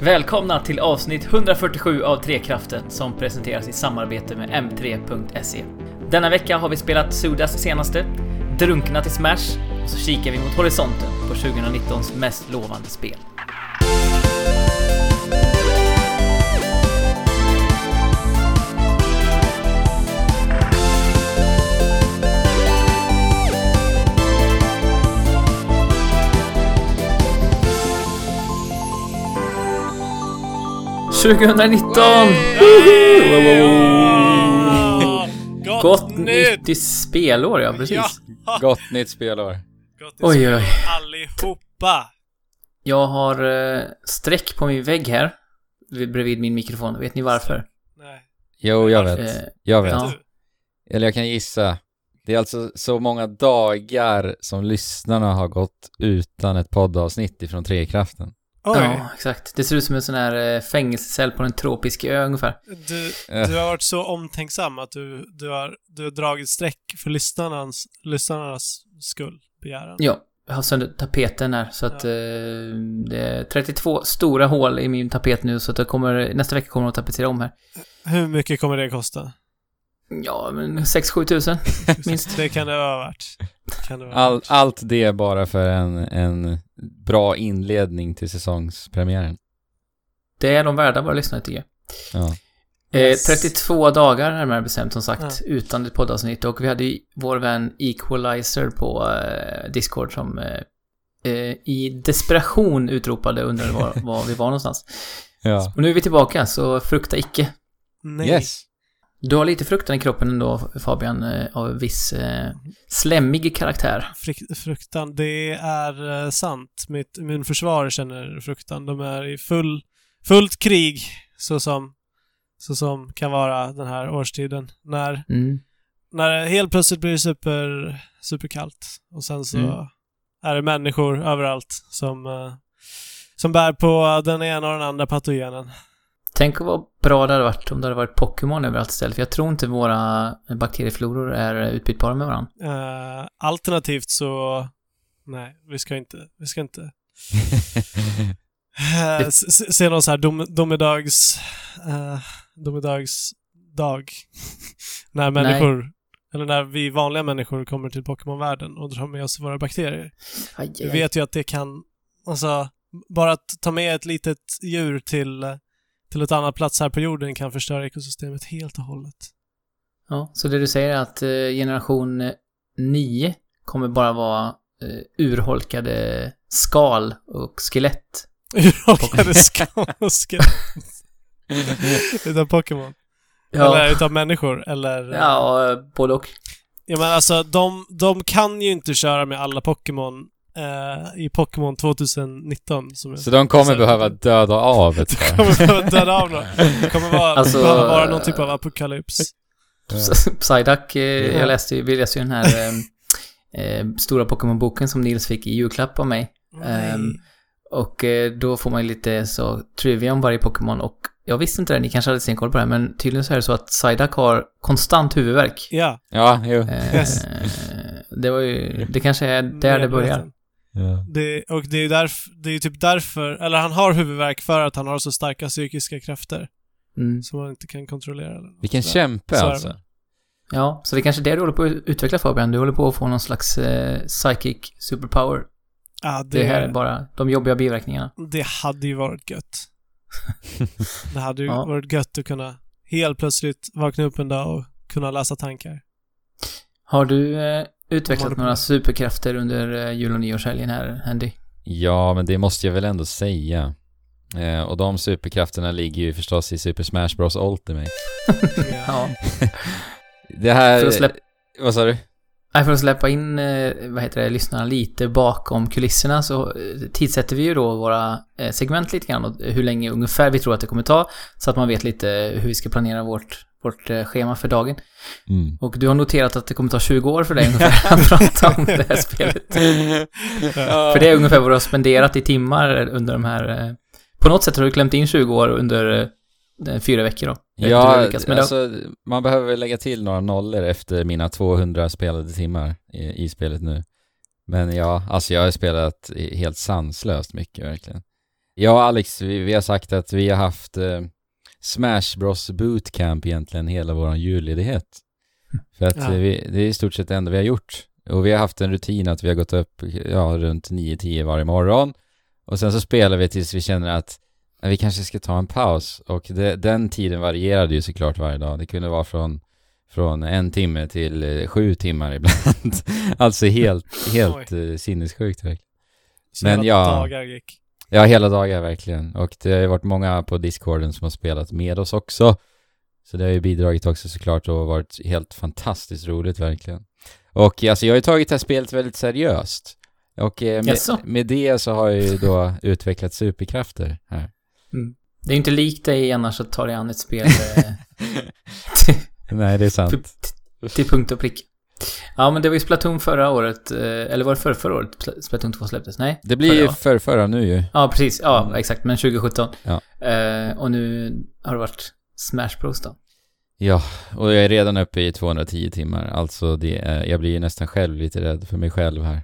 Välkomna till avsnitt 147 av Trekraften som presenteras i samarbete med M3.se. Denna vecka har vi spelat Sudas senaste, drunknat i Smash och så kikar vi mot horisonten på 2019s mest lovande spel. ”2019! Gott, Gott nytt! nytt i spelår, ja precis. Ja. Gott nytt spelår. Gott nytt Oj, oj, oj. allihopa! Jag har eh, streck på min vägg här, vid- bredvid min mikrofon. Vet ni varför? Nej. Jo, jag vet. Eh, Jag vet. Ja. Eller jag kan gissa. Det är alltså så många dagar som lyssnarna har gått utan ett poddavsnitt ifrån Trekraften. Oj, Ja, exakt. Det ser ut som en sån här eh, fängelsecell på en tropisk ö ungefär. du, Eh. du har varit så omtänksam att du, du, har, du har dragit streck för lyssnarnas, lyssnarnas skull, begäran. Ja, jag har sönder tapeten här så att eh, det är 32 stora hål i min tapet nu så att jag kommer, nästa vecka kommer jag att tapetsera om här. Hur mycket kommer det kosta? Ja, men 6-7 tusen minst. Det kan det vara värt. Kan det All, värt. allt det bara för en, en bra inledning till säsongspremiären. Det är de värda våra lyssnare tycker jag. Ja. Eh, Yes. 32 dagar närmare bestämt som sagt, Ja. utan ett poddavsnitt. Och vi hade ju vår vän Equalizer på eh, Discord som eh, eh, i desperation utropade undrade var, var vi var någonstans. ja. Och nu är vi tillbaka, så frukta icke. Nej. Yes. Du har lite fruktan i kroppen ändå, Fabian, eh, av viss eh, slemmig karaktär. Fruktan, det är eh, sant. Mitt immunförsvar känner fruktan. De är i full, fullt krig, så som, så som kan vara den här årstiden. När, Mm. när det helt plötsligt blir super, superkallt och sen så Mm. är det människor överallt som, eh, som bär på den ena och den andra patogenen. Tänk vad bra det hade varit om det hade varit Pokémon överallt istället, för jag tror inte våra bakteriefloror är utbytbara med varandra. Eh, alternativt så... Nej, vi ska inte... Vi ska inte... Eh, Det- s- s- se någon så här dom, domedags... Uh, domedagsdag. när människor... Eller när vi vanliga människor kommer till Pokémon-världen och drar med oss våra bakterier. Aj, Vi aj, aj. vet ju att det kan... Alltså, bara att ta med ett litet djur till, eh, till ett annat plats här på jorden kan förstöra ekosystemet helt och hållet. Ja, så det du säger är att eh, generation 9 kommer bara vara eh, urholkade skal och skelett. Urholkade skal och skelett. Utav Pokémon. Eller utav människor, eller... ja, eh, både och. Ja men alltså, de, de kan ju inte köra med alla Pokémon eh, i Pokémon 2019. Som Så de kommer så- behöva döda av ett par. kommer behöva döda av någon. Det kommer vara, Alltså, behöva vara någon typ av apokalyps. Psyduck, eh, Ja. jag läste ju, vi läste ju den här eh, eh, stora Pokémon-boken som Nils fick i julklapp av mig. Ehm, Och eh, då får man ju lite så trivia om varje Pokémon och jag visste inte det, ni kanske hade stenkoll på det här, men tydligen så är det så att Psyduck har konstant huvudvärk. Ja. Ja, jo. Eh, Yes. Det var ju, det kanske är där det börjar. Ja. Det, och det är ju därf, det är typ därför, eller han har huvudvärk för att han har så starka psykiska krafter Mm. som han inte kan kontrollera. Vilken kämpe Så är alltså. Ja, så det är kanske det du håller på att utveckla Fabian. Du håller på att få någon slags eh, psychic superpower. Ja, Det, det, här är bara de jobbiga biverkningarna. det hade ju varit gött. Det hade ju Ja. varit gött att kunna helt plötsligt vakna upp en dag och kunna läsa tankar. Har du eh, utvecklat några superkrafter under eh, jul och nyårshelgen här, Andy? Ja, men det måste jag väl ändå säga. Eh, och de superkrafterna ligger ju förstås i Super Smash Bros Ultimate. Ja. Det här... För att släppa- Vad sa du? Nej, för att släppa in, eh, vad heter det, lyssnarna lite bakom kulisserna så eh, tidsätter vi ju då våra segment lite grann och hur länge ungefär vi tror att det kommer ta. Så att man vet lite hur vi ska planera vårt, vårt eh, schema för dagen. Mm. Och du har noterat att det kommer ta 20 år för dig ungefär att prata om det här spelet. För det är ungefär vad du har spenderat i timmar under de här... eh, På något sätt har du klämt in 20 år under eh, fyra veckor då. Jag Ja, lyckas, alltså man behöver lägga till några nollor efter mina 200 spelade timmar i, i spelet nu. Men ja, alltså jag har spelat helt sanslöst mycket verkligen. Ja, Alex, vi, vi har sagt att vi har haft eh, Smash Bros Bootcamp egentligen hela vår julledighet. För att Ja. vi, det är i stort sett det enda vi har gjort. Och vi har haft en rutin att vi har gått upp ja, runt 9-10 varje morgon. Och sen så spelar vi tills vi känner att vi kanske ska ta en paus. Och det, den tiden varierade ju såklart varje dag. Det kunde vara från, från en timme till eh, sju timmar ibland. alltså helt, helt eh, sinnessjukt verkligen. Men ja. dagar gick. Ja, hela dagar verkligen. Och det har ju varit många på discorden som har spelat med oss också. Så det har ju bidragit också såklart och varit helt fantastiskt roligt verkligen. Och alltså jag har ju tagit det här spelet väldigt seriöst. Och eh, med, med det så har jag ju då utvecklat superkrafter här. Det är ju inte likt dig annars att ta dig an ett spel eh, Nej, det är sant. till, till punkt och prick. Ja, men det var ju Splatoon förra året, eh, eller var det förra, förra året Spl- Splatoon 2 släpptes? Nej? Det blir förra, ju va? för förra nu ju. Ja, precis. Ja, Mm. exakt. Men 2017. Ja. Eh, och nu har det varit Smash Bros då. Ja, och jag är redan uppe i 210 timmar. Alltså det är, jag blir ju nästan själv lite rädd för mig själv här.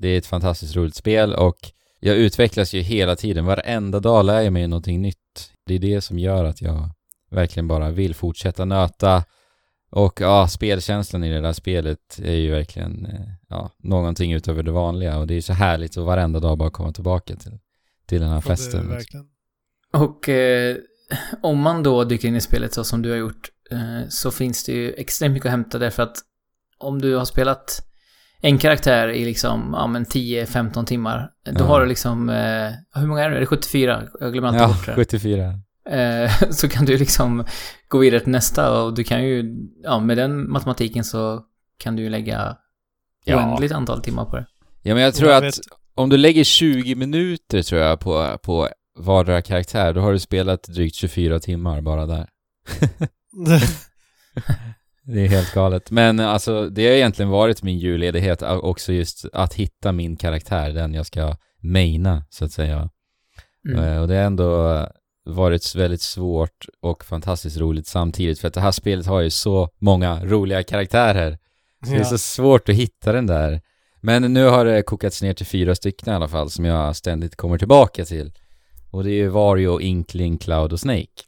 Det är ett fantastiskt roligt spel och jag utvecklas ju hela tiden. Varenda dag lär jag mig någonting nytt. Det är det som gör att jag verkligen bara vill fortsätta nöta. Och ja, spelkänslan i det där spelet är ju verkligen eh, ja, någonting utöver det vanliga och det är så härligt att varenda dag bara komma tillbaka till, till den här Ja, festen. verkligen. Och eh, om man då dyker in i spelet så som du har gjort eh, så finns det ju extremt mycket att hämta därför att om du har spelat en karaktär i liksom, ja men 10-15 timmar, då Ja. har du liksom, eh, hur många är det? Är det 74? Jag glömmer alltid Ja, bort det. 74. Eh, så kan du liksom gå vidare till nästa och du kan ju, ja med den matematiken så kan du ju lägga Ja. oändligt antal timmar på det. Ja men jag tror Jag att om du lägger 20 minuter tror jag på, på vardera karaktär, då har du spelat drygt 24 timmar bara där. Det är helt galet. Men alltså, det har egentligen varit min julledighet också just att hitta min karaktär, den jag ska maina, så att säga. Mm. Eh, Och det har ändå varit väldigt svårt och fantastiskt roligt samtidigt, för att det här spelet har ju så många roliga karaktärer. Så det är ja. så svårt att hitta den där. Men nu har det kokats ner till fyra stycken i alla fall som jag ständigt kommer tillbaka till. Och det är ju Vario, Inkling, Cloud och Snake.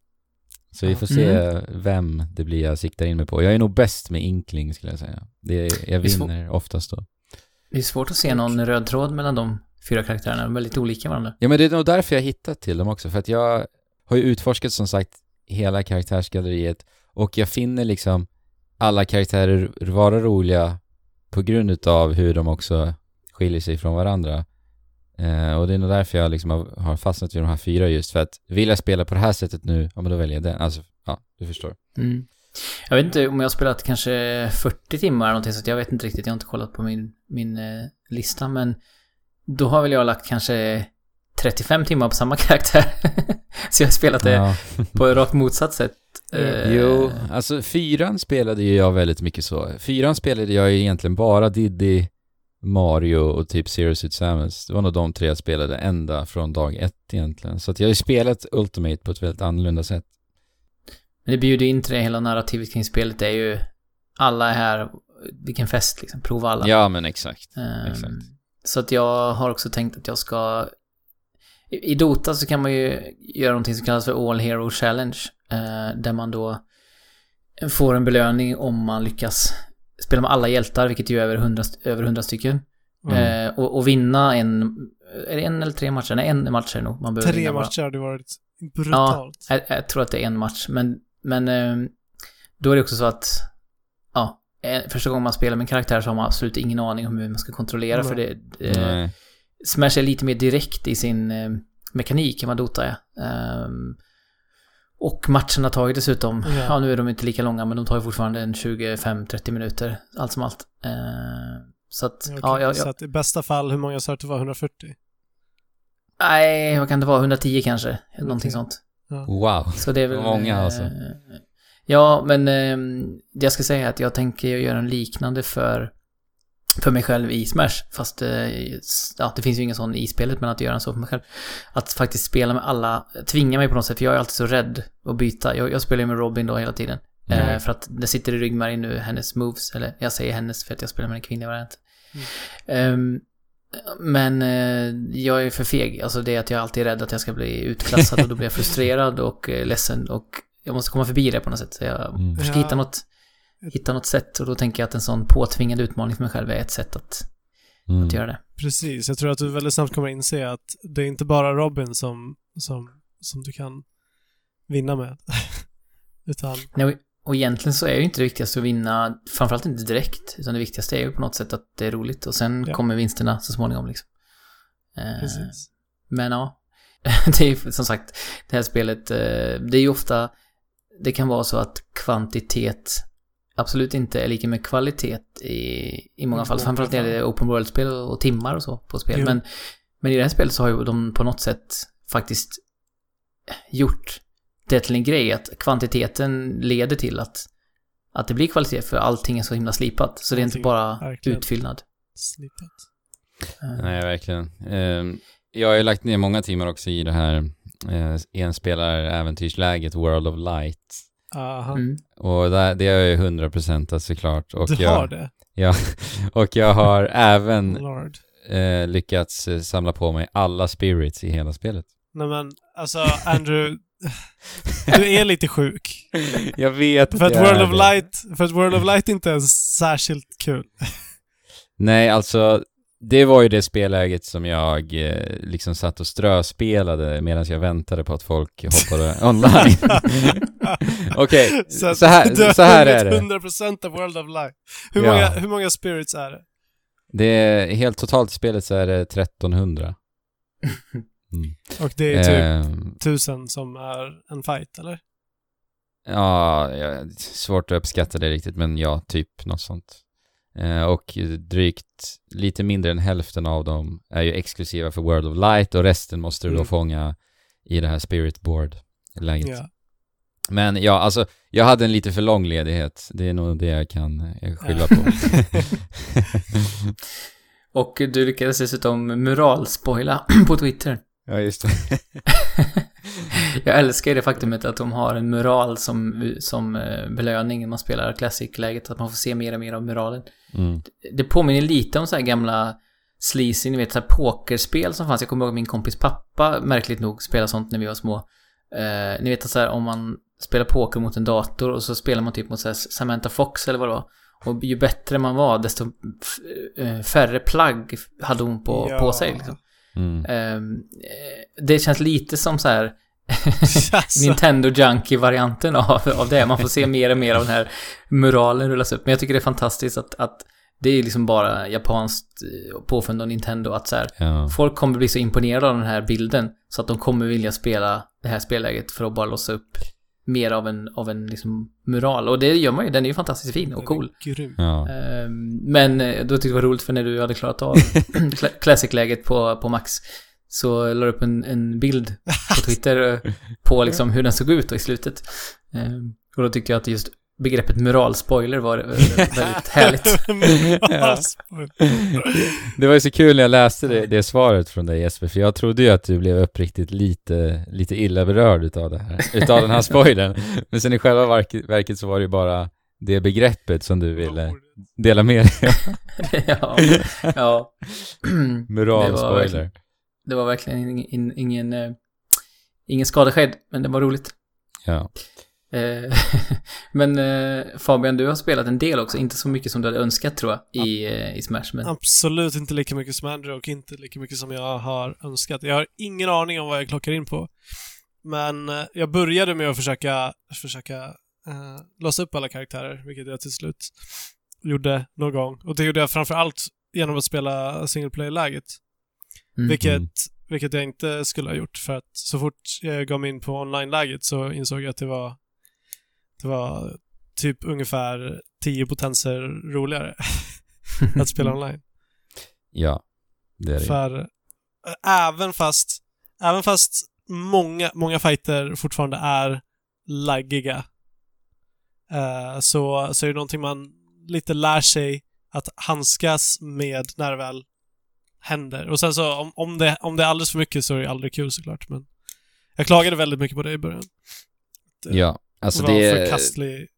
Så vi får se vem det blir jag siktar in mig på. Jag är nog bäst med Inkling skulle jag säga. Det är, jag vinner oftast då. Det är svårt att se någon röd tråd mellan de fyra karaktärerna. De är väldigt olika varandra. Ja men det är nog därför jag hittat till dem också. För att jag har ju utforskat som sagt hela karaktärsgalleriet. Och jag finner liksom alla karaktärer vara roliga på grund utav hur de också skiljer sig från varandra. Eh, och det är nog därför jag liksom har, har fastnat vid de här fyra just för att vill jag spela på det här sättet nu, ja men då väljer jag den. Alltså, ja, du förstår. Mm. Jag vet inte om jag har spelat kanske 40 timmar eller någonting så att jag vet inte riktigt. Jag har inte kollat på min, min eh, lista men då har väl jag lagt kanske 35 timmar på samma karaktär. så jag har spelat det Ja. på rakt motsatt sätt. Eh, Jo, alltså fyran spelade ju jag väldigt mycket så. Fyran spelade jag ju egentligen bara Diddy, Mario och typ Zero Suit Samus. Det var nog de tre jag spelade ända från dag ett egentligen. Så att jag har ju spelat Ultimate på ett väldigt annorlunda sätt. Men det bjuder in till det hela narrativet kring spelet. Det är ju alla är här. Vilken fest liksom. Prova alla. Ja, men exakt. Ehm, exakt. Så att jag har också tänkt att jag ska... I Dota så kan man ju göra någonting som kallas för All Hero Challenge. eh, där man då får en belöning om man lyckas spela med alla hjältar, vilket ju är över 100, st- över 100 stycken. Mm. Eh, och, och vinna en... Är det en eller tre matcher? Nej, en match är det nog. Man behöver Tre matcher hade varit brutalt. Jag, jag tror att det är en match, men, men eh, då är det också så att, ja, eh, första gången man spelar med en karaktär så har man absolut ingen aning om hur man ska kontrollera för det. Eh, Nej. Smash är lite mer direkt i sin eh, mekanik än vad Dota är. Ehm, och matcherna tar ju dessutom, Ja. ja. nu är de inte lika långa men de tar ju fortfarande en 25-30 minuter, allt som allt. Ehm, så att, Okej, ja, jag, Så att i bästa fall, hur många sa du att det var? 140? nej, vad kan det vara, 110 kanske, någonting sånt. Wow. Så det är väl... Många, eh, alltså. Ja, men det jag ska säga att jag tänker göra en liknande för, för mig själv i Smash. Fast eh, ja, det finns ju ingen sån i spelet, men att göra en så för mig själv. Att faktiskt spela med alla, tvinga mig på något sätt, för jag är alltid så rädd att byta. Jag, jag spelar ju med Robin då hela tiden. Mm. Eh, för att det sitter i ryggmärgen nu, hennes moves, eller jag säger hennes för att jag spelar med en kvinnlig variant. Ehm, Men eh, jag är för feg. Alltså det är att jag alltid är rädd att jag ska bli utklassad och då blir jag frustrerad och eh, ledsen och jag måste komma förbi det på något sätt. Så jag Mm. försöker Ja. hitta något, hitta något sätt och då tänker jag att en sån påtvingad utmaning för mig själv är ett sätt att, Mm. att göra det. Precis. Jag tror att du väldigt snabbt kommer inse att det är inte bara Robin som, som, som du kan vinna med. Utan, Nej, och- egentligen så är det inte det viktigaste att vinna, framförallt inte direkt, utan det viktigaste är ju på något sätt att det är roligt och sen Ja. kommer vinsterna så småningom liksom. Eh, precis. Men ja, det är ju som sagt, det här spelet, eh, det är ju ofta, det kan vara så att kvantitet absolut inte är lika med kvalitet i, i många fall. många Framförallt när det fall. är open world-spel och timmar och så på spel. Jo. Men, men i det här spelet så har ju de på något sätt faktiskt gjort det till en grej att kvantiteten leder till att, att det blir kvalitet för allting är så himla slipat. Så det är inte bara verkligen. utfyllnad. Slipat. Eh, Nej, verkligen. Ehm, jag har ju lagt ner många timmar också i det här eh, enspelaräventyrsläget World of Light. Aha. Mm. Och det har jag ju 100% såklart. Och Du jag, har det? Och jag har även Lord. eh, lyckats eh, samla på mig alla spirits i hela spelet. Nej men, alltså Andrew, du är lite sjuk. jag vet För att jag World är of det. Light, för att World of Light inte är särskilt kul. Nej, alltså det var ju det spelläget som jag eh, liksom satt och ströspelade medan jag väntade på att folk hoppade online. Okej, så, att här, så här är det. 100% av World of Light. Hur, Ja. många, hur många spirits är det? det är, helt totalt i spelet så är det 1300. Mm. Och det är typ Ehm, tusen som är en fight, eller? Ja, svårt att uppskatta det riktigt, men ja, typ något sånt. Eh, och drygt lite mindre än hälften av dem är ju exklusiva för World of Light och resten måste du då Mm. fånga i det här Spirit Board-läget. Ja. Men ja, alltså, jag hade en lite för lång ledighet. Det är nog det jag kan eh, skylla på. Och du lyckades dessutom muralspoila på Twitter. ja, just det. Jag älskar det faktumet att de har en mural som, som eh, belöning när man spelar Classic-läget, att man får se mer och mer av muralen. Mm. Det påminner lite om så här gamla sleazy, ni vet så här pokerspel som fanns. Jag kommer ihåg min kompis pappa, märkligt nog, spelade sånt när vi var små. Eh, ni vet att så här om man spelar poker mot en dator och så spelar man typ mot så här Samantha Fox eller vad det var. Och ju bättre man var, desto eh, färre plagg hade hon på, Ja. på sig. Liksom. Mm. Ehm, eh, det känns lite som så här Nintendo Junkie-varianten av, av det. Man får se mer och mer av den här muralen rullas upp. Men jag tycker det är fantastiskt att, att det är liksom bara japanskt eh, påfund av Nintendo att så här, Ja. folk kommer bli så imponerade av den här bilden så att de kommer vilja spela det här spelläget för att bara låsa upp mer av en, av en liksom mural. Och det gör man ju, den är ju fantastiskt fin och cool. Grym. Ja. Ehm, Men eh, då tyckte jag det var roligt för när du hade klarat av Cla- Classic-läget på, på Max så la upp en, en bild på Twitter eh, på liksom hur den såg ut i slutet. Ehm, Och då tyckte jag att just begreppet muralspoiler var eh, väldigt härligt. Ja. Det var ju så kul när jag läste det, det svaret från dig Jesper, för jag trodde ju att du blev uppriktigt lite, lite illa berörd utav det här, utav den här spoilern. Men sen i själva verket, verket så var det ju bara det begreppet som du ville dela med dig av. ja, ja. Muralspoiler. Det var verkligen ingen, ingen, ingen, eh, ingen skada skedd, men det var roligt. Ja. Eh, Men eh, Fabian, du har spelat en del också, inte så mycket som du hade önskat tror jag, i, i Smash. Men Absolut inte lika mycket som Andrew och inte lika mycket som jag har önskat. Jag har ingen aning om vad jag klockar in på. Men jag började med att försöka, försöka eh, låsa upp alla karaktärer, vilket jag till slut gjorde någon gång. Och det gjorde jag framför allt genom att spela single player-läget. Mm. Vilket, Mm. vilket jag inte skulle ha gjort för att så fort jag gav mig in på online-läget så insåg jag att det var det var typ ungefär 10 potenser roligare att spela online. Ja, det är det. För äh, även fast, även fast många, många fighter fortfarande är laggiga eh, så, så är det någonting man lite lär sig att handskas med när det väl händer. Och sen så om, om, det, om det är alldeles för mycket så är det aldrig kul såklart, men jag klagade väldigt mycket på det i början. Ja, alltså det var det, förkastlig.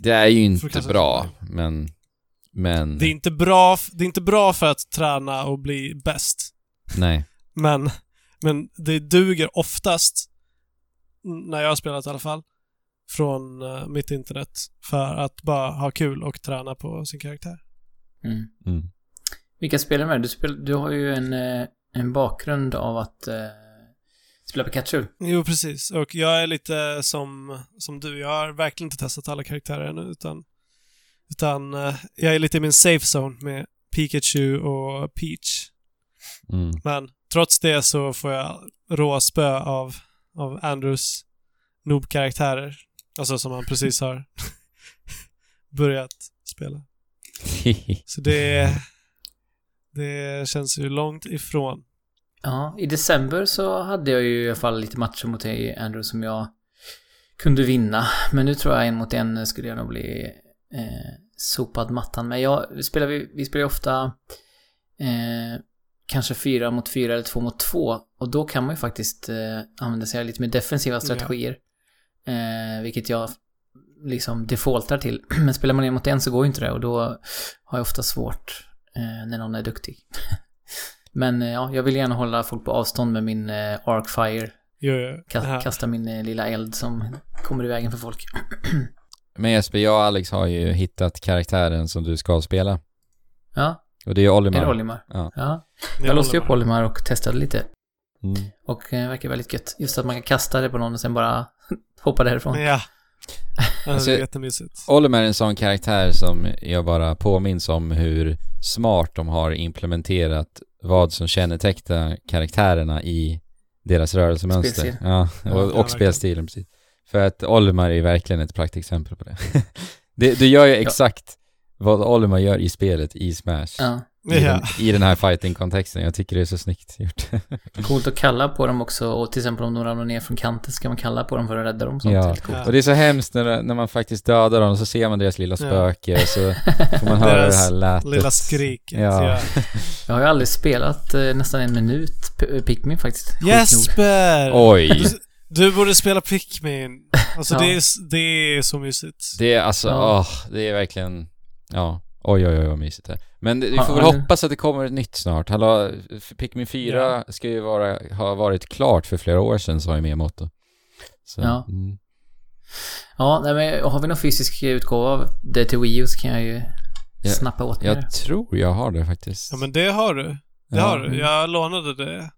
det är ju inte bra, men Men, Det är inte bra, det är inte bra för att träna och bli bäst. nej. Men, men det duger oftast, när jag har spelat i alla fall, från eh, mitt internet för att bara ha kul och träna på sin karaktär. Mm. Mm. Vilka spelar med? Du, spel, du har ju en, eh, en bakgrund av att eh, spela Pikachu. Jo, precis. Och jag är lite som, som du. Jag har verkligen inte testat alla karaktärer ännu, utan, utan eh, jag är lite i min safe zone med Pikachu och Peach. Mm. Men trots det så får jag råspö av, av Andrews noob-karaktärer. Alltså som han precis har börjat spela. Så det, det känns ju långt ifrån. Ja, i december så hade jag ju i alla fall lite matcher mot dig, Andrew, som jag kunde vinna. Men nu tror jag en mot en skulle jag nog bli eh, sopad mattan med. Jag, vi spelar, vi, vi spelar ju ofta eh, kanske fyra mot fyra eller två mot två. Och då kan man ju faktiskt eh, använda sig av lite mer defensiva strategier. Eh, vilket jag liksom defaultar till. Men spelar man en mot en så går ju inte det och då har jag ofta svårt när någon är duktig. Men eh, ja, jag vill gärna hålla folk på avstånd med min eh, Arcfire. Jo, jo. Ka- Det här. kasta min eh, lilla eld som kommer i vägen för folk. Men Jesper, jag och Alex har ju hittat karaktären som du ska spela. Ja, Och det är ju Olimar. är det Olimar? Ja. Ja. Jag låste upp Olimar och testade lite. Mm. Och eh, verkar väldigt gött. Just att man kan kasta det på någon och sen bara hoppa därifrån. Ja. Alltså, det är jättemysigt. Olimar är en sån karaktär som jag bara påminns om hur smart de har implementerat vad som kännetecknar karaktärerna i deras rörelsemönster. Spelstil. Ja, Ja, och, och spelstilen precis. För att Olimar är verkligen ett praktexempel på det. det. Du gör ju exakt vad Olimar gör i spelet i Smash. Ja. I, Ja. den, I den här fighting-kontexten. Jag tycker det är så snyggt gjort. Coolt att kalla på dem också och till exempel om de ramlar ner från kanten så kan man kalla på dem för att rädda dem. Sånt Ja. Ja. Och det är så hemskt när, när man faktiskt dödar dem och så ser man deras lilla spöke och så får man höra det här lätet. Lilla skriket. Ja. Ja. Jag har ju aldrig spelat eh, nästan en minut P- Pikmin faktiskt. Jesper! Oj! Du, borde spela Pikmin. Alltså Ja. det, är, det är så mysigt. Det är alltså, Ja. åh, det är verkligen, ja. Oj, oj, oj vad mysigt det. Men vi får väl ja. hoppas att det kommer ett nytt snart. Hallå, för Pikmin 4 Ja. ska ju vara, ha varit klart för flera år sedan, sa ju Miyamoto. Så, Ja. Mm. Ja, nej, men har vi någon fysisk utgåva av det till Wii U så kan jag ju Ja, snappa åt mig det. Jag tror jag har det faktiskt. Ja men det har du. Det Ja. har du. Jag lånade det.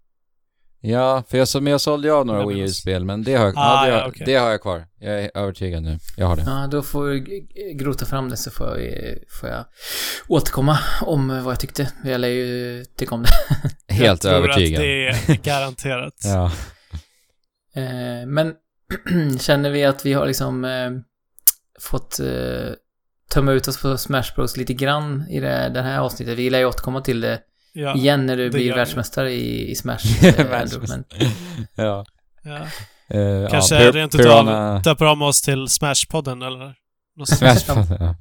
Ja, för jag, men jag sålde ju av några Wii. U-spel, men det har, jag, Ah, ja, det, ja, har, okej. det har jag kvar. Jag är övertygad nu. Jag har det. Ja, då får vi grota fram det så får jag, får jag återkomma om vad jag tyckte. Jag lär ju tycka om det. Helt jag tror övertygad. att det är garanterat. Ja. Eh, men känner vi att vi har liksom eh, fått eh, tömma ut oss på Smash Bros lite grann i det, det här avsnittet? Vi lär ju återkomma till det Ja. igen när du det blir världsmästare i, i Smash. eh, men, ja. ja. Eh, Kanske ja, rent utav döper om oss till Smashpodden eller något sånt. Smash, ja.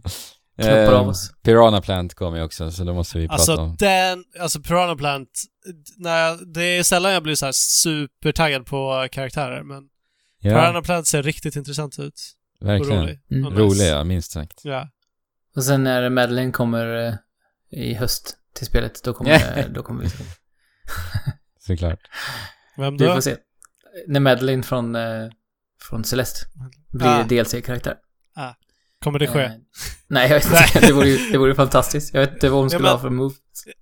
knoppar av oss. Piranha Plant kommer ju också, så då måste vi prata Alltså om. den, alltså Piranha Plant, när jag, det är sällan jag blir så här supertaggad på karaktärer men Ja, Piranha Plant ser riktigt intressant ut. Och verkligen. rolig. Mm. Och nice. Rolig, ja, minst sagt. Ja. Och sen när Madeleine kommer eh, i höst till spelet, då kommer, då kommer vi... Såklart. Vem då? får se. När Madeleine från, eh, från Celeste blir Ah. DLC-karaktär. Kommer det ske? Eh, nej, jag vet inte. Det vore ju det vore fantastiskt. Jag vet inte vad hon skulle men- ha för move.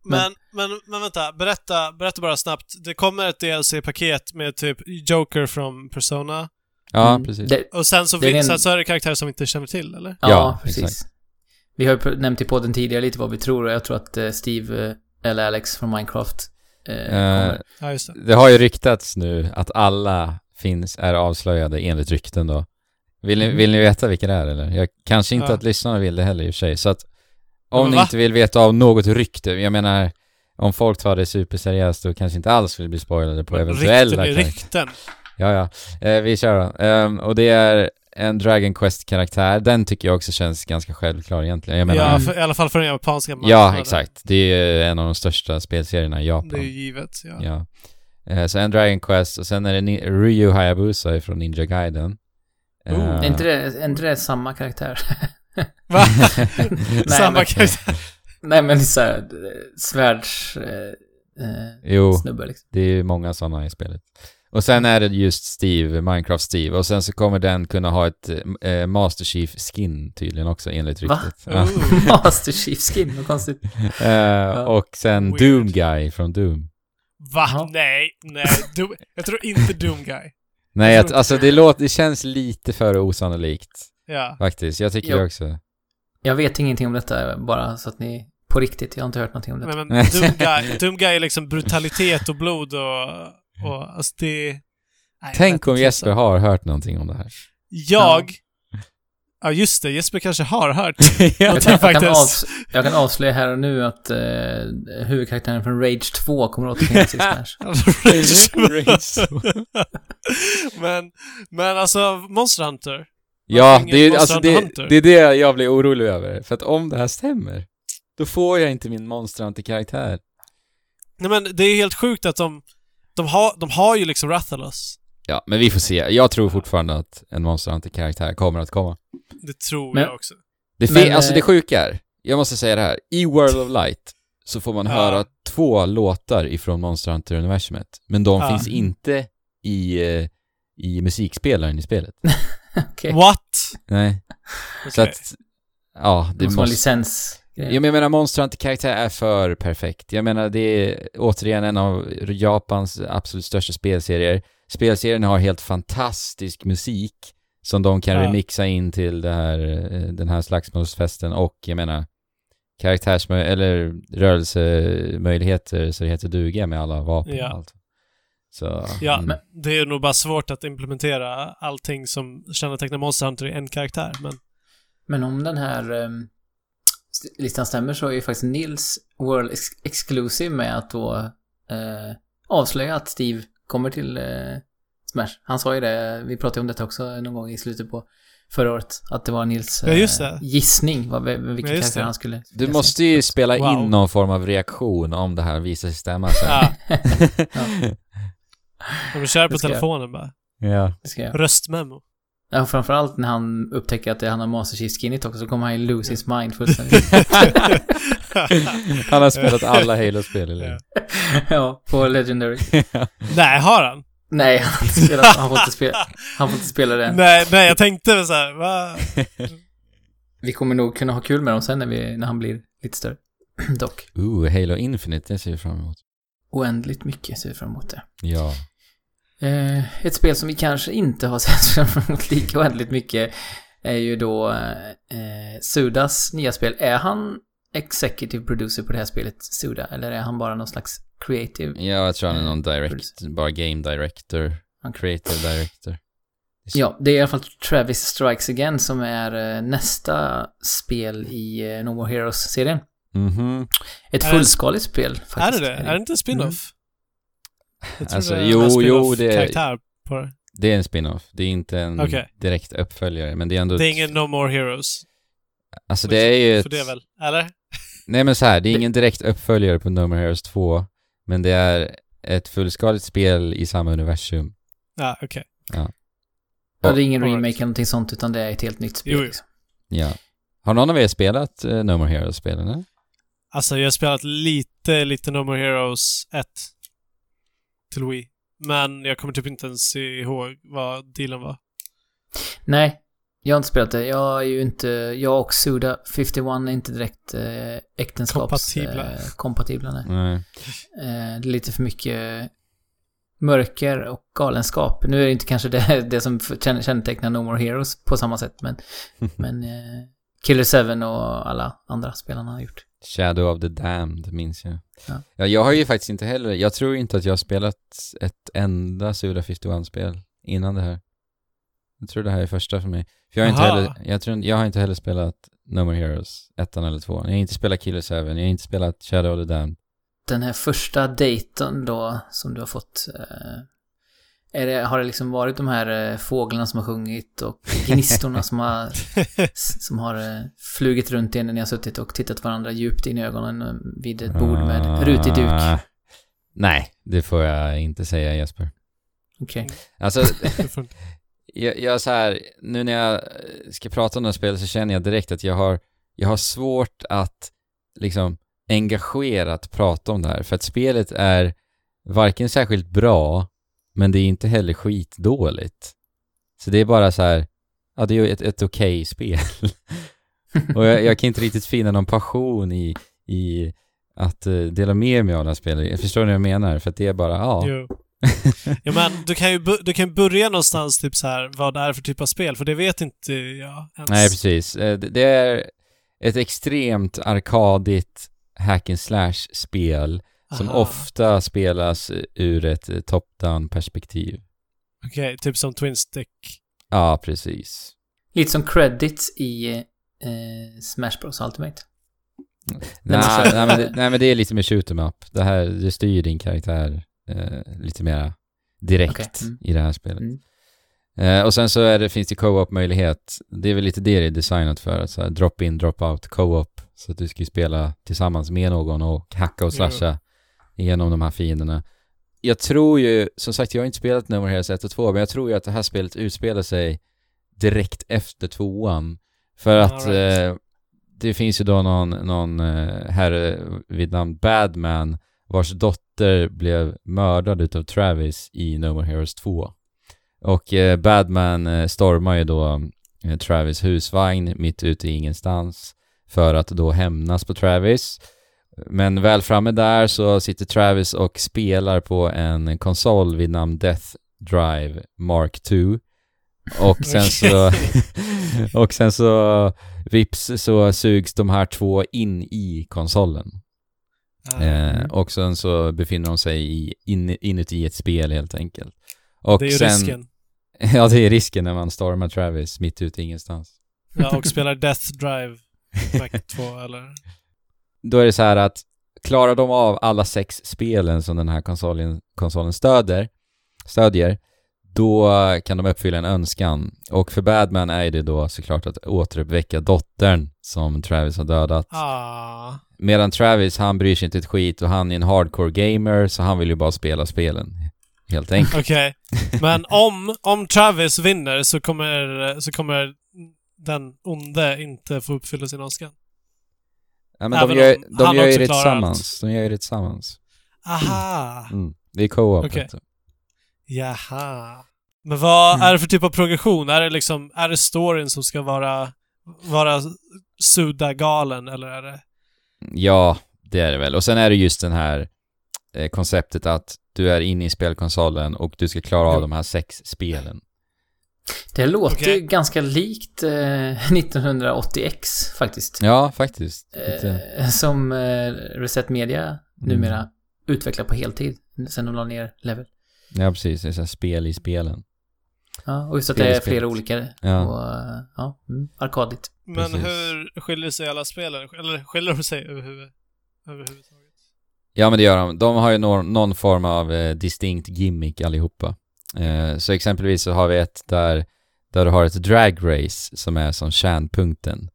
Men, men, men vänta, berätta, berätta bara snabbt. Det kommer ett DLC-paket med typ Joker från Persona. Ja, Mm, precis. Det, Och sen så, Det är vi, en- sen så är det karaktärer som vi inte känner till, eller? ja, Ja, precis. exakt. Vi har ju nämnt i podden tidigare lite vad vi tror och jag tror att eh, Steve, eh, eller Alex från Minecraft, eh, Eh, kommer. Ja, just det. det har ju ryktats nu att alla finns, är avslöjade enligt rykten då. Vill ni, Mm. vill ni veta vilka det är eller? Jag kanske inte Ja. att lyssnarna vill det heller i och för sig, så att om ni inte vill veta av något rykte, jag menar om folk tar det superseriöst då kanske inte alls vill bli spoilade på eventuella Rykten är rykten. Ja, ja. Eh, vi kör då. Ehm, och det är en Dragon Quest-karaktär. Den tycker jag också känns ganska självklar egentligen. Jag menar, Ja, ja, för, i alla fall för den japanska marknaden. exakt. Det är en av de största spelserierna i Japan. Det är ju givet, ja. Ja. Eh, så en Dragon Quest och sen är det Ni- Ryu Hayabusa från Ninja Gaiden. Oh. Eh, Är inte det, är inte det samma karaktär? Va? Nej, Samma men- karaktär. Nej men det är såhär, eh, svärds... Eh, eh, Jo, snubbe liksom. det är ju många sådana i spelet. Och sen är det just Steve, Minecraft Steve. Och sen så kommer den kunna ha ett eh, Master Chief skin tydligen också enligt Va? ryktet. Ja. Oh. Master Chief Skin, vad konstigt. Eh, och sen Weird. Doom Guy från Doom. Va? Jaha. Nej, nej. Doom, jag tror inte Doom Guy. Nej, Jag alltså det, låter, det känns lite för osannolikt Ja. faktiskt. Jag tycker Jo. det också. Jag vet ingenting om detta, bara så att ni... På riktigt, jag har inte hört någonting om detta. Men, men Doom, Guy, Doom Guy är liksom brutalitet och blod och... och alltså det... Nej, Tänk om Jesper alltså. har hört någonting om det här. Jag... Ja, just det. Jesper kanske har hört. ja. Jag Någonting kan, jag, kan faktiskt. avs- jag kan avslöja här och nu att eh, huvudkaraktären från Rage 2 kommer att återfinnas i Smash. men, men alltså, Monster Hunter. Ja, det är, alltså, det, det är det jag blir orolig över. För att om det här stämmer, då får jag inte min Monster Hunter-karaktär. Nej men det är helt sjukt att de... De har, de har ju liksom Rathalos. Ja, men vi får se. Jag tror fortfarande att en Monster Hunter-karaktär kommer att komma. Det tror Men- jag också. Det, Men, alltså eh, det sjuka är, jag måste säga det här, i World of Light så får man Ja. höra två låtar ifrån Monster Hunter-universumet. Men de Ja. finns inte i, eh, i musikspelaren i spelet. Okej. What? Nej. Så Okej. att, ja, det Det måste vara måste... Ja, men jag menar, Monster Hunter-karaktär är för perfekt. Jag menar, det är återigen en av Japans absolut största spelserier. Spelserien har helt fantastisk musik som de kan Ja. remixa in till det här, eh, den här slagsmålsfesten och jag menar karaktärs eller rörelsemöjligheter så det heter duga med alla vapen Ja. och allt. Så, Ja, mm. men det är nog bara svårt att implementera allting som kännetecknar Monster Hunter i en karaktär, men... Men om den här st- listan stämmer så är ju faktiskt Nils World ex- Exclusive med att då eh, avslöja att Steve kommer till eh, Smash. Han sa ju det, vi pratade om detta också någon gång i slutet på förra året, att det var Nils Ja, just det. gissning vad, vilken Ja, just karaktär han skulle Du måste ju spela Wow. in någon form av reaktion om det här visar sig stämma sen. Ja, Ja. de kör på ska jag. telefonen bara. ja. Röstmemo. Ja, framförallt när han upptäcker att det, han har Master Chief skinnet också, så kommer han ju lose his mind fullständigt. Han har spelat alla Halo-spel, eller hur? ja, på Legendary. Nej, har han? Nej, han har inte spelat, han får inte spela, han får inte spela det. Nej, nej, jag tänkte väl såhär, va? Vi kommer nog kunna ha kul med dem sen när, vi, när han blir lite större. Dock. Ooh, Halo Infinite, det ser jag fram emot. Oändligt mycket ser vi fram emot det. Ja. Eh, ett spel som vi kanske inte har sett fram emot lika oändligt mycket är ju då eh, Sudas nya spel. Är han executive producer på det här spelet, Suda, eller är han bara någon slags creative? Ja, jag tror han är någon direct, Producer. bara game director, Okej. creative director. Ja, det är i alla fall Travis Strikes Again som är eh, nästa spel i eh, No More Heroes-serien. Mhm. Ett Är det- fullskaligt spel Är faktiskt. det det? Är det inte en spin-off? Jag Alltså, det är jo, en jo, spin-off det- karaktär på det. Det är en spin-off, det är inte en Okej. direkt uppföljare, men det är ändå... Det är ett- ingen No More Heroes. Alltså det är ju ett... För det väl? Eller? Nej men så här, det är ingen direkt uppföljare på No More Heroes 2, men det är ett fullskaligt spel i samma universum. Ja, okej. Ja, det är ingen remake eller någonting sånt, utan det är ett helt nytt spel. Jo, jo. liksom. Ja. Har någon av er spelat uh, No More Heroes-spelen? Alltså, jag har spelat lite, lite No More Heroes 1 till Wii. Men jag kommer typ inte ens ihåg vad dealen var. Nej, jag har inte spelat det. Jag är ju inte, jag och Suda 51 är inte direkt eh, äktenskaps... Kompatibla. Eh, kompatibla nej. Nej. Eh, det är lite för mycket mörker och galenskap. Nu är det inte kanske det, det som känne- kännetecknar No More Heroes på samma sätt, men, men eh, Killer 7 och alla andra spelarna har gjort. Shadow of the Damned, minns jag. Ja. Ja, jag har ju faktiskt inte heller, jag tror inte att jag har spelat ett enda Suda 51-spel innan det här. Jag tror det här är första för mig. För jag har inte heller, jag tror, jag har inte heller spelat No More Heroes, ettan eller tvåan. Jag har inte spelat Killer 7, jag har inte spelat Shadow of the Damned. Den här första dejten då, som du har fått, eh, det, har det liksom varit de här eh, fåglarna som har sjungit och gnistorna som har, som har eh, flugit runt er när ni har suttit och tittat varandra djupt in i ögonen eh, vid ett bord med rutig duk? Ah, Nej, det får jag inte säga Jesper. Okej. Alltså, Det får- jag, jag så här, nu när jag ska prata om det här spelet så känner jag direkt att jag har, jag har svårt att liksom engagerat prata om det här. För att spelet är varken särskilt bra, men det är inte heller skitdåligt. Så det är bara så här, ja det är ju ett, ett okej okay spel. och jag, jag, kan inte riktigt finna någon passion i, i att uh, dela med mig av det här spelet. Jag förstår vad jag menar, för att det är bara, ja. Jo. ja men du kan ju du kan börja någonstans typ så här vad det är för typ av spel, för det vet inte jag ens. Nej, precis. Eh, det är ett extremt arkadigt hack and slash-spel som ofta spelas ur ett top-down perspektiv. Okej, okay, typ som Twin Stick. Ja, precis. Lite som credits i eh, Smash Bros Ultimate. Nej, nej, men det, nej, men det är lite mer shoot em up. Det här, du styr din karaktär eh, lite mer direkt okay. mm. i det här spelet. Mm. Eh, och sen så är det, finns det co-op möjlighet. Det är väl lite det det är designat för. Så drop in, drop out, co-op. Så att du ska spela tillsammans med någon och hacka och slasha mm. Igenom de här fienderna. Jag tror ju, som sagt jag har inte spelat No More Heroes 1 och 2, men jag tror ju att det här spelet utspelar sig direkt efter tvåan. För att right. eh, det finns ju då någon, någon eh, herre vid namn Badman vars dotter blev mördad utav Travis i No More Heroes 2. Och eh, Badman eh, stormar ju då eh, Travis husvagn mitt ute i ingenstans för att då hämnas på Travis. Men väl framme där så sitter Travis och spelar på en konsol vid namn Death Drive Mark 2 och sen så och sen så vips så sugs de här två in i konsolen. Mm. Eh, och sen så befinner de sig i, in, inuti ett spel helt enkelt. Och det är ju sen, risken. Ja, det är risken när man stormar Travis mitt ute ingenstans. Ja, och spelar Death Drive Mac 2 eller? Då är det så här att klarar de av alla sex spelen som den här konsolen, konsolen stöder, stödjer, då kan de uppfylla en önskan. Och för Badman är det då såklart att återuppväcka dottern som Travis har dödat. Ah. Medan Travis, han bryr sig inte ett skit och han är en hardcore gamer så han vill ju bara spela spelen. Helt enkelt. Okej. Okay. Men om, om Travis vinner så kommer, så kommer den onde inte få uppfylla sin önskan? Ja men de gör, de gör ju det tillsammans. De gör ju det tillsammans. Aha. Mm. Det är co-op. Okay. Jaha. Men vad mm. är det för typ av progression? Är det liksom, är det storyn som ska vara, vara Suda-galen eller är det? Ja, det är det väl. Och sen är det just den här eh, konceptet att du är inne i spelkonsolen och du ska klara av de här sex spelen. Det låter okay. ganska likt eh, 1980X faktiskt. Ja, faktiskt. Eh, som eh, Reset Media numera mm. utvecklar på heltid sen de la ner Level. Ja, precis. Det är så spel i spelen. Ja, och just att det är flera olika. Ja. Och, ja, mm, arkadigt. Men precis. hur skiljer sig alla spelen? Eller skiljer de sig överhuvud, överhuvudtaget? Ja, men det gör de. De har ju någon, någon form av eh, distinkt gimmick allihopa. Eh, så exempelvis så har vi ett där, där du har ett drag race som är som kärnpunkten.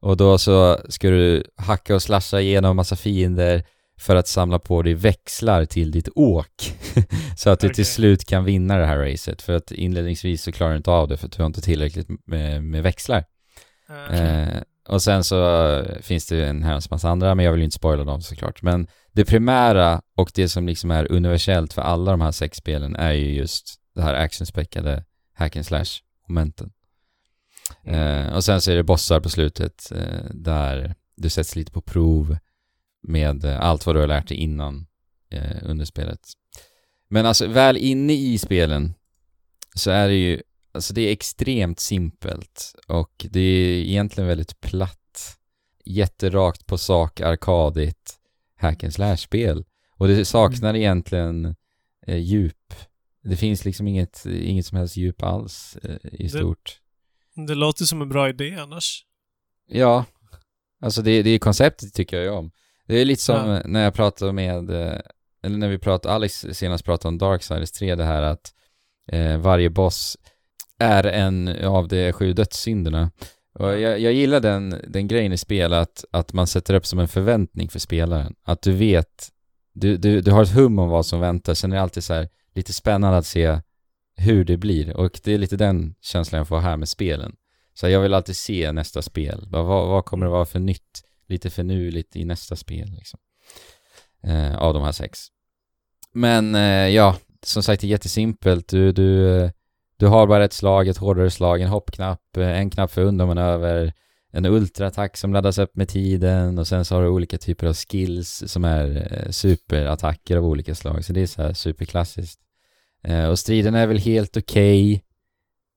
Och då så ska du hacka och slasha igenom massa fiender för att samla på dig växlar till ditt åk. så att du okay. till slut kan vinna det här racet. För att inledningsvis så klarar du inte av det för att du har inte tillräckligt med, med växlar. Okay. Eh, och sen så finns det en herrans massa andra, men jag vill ju inte spoila dem såklart. Men det primära och det som liksom är universellt för alla de här sex spelen är ju just det här actionspäckade hack and slash momenten. Mm. Eh, och sen så är det bossar på slutet eh, där du sätts lite på prov med eh, allt vad du har lärt dig innan eh, under spelet. Men alltså väl inne i spelen så är det ju, alltså det är extremt simpelt och det är egentligen väldigt platt, jätterakt på sak, arkadigt, hack and slash-spel. Och det saknar mm. egentligen eh, djup. Det finns liksom inget, inget som helst djup alls eh, i det, stort. Det låter som en bra idé annars. Ja, alltså det, det konceptet tycker jag ju om. Det är lite som ja. när jag pratade med, eh, eller när vi pratade, Alex senast pratade om Darksiders 3, det här att eh, varje boss är en av de sju dödssynderna. Och jag, jag gillar den, den grejen i spel att, att man sätter upp som en förväntning för spelaren. Att du vet, du, du, du har ett hum om vad som väntar, sen är det alltid så här lite spännande att se hur det blir. Och det är lite den känslan jag får här med spelen. Så jag vill alltid se nästa spel. Vad, vad kommer det vara för nytt, lite finurligt i nästa spel liksom. Eh, av de här sex. Men eh, ja, som sagt det är jättesimpelt. Du, du, eh, du har bara ett slag, ett hårdare slag, en hoppknapp, eh, en knapp för undanmanöver, en ultraattack som laddas upp med tiden och sen så har du olika typer av skills som är eh, superattacker av olika slag. Så det är så här superklassiskt. Eh, och striden är väl helt okej. Okay.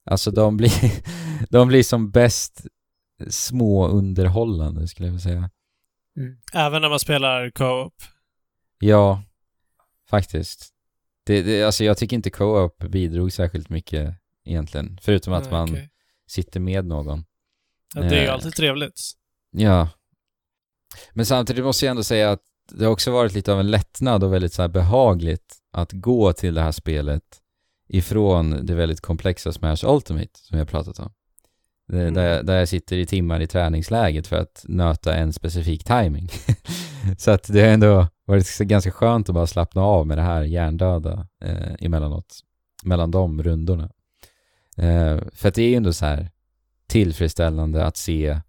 Alltså de blir, de blir som bäst små underhållande skulle jag vilja säga. Mm. Även när man spelar co-op? Ja, faktiskt. Det, det, alltså jag tycker inte co-op bidrog särskilt mycket egentligen. Förutom att man okay. sitter med någon. Ja, det är ju eh, alltid trevligt. Ja. Men samtidigt måste jag ändå säga att det har också varit lite av en lättnad och väldigt så behagligt att gå till det här spelet ifrån det väldigt komplexa Smash Ultimate som jag pratat om. Mm. Där, jag, där jag sitter i timmar i träningsläget för att nöta en specifik timing. så att det har ändå varit ganska skönt att bara slappna av med det här hjärndöda eh, emellanåt, mellan de rundorna. Eh, för att det är ju ändå så här tillfredsställande att se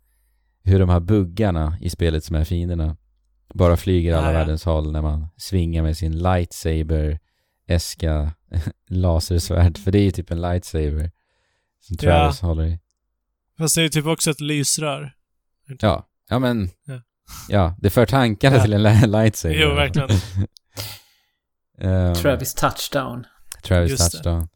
hur de här buggarna i spelet som är fienderna bara flyger alla ja, ja. världens håll när man svingar med sin lightsaber äska lasersvärd, för det är ju typ en lightsaber som Travis ja. håller i. Fast det är ju typ också ett lysrör. Ja, ja men ja, ja det för tankarna ja. till en lightsaber. Jo, verkligen. um, Travis touchdown. Travis Just touchdown.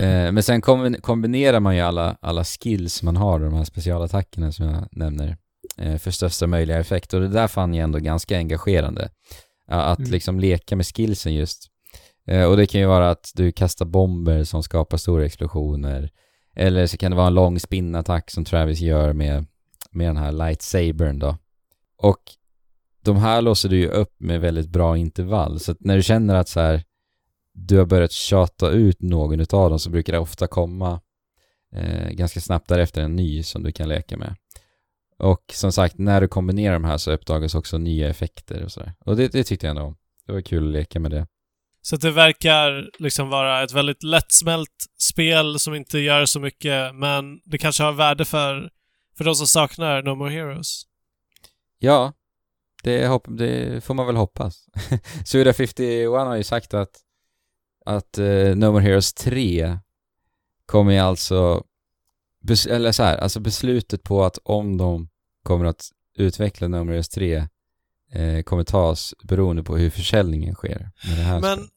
uh, men sen kombinerar man ju alla, alla skills man har, de här specialattackerna som jag nämner, uh, för största möjliga effekt. Och det där fann jag ändå ganska engagerande. Uh, att mm. liksom leka med skillsen just. Eh, och det kan ju vara att du kastar bomber som skapar stora explosioner. Eller så kan det vara en lång spinnattack som Travis gör med, med den här lightsabern då. Och de här låser du ju upp med väldigt bra intervall. Så att när du känner att så här, du har börjat tjata ut någon utav dem så brukar det ofta komma eh, ganska snabbt därefter en ny som du kan leka med. Och som sagt, när du kombinerar de här så uppdagas också nya effekter och sådär. Och det, det tyckte jag ändå om. Det var kul att leka med det. Så det verkar liksom vara ett väldigt lättsmält spel som inte gör så mycket, men det kanske har värde för, för de som saknar No More Heroes. Ja, det, hopp, det får man väl hoppas. Suda 51 har ju sagt att, att uh, No More Heroes 3 kommer ju alltså, eller så här, alltså beslutet på att om de kommer att utveckla No More Heroes 3 eh, kommer tas beroende på hur försäljningen sker. Med det här men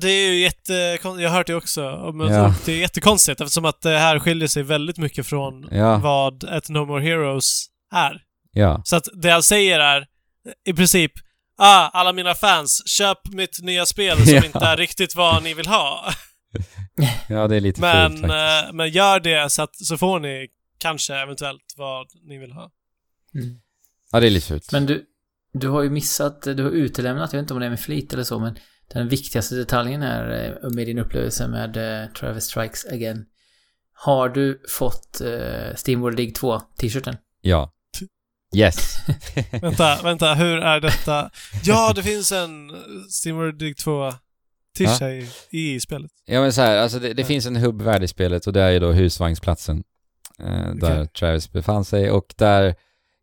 det är ju jätte... Jag har hört det också. Ja. Det är jättekonstigt eftersom att det här skiljer sig väldigt mycket från ja. vad ett No More Heroes är. Ja. Så att det han säger är i princip Ah, alla mina fans, köp mitt nya spel som ja. inte är riktigt vad ni vill ha. ja, det är lite men, fult, eh, men gör det så att så får ni kanske eventuellt vad ni vill ha. Mm. Ja, det är lite fult. Men du, du har ju missat, du har utelämnat, jag vet inte om det är med flit eller så, men den viktigaste detaljen är eh, med din upplevelse med uh, Travis Strikes Again. Har du fått uh, Steamworld League 2 t-shirten? Ja. Yes. vänta, vänta, hur är detta? Ja, det finns en Steamworld League 2 t-shirt ja. i, spelet. Ja men så här, alltså det, det ja. finns en hubbvärld i spelet och det är ju då husvagnsplatsen. Eh, där okay. Travis befann sig och där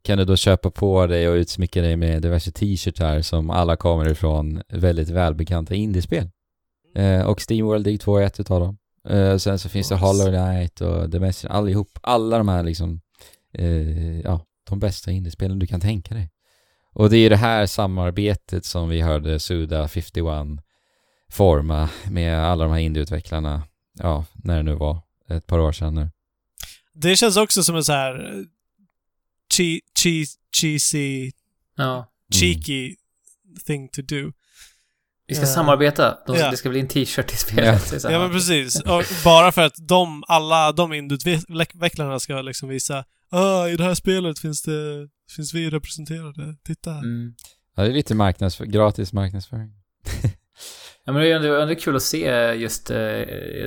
kan du då köpa på dig och utsmycka dig med diverse t-shirtar som alla kommer ifrån väldigt välbekanta indiespel. Eh, och Steamworld Dig 2 är ett utav dem. Eh, sen så finns det Hollow Knight och The Messenger, allihop. Alla de här liksom, eh, ja, de bästa indiespelen du kan tänka dig. Och det är det här samarbetet som vi hörde Suda 51 forma med alla de här indieutvecklarna, ja, när det nu var, ett par år sedan nu. Det känns också som en så här che che cheesy, ja. cheeky mm. thing to do. Vi ska samarbeta. De, yeah. Det ska bli en t-shirt i spelet. Ja. ja, men precis. Och bara för att de, alla de indutvecklarna ska liksom visa ah, i det här spelet finns det, finns vi representerade. Titta här. Mm. Ja, det är lite marknadsför gratis marknadsföring. Ja, men det är ändå, ändå kul att se just uh,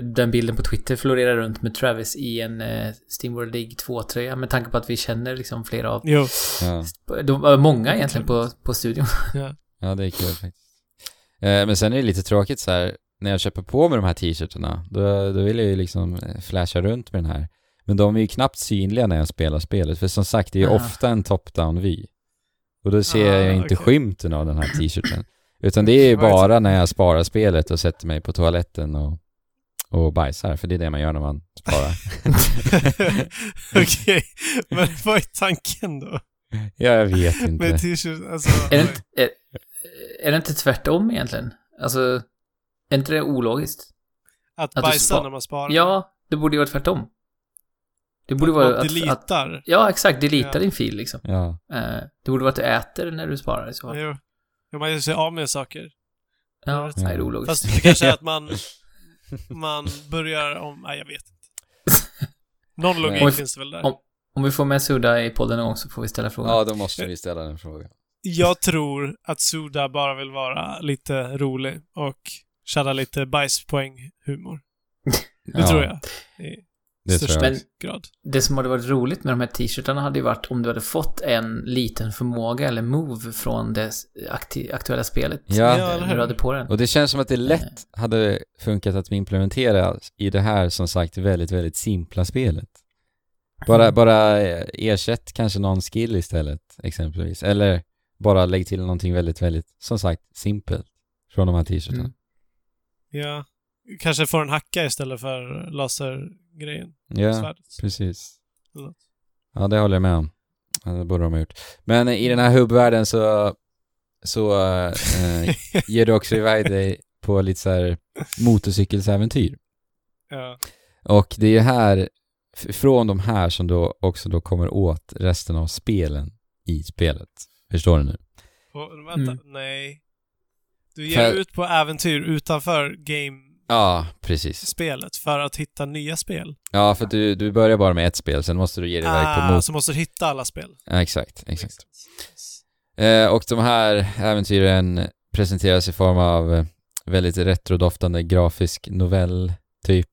den bilden på Twitter florera runt med Travis i en uh, Steamworld League 2-tröja med tanke på att vi känner liksom flera av... Jo. Ja. De, uh, många egentligen på, på studion. Ja. ja, det är kul faktiskt. Men sen är det lite tråkigt så här när jag köper på mig de här t-shirtarna, då, då vill jag ju liksom eh, flasha runt med den här. Men de är ju knappt synliga när jag spelar spelet, för som sagt, det är ju Ah. ofta en top-down vy. Och då ser Ah, jag inte okej. skymten av den här t-shirten. Utan det är ju bara när jag sparar spelet och sätter mig på toaletten och, och bajsar, för det är det man gör när man sparar. Okej, men vad är tanken då? ja, jag vet inte. Med t-shirt, alltså... Är det, inte, är, är det inte tvärtom egentligen? Alltså, är inte det ologiskt? Att att bajsa spa- när man sparar? Ja, det borde ju vara tvärtom. Det borde att vara att, att... deletar? Ja, exakt. Delita Ja. din fil liksom. Ja. Eh, det borde vara att du äter när du sparar i så fall. Jo. Jo, man gör sig av med saker. Ja, rätt. nej, det är ologiskt. Fast det kanske är att man, man börjar om... Nej, jag vet inte. Någon logik finns det väl där. om- Om vi får med Suda i podden någon gång så får vi ställa frågan. ja, då måste vi ställa den frågan. Jag tror att Suda bara vill vara lite rolig och köra lite bajspoäng-humor. Det Ja, tror jag. I Det största tror jag. Men- grad. Det som hade varit roligt med de här t-shirtarna hade ju varit om du hade fått en liten förmåga eller move från det aktuella spelet. Ja. När du hade på den. Och det känns som att det lätt hade funkat att implementera i det här som sagt väldigt, väldigt simpla spelet. Bara, bara eh, ersätt kanske någon skill istället, exempelvis. Eller bara lägg till någonting väldigt, väldigt, som sagt, simpelt från de här t-shirtarna. Mm. Ja. Kanske får en hacka istället för lasergrejen. Ja, Svärdet. precis. Något. Ja, det håller jag med om. Ja, det borde de ha gjort. Men i den här hubbvärlden så, så eh, ger du också iväg dig på lite så här motorcykelsäventyr. Ja. Och det är här, f- från de här som då också då kommer åt resten av spelen i spelet. Förstår du nu? Och, vänta, Mm. nej. Du ger För- ut på äventyr utanför game-spelet Ja, precis. för att hitta nya spel. Ja, för du, du börjar bara med ett spel, sen måste du ge dig iväg på Ah, mot... så måste du hitta alla spel. Ja, exakt, exakt. Eh, och de här äventyren presenteras i form av eh, väldigt retrodoftande grafisk novell, typ.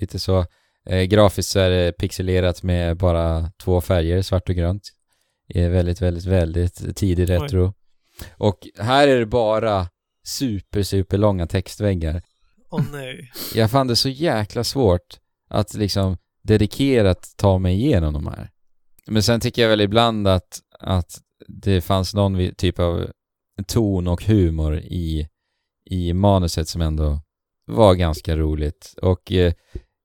Lite så. Eh, grafiskt så är det pixelerat med bara två färger, svart och grönt. Är väldigt, väldigt, väldigt tidig retro. Och här är det bara super, super långa textväggar. Åh nej. Jag fann det så jäkla svårt att liksom dedikerat ta mig igenom de här. Men sen tycker jag väl ibland att, att det fanns någon typ av ton och humor i, i manuset som ändå var ganska roligt. Och eh,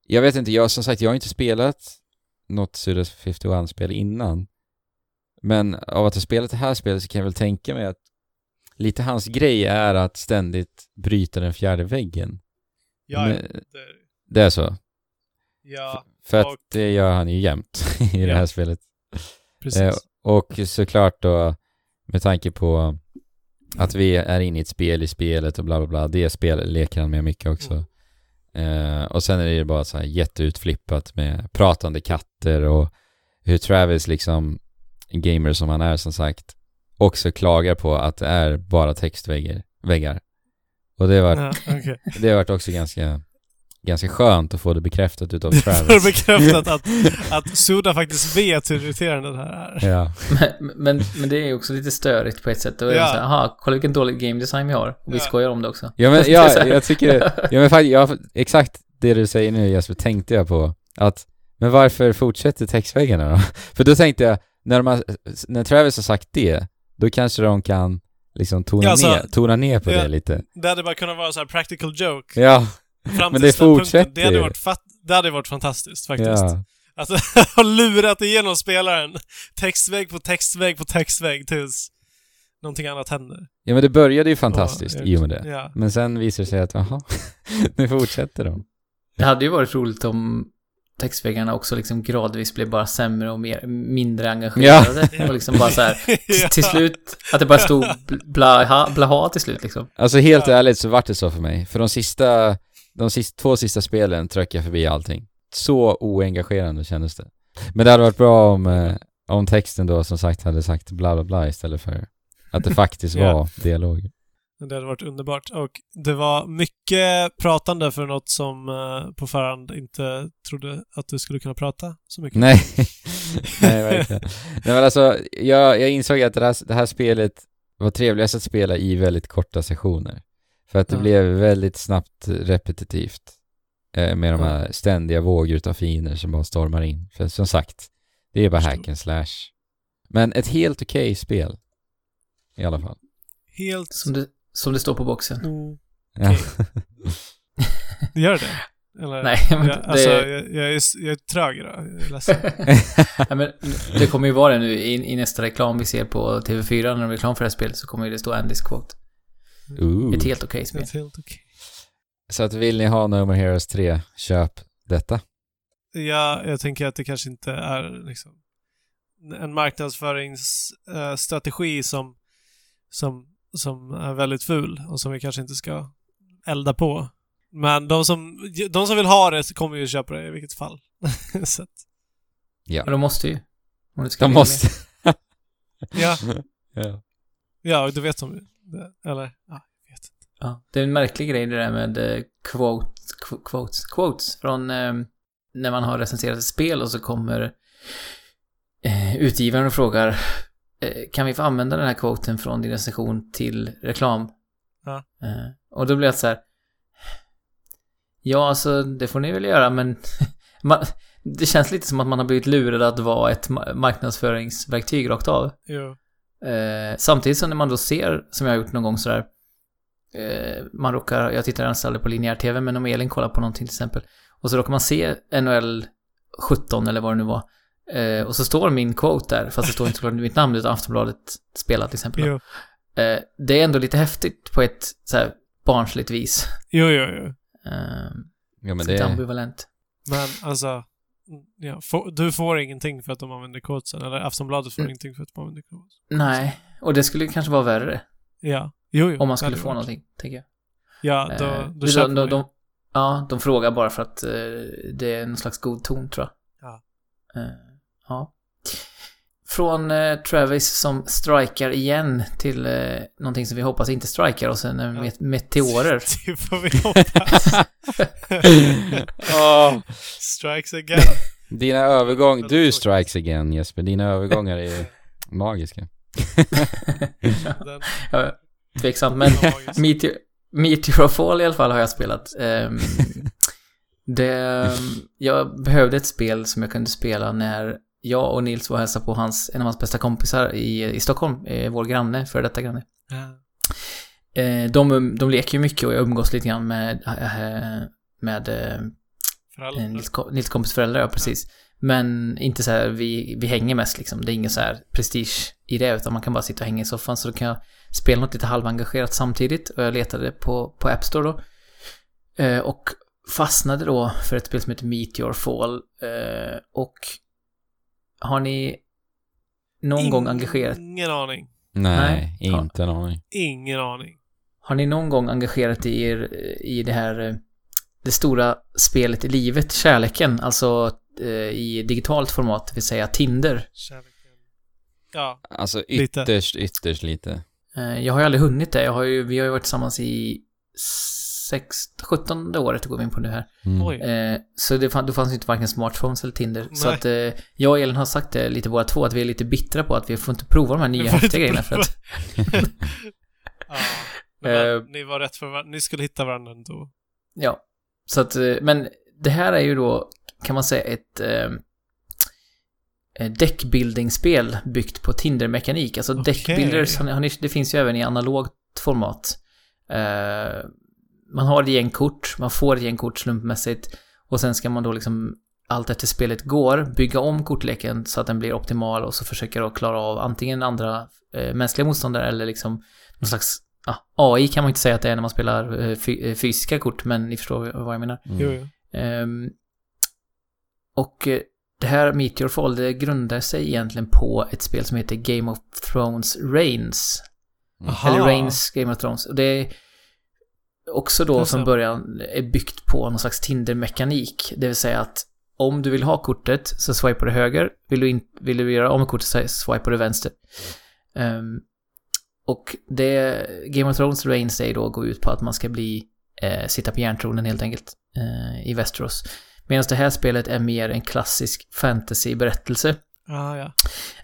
jag vet inte, jag som sagt, jag har inte spelat något Suda 51-spel innan. Men av att ha spelat det här spelet så kan jag väl tänka mig att lite hans grej är att ständigt bryta den fjärde väggen. Ja. Men- Det, Det är så? ja, För att Och- det gör han ju jämt i det Ja. här spelet. precis. Eh, och såklart då, med tanke på att vi är inne i ett spel i spelet och bla bla bla, det spel leker han med mycket också. Eh, och sen är det ju bara så här jätteutflippat med pratande katter och hur Travis liksom, gamer som han är som sagt, också klagar på att det är bara textväggar. Väggar. Och det har varit, Ja, okej. det har varit också ganska, ganska skönt att få det bekräftat utav Travis. För bekräftat att, att Suda faktiskt vet hur irriterande det här är. Ja. Men, men, men det är ju också lite störigt på ett sätt. Då är Ja. så här, aha, kolla vilken dålig game design vi har. Och vi Ja. skojar om det också. Ja men ja, jag tycker, ja men faktiskt, ja, exakt det du säger nu Jesper tänkte jag på. Att, men varför fortsätter textväggarna då? För då tänkte jag, när, de har, när Travis har sagt det, då kanske de kan liksom tona, Ja, alltså, ner, tona ner på ja. det lite. Det hade bara kunnat vara så här practical joke. Ja, Fram men det den punkten. fortsätter Det hade ju. varit, fat, det hade varit fantastiskt faktiskt. ja. Alltså, har lurat igenom spelaren. Textvägg på textvägg på textvägg tills någonting annat händer. ja men det började ju fantastiskt Ja, i och med det. Ja. Men sen visar det sig att, jaha, nu fortsätter de. Det hade ju varit roligt om textväggarna också liksom gradvis blev bara sämre och mer, mindre engagerade. Ja. Och liksom bara så här, till, Ja. till slut, att det bara stod bl- blaha, blaha till slut liksom. Alltså helt Ja. ärligt så vart det så för mig. För de sista, de sista, två sista spelen tröck jag förbi allting. Så oengagerande kändes det. Men det hade varit bra om, eh, om texten då som sagt hade sagt bla bla bla istället för att det faktiskt var dialog. Det hade varit underbart. Och det var mycket pratande för något som eh, på förhand inte trodde att du skulle kunna prata så mycket. Nej, nej verkligen. Nej men alltså, jag, jag insåg att det här, det här spelet var trevligast att spela i väldigt korta sessioner. För att det Ja. blev väldigt snabbt repetitivt. Eh, med de Ja. här ständiga vågor utav fiender som bara stormar in. För som sagt, det är bara hack and slash. Men ett helt okej spel. I alla fall. Helt... Som det, som det står på boxen. Mm. Ja. Gör det? Eller? Nej, men jag, alltså, det, jag, jag, är, jag är trög idag. Jag är ledsen. ja, men det kommer ju vara det nu i, i nästa reklam vi ser på TV4 när de är reklam för det här spelet så kommer ju det stå Andys quote. Ooh. Ett helt okej spel. Ett helt okej. Så att vill ni ha No More Heroes 3, köp detta. Ja, jag tänker att det kanske inte är liksom en marknadsföringsstrategi som, som, som är väldigt ful och som vi kanske inte ska elda på. Men de som, de som vill ha det kommer ju köpa det i vilket fall. Så att, Ja, de måste ju. Om det ska De måste... ja, ja. ja, du vet om det. Eller, ja, jag vet inte. Ja, det är en märklig grej det där med eh, quote, qu- quotes, quotes från eh, när man har recenserat ett spel och så kommer eh, utgivaren och frågar kan vi få använda den här quoten från din recension till reklam? Ja. Eh, och då blir jag så här Ja, alltså det får ni väl göra men man, det känns lite som att man har blivit lurad att vara ett ma- marknadsföringsverktyg rakt av. Jo. Eh, samtidigt som när man då ser, som jag har gjort någon gång sådär, eh, man råkar, jag tittar nästan aldrig på linjär tv, men om Elin kollar på någonting till exempel, och så råkar man se NHL 17 eller vad det nu var, eh, och så står min quote där, fast det står inte såklart mitt namn utan Aftonbladet spelar till exempel. Jo. Eh, det är ändå lite häftigt på ett så här barnsligt vis. Jo, jo, jo. Eh, ja, men det... ambivalent. Men alltså, ja, få, du får ingenting för att de använder kodsen. Eller Aftonbladet får Mm. ingenting för att de använder kodsen. Nej, och det skulle kanske vara värre Ja. Jo, jo. om man skulle få varit. någonting, tänker jag. Ja, då, Eh, då de, köper de, de, ju. Ja, de frågar bara för att eh, det är en slags god ton, tror jag. Ja. Eh, ja. Från eh, Travis som strikar igen till eh, någonting som vi hoppas inte strikar och sen eh, Ja. met- meteorer. Det får vi hoppas. Åh, Strikes again. dina övergång... Du strikes again Jesper. Dina övergångar är magiska. Ja, tveksamt, men. Meteor, Meteor Fall i alla fall har jag spelat. Ehm, det, jag behövde ett spel som jag kunde spela när jag och Nils var och hälsade på hans, en av hans bästa kompisar i, i Stockholm, eh, vår granne, för detta granne. Ja. Eh, de, de leker ju mycket och jag umgås lite grann med, eh, med eh, Föräldrar. Nils, Nils kompis föräldrar, ja precis. Men inte så här, vi, vi hänger mest liksom. Det är ingen så här prestige i det, utan man kan bara sitta och hänga i soffan. Så då kan jag spela något lite halvengagerat samtidigt. Och jag letade på, på App Store då. Eh, och fastnade då för ett spel som heter Meteor Fall. Eh, och har ni någon gång engagerat Ingen aning. Nej, Nej. inte en aning. Ingen aning. Har ni någon gång engagerat er i det här eh, det stora spelet i livet, kärleken, alltså eh, i digitalt format, det vill säga Tinder. Kärleken. Ja. Alltså Lite. ytterst, ytterst lite. Eh, jag har ju aldrig hunnit det. Jag har ju, vi har ju varit tillsammans i sex, 17 året går vi in på nu här. Mm. Eh, så det, fann, då fanns ju inte varken smartphones eller Tinder. Så Nej. att eh, jag och Elin har sagt det lite båda två, att vi är lite bittra på att vi får inte prova de här nya häftiga grejerna för att ja. Men Eh. ni var rätt för varandra. Ni skulle hitta varandra ändå. Ja. Så att, eh, men det här är ju då, kan man säga, ett eh, eh, deckbuilding-spel byggt på Tinder-mekanik. Alltså har ni, det finns ju även i analogt format. Eh, man har ett gäng kort, man får ett gäng kort slumpmässigt och sen ska man då liksom allt efter spelet går bygga om kortleken så att den blir optimal och så försöka då klara av antingen andra eh, mänskliga motståndare eller liksom någon slags ja, AI kan man inte säga att det är när man spelar eh, eh, fysiska kort, men ni förstår vad jag menar. Mm. Ehm, och eh, det här Meteor Fall, det grundar sig egentligen på ett spel som heter Game of Thrones Reigns. Aha. Eller Reigns Game of Thrones. Och det är också då från början är byggt på någon slags Tinder-mekanik. Det vill säga att om du vill ha kortet så swipar du höger. Vill du, in, vill du göra av med kortet så swipar du vänster. Ehm, och det Game of Thrones Reigns Day då går ut på att man ska bli, eh, sitta på järntronen helt enkelt eh, i Westeros. Medan det här spelet är mer en klassisk fantasy-berättelse. Ah, ja.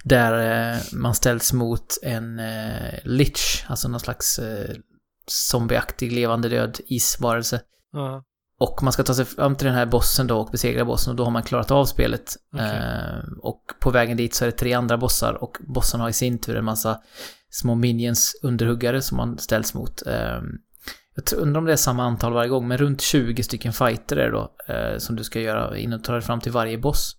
Där eh, man ställs mot en eh, lich, alltså någon slags eh, zombieaktig levande död isvarelse. Ja. Och man ska ta sig fram till den här bossen då och besegra bossen och då har man klarat av spelet. Okej. Eh, och på vägen dit så är det tre andra bossar och bossen har i sin tur en massa små minions underhuggare som man ställs mot. Eh, jag tror- undrar om det är samma antal varje gång, men runt 20 stycken fighter är det då eh, som du ska göra innan du tar dig fram till varje boss.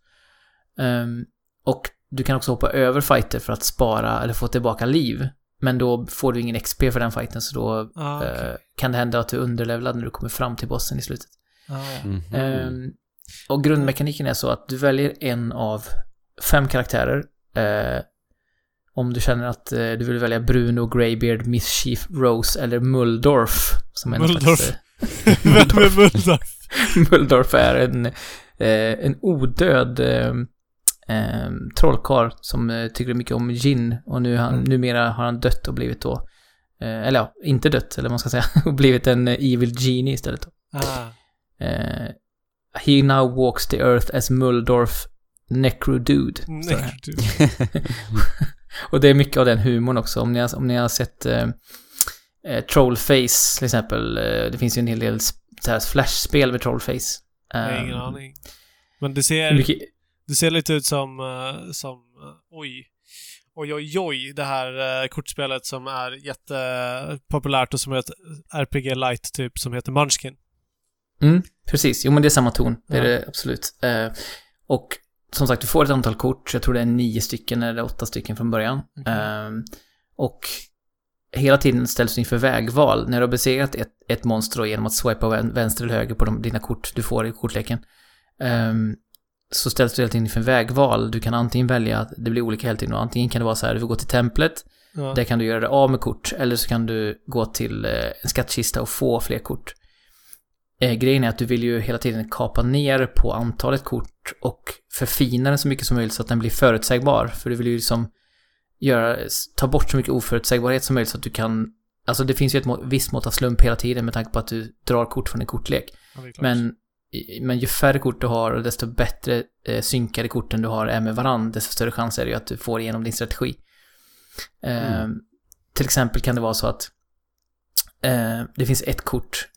Ehm, och du kan också hoppa över fighter för att spara eller få tillbaka liv. Men då får du ingen XP för den fighten så då Ah, okej. eh, kan det hända att du är underlevlad när du kommer fram till bossen i slutet. Ah, ja. Mhm. Ehm, och grundmekaniken är så att du väljer en av fem karaktärer. Eh, om du känner att eh, du vill välja Bruno, Greybeard, Mischief, Rose eller Muldorf. Som är Muldorf. slags, Vem är Muldorf? eh, Muldorf är en, eh, en odöd eh, trollkarl som eh, tycker mycket om gin. Och nu han, Mm. numera har han dött och blivit då, eh, eller ja, inte dött, eller vad man ska säga, och blivit en eh, evil genie istället. Ah. Eh, he now walks the earth as Muldorf Necrodude. du. Och det är mycket av den humorn också. Om ni har, om ni har sett eh, Trollface till exempel. Det finns ju en hel del flashspel med Trollface. Har ingen Ehm, aning. Men det ser, Mycket, det ser lite ut som, eh, som, eh, oj. Oj, oj, oj, det här eh, kortspelet som är jättepopulärt och som är ett RPG light typ som heter Munchkin. mm, precis. Jo men det är samma ton. Det är Ja. det absolut. Och som sagt, du får ett antal kort. Jag tror det är nio stycken eller åtta stycken från början. Ehm, och hela tiden ställs du inför vägval. När du har besegrat ett, ett monster genom att swipa vän- vänster eller höger på de, dina kort du får i kortleken. ehm, så ställs du hela tiden inför vägval. Du kan antingen välja, att det blir olika hela tiden, och antingen kan det vara så här, du får gå till templet, Ja. där kan du göra det av med kort, eller så kan du gå till eh, en skattkista och få fler kort. Eh, grejen är att du vill ju hela tiden kapa ner på antalet kort och förfina den så mycket som möjligt så att den blir förutsägbar. För du vill ju liksom göra, ta bort så mycket oförutsägbarhet som möjligt så att du kan Alltså det finns ju ett må, visst mått av slump hela tiden med tanke på att du drar kort från en kortlek. Ja. Men, men ju färre kort du har och desto bättre eh, synkade korten du har är med varandra, desto större chans är det ju att du får igenom din strategi. Eh, Till exempel kan det vara så att eh, det finns ett kort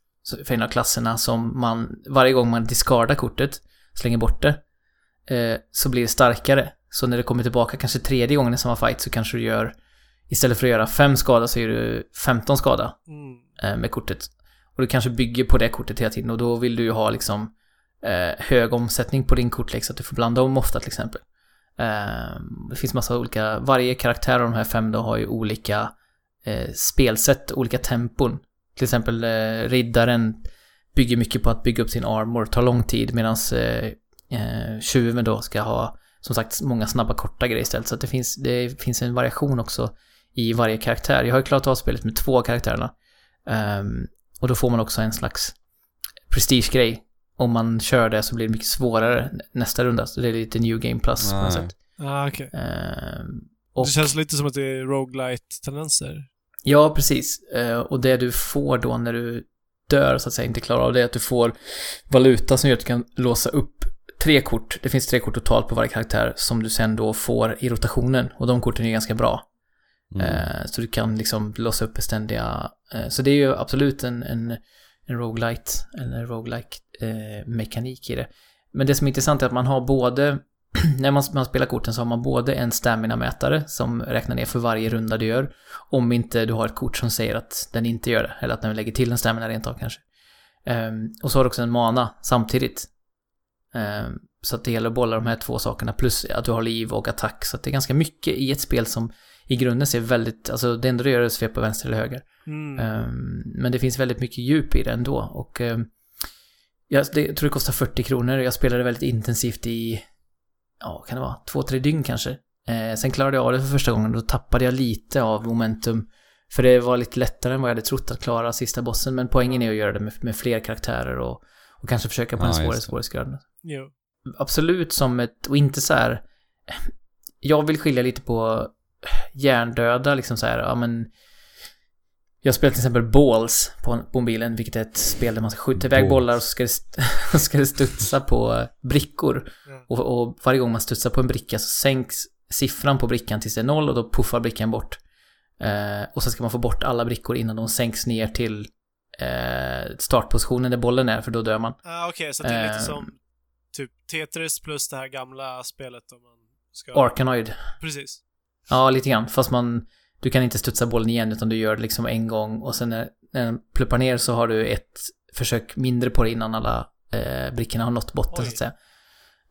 för en av klasserna som man, varje gång man discardar kortet, slänger bort det, eh, så blir det starkare. Så när det kommer tillbaka kanske tredje gången i samma fight så kanske du gör, istället för att göra fem skada så gör du 15 skada Mm. eh, med kortet. Och du kanske bygger på det kortet hela tiden och då vill du ju ha liksom eh, hög omsättning på din kortlek så att du får blanda om ofta till exempel. Eh, det finns massa olika, varje karaktär av de här fem då har ju olika eh, spelsätt, olika tempon. Till exempel eh, riddaren bygger mycket på att bygga upp sin armor, tar lång tid medan eh, eh, tjuven då ska ha som sagt många snabba korta grejer istället. Så att det finns, det finns en variation också i varje karaktär. Jag har ju klarat av spelet med två av karaktärerna. Ehm, och då får man också en slags prestigegrej. Om man kör det så blir det mycket svårare nästa runda. Så det är lite new game plus på något sätt. Ah, okej. Ehm, och, Det känns lite som att det är roguelite-tendenser. Ja, precis. Eh, och det du får då när du dör, så att säga, inte klarar av det, är att du får valuta som gör att du kan låsa upp tre kort. Det finns tre kort totalt på varje karaktär som du sen då får i rotationen. Och de korten är ganska bra. Mm. Eh, så du kan liksom låsa upp beständiga... Eh, så det är ju absolut en, en, en roguelite, eller roguelike eh, mekanik i det. Men det som är intressant är att man har både... När man, man spelar korten så har man både en stamina-mätare som räknar ner för varje runda du gör. Om inte du har ett kort som säger att den inte gör det. Eller att den lägger till en stamina rent av kanske. Um, och så har du också en mana samtidigt. Um, så att det gäller att bolla de här två sakerna. Plus att du har liv och attack. Så att det är ganska mycket i ett spel som i grunden ser väldigt, alltså det enda du gör är att svepa vänster eller höger. Mm. Ehm, men det finns väldigt mycket djup i det ändå och um, jag, det, tror det kostar 40 kronor. Jag spelade väldigt intensivt i, ja kan det vara, två, tre dygn kanske. Eh, sen klarade jag av det för första gången och då tappade jag lite av momentum. För det var lite lättare än vad jag hade trott att klara sista bossen. Men poängen är att göra det med, med fler karaktärer och, och kanske försöka på Ja, en svårare svårighetsgrad absolut som ett, och inte så här. Jag vill skilja lite på hjärndöda, liksom så här, ja men jag spelar till exempel Balls på, på mobilen, vilket är ett spel där man ska skjuta iväg Balls. bollar och så ska det, ska det studsa på brickor. Ja. Och, och varje gång man studsar på en bricka så sänks siffran på brickan tills det är noll och då puffar brickan bort. Eh, och sen ska man få bort alla brickor innan de sänks ner till eh, startpositionen där bollen är, för då dör man. Ah, Okej, så det är lite Eh. som typ Tetris plus det här gamla spelet om man ska... Arkanoid. Precis. Ja, lite grann. Fast man... Du kan inte studsa bollen igen, utan du gör det liksom en gång och sen när, när den pluppar ner så har du ett försök mindre på det innan alla eh, brickorna har nått botten, Oj. så att säga.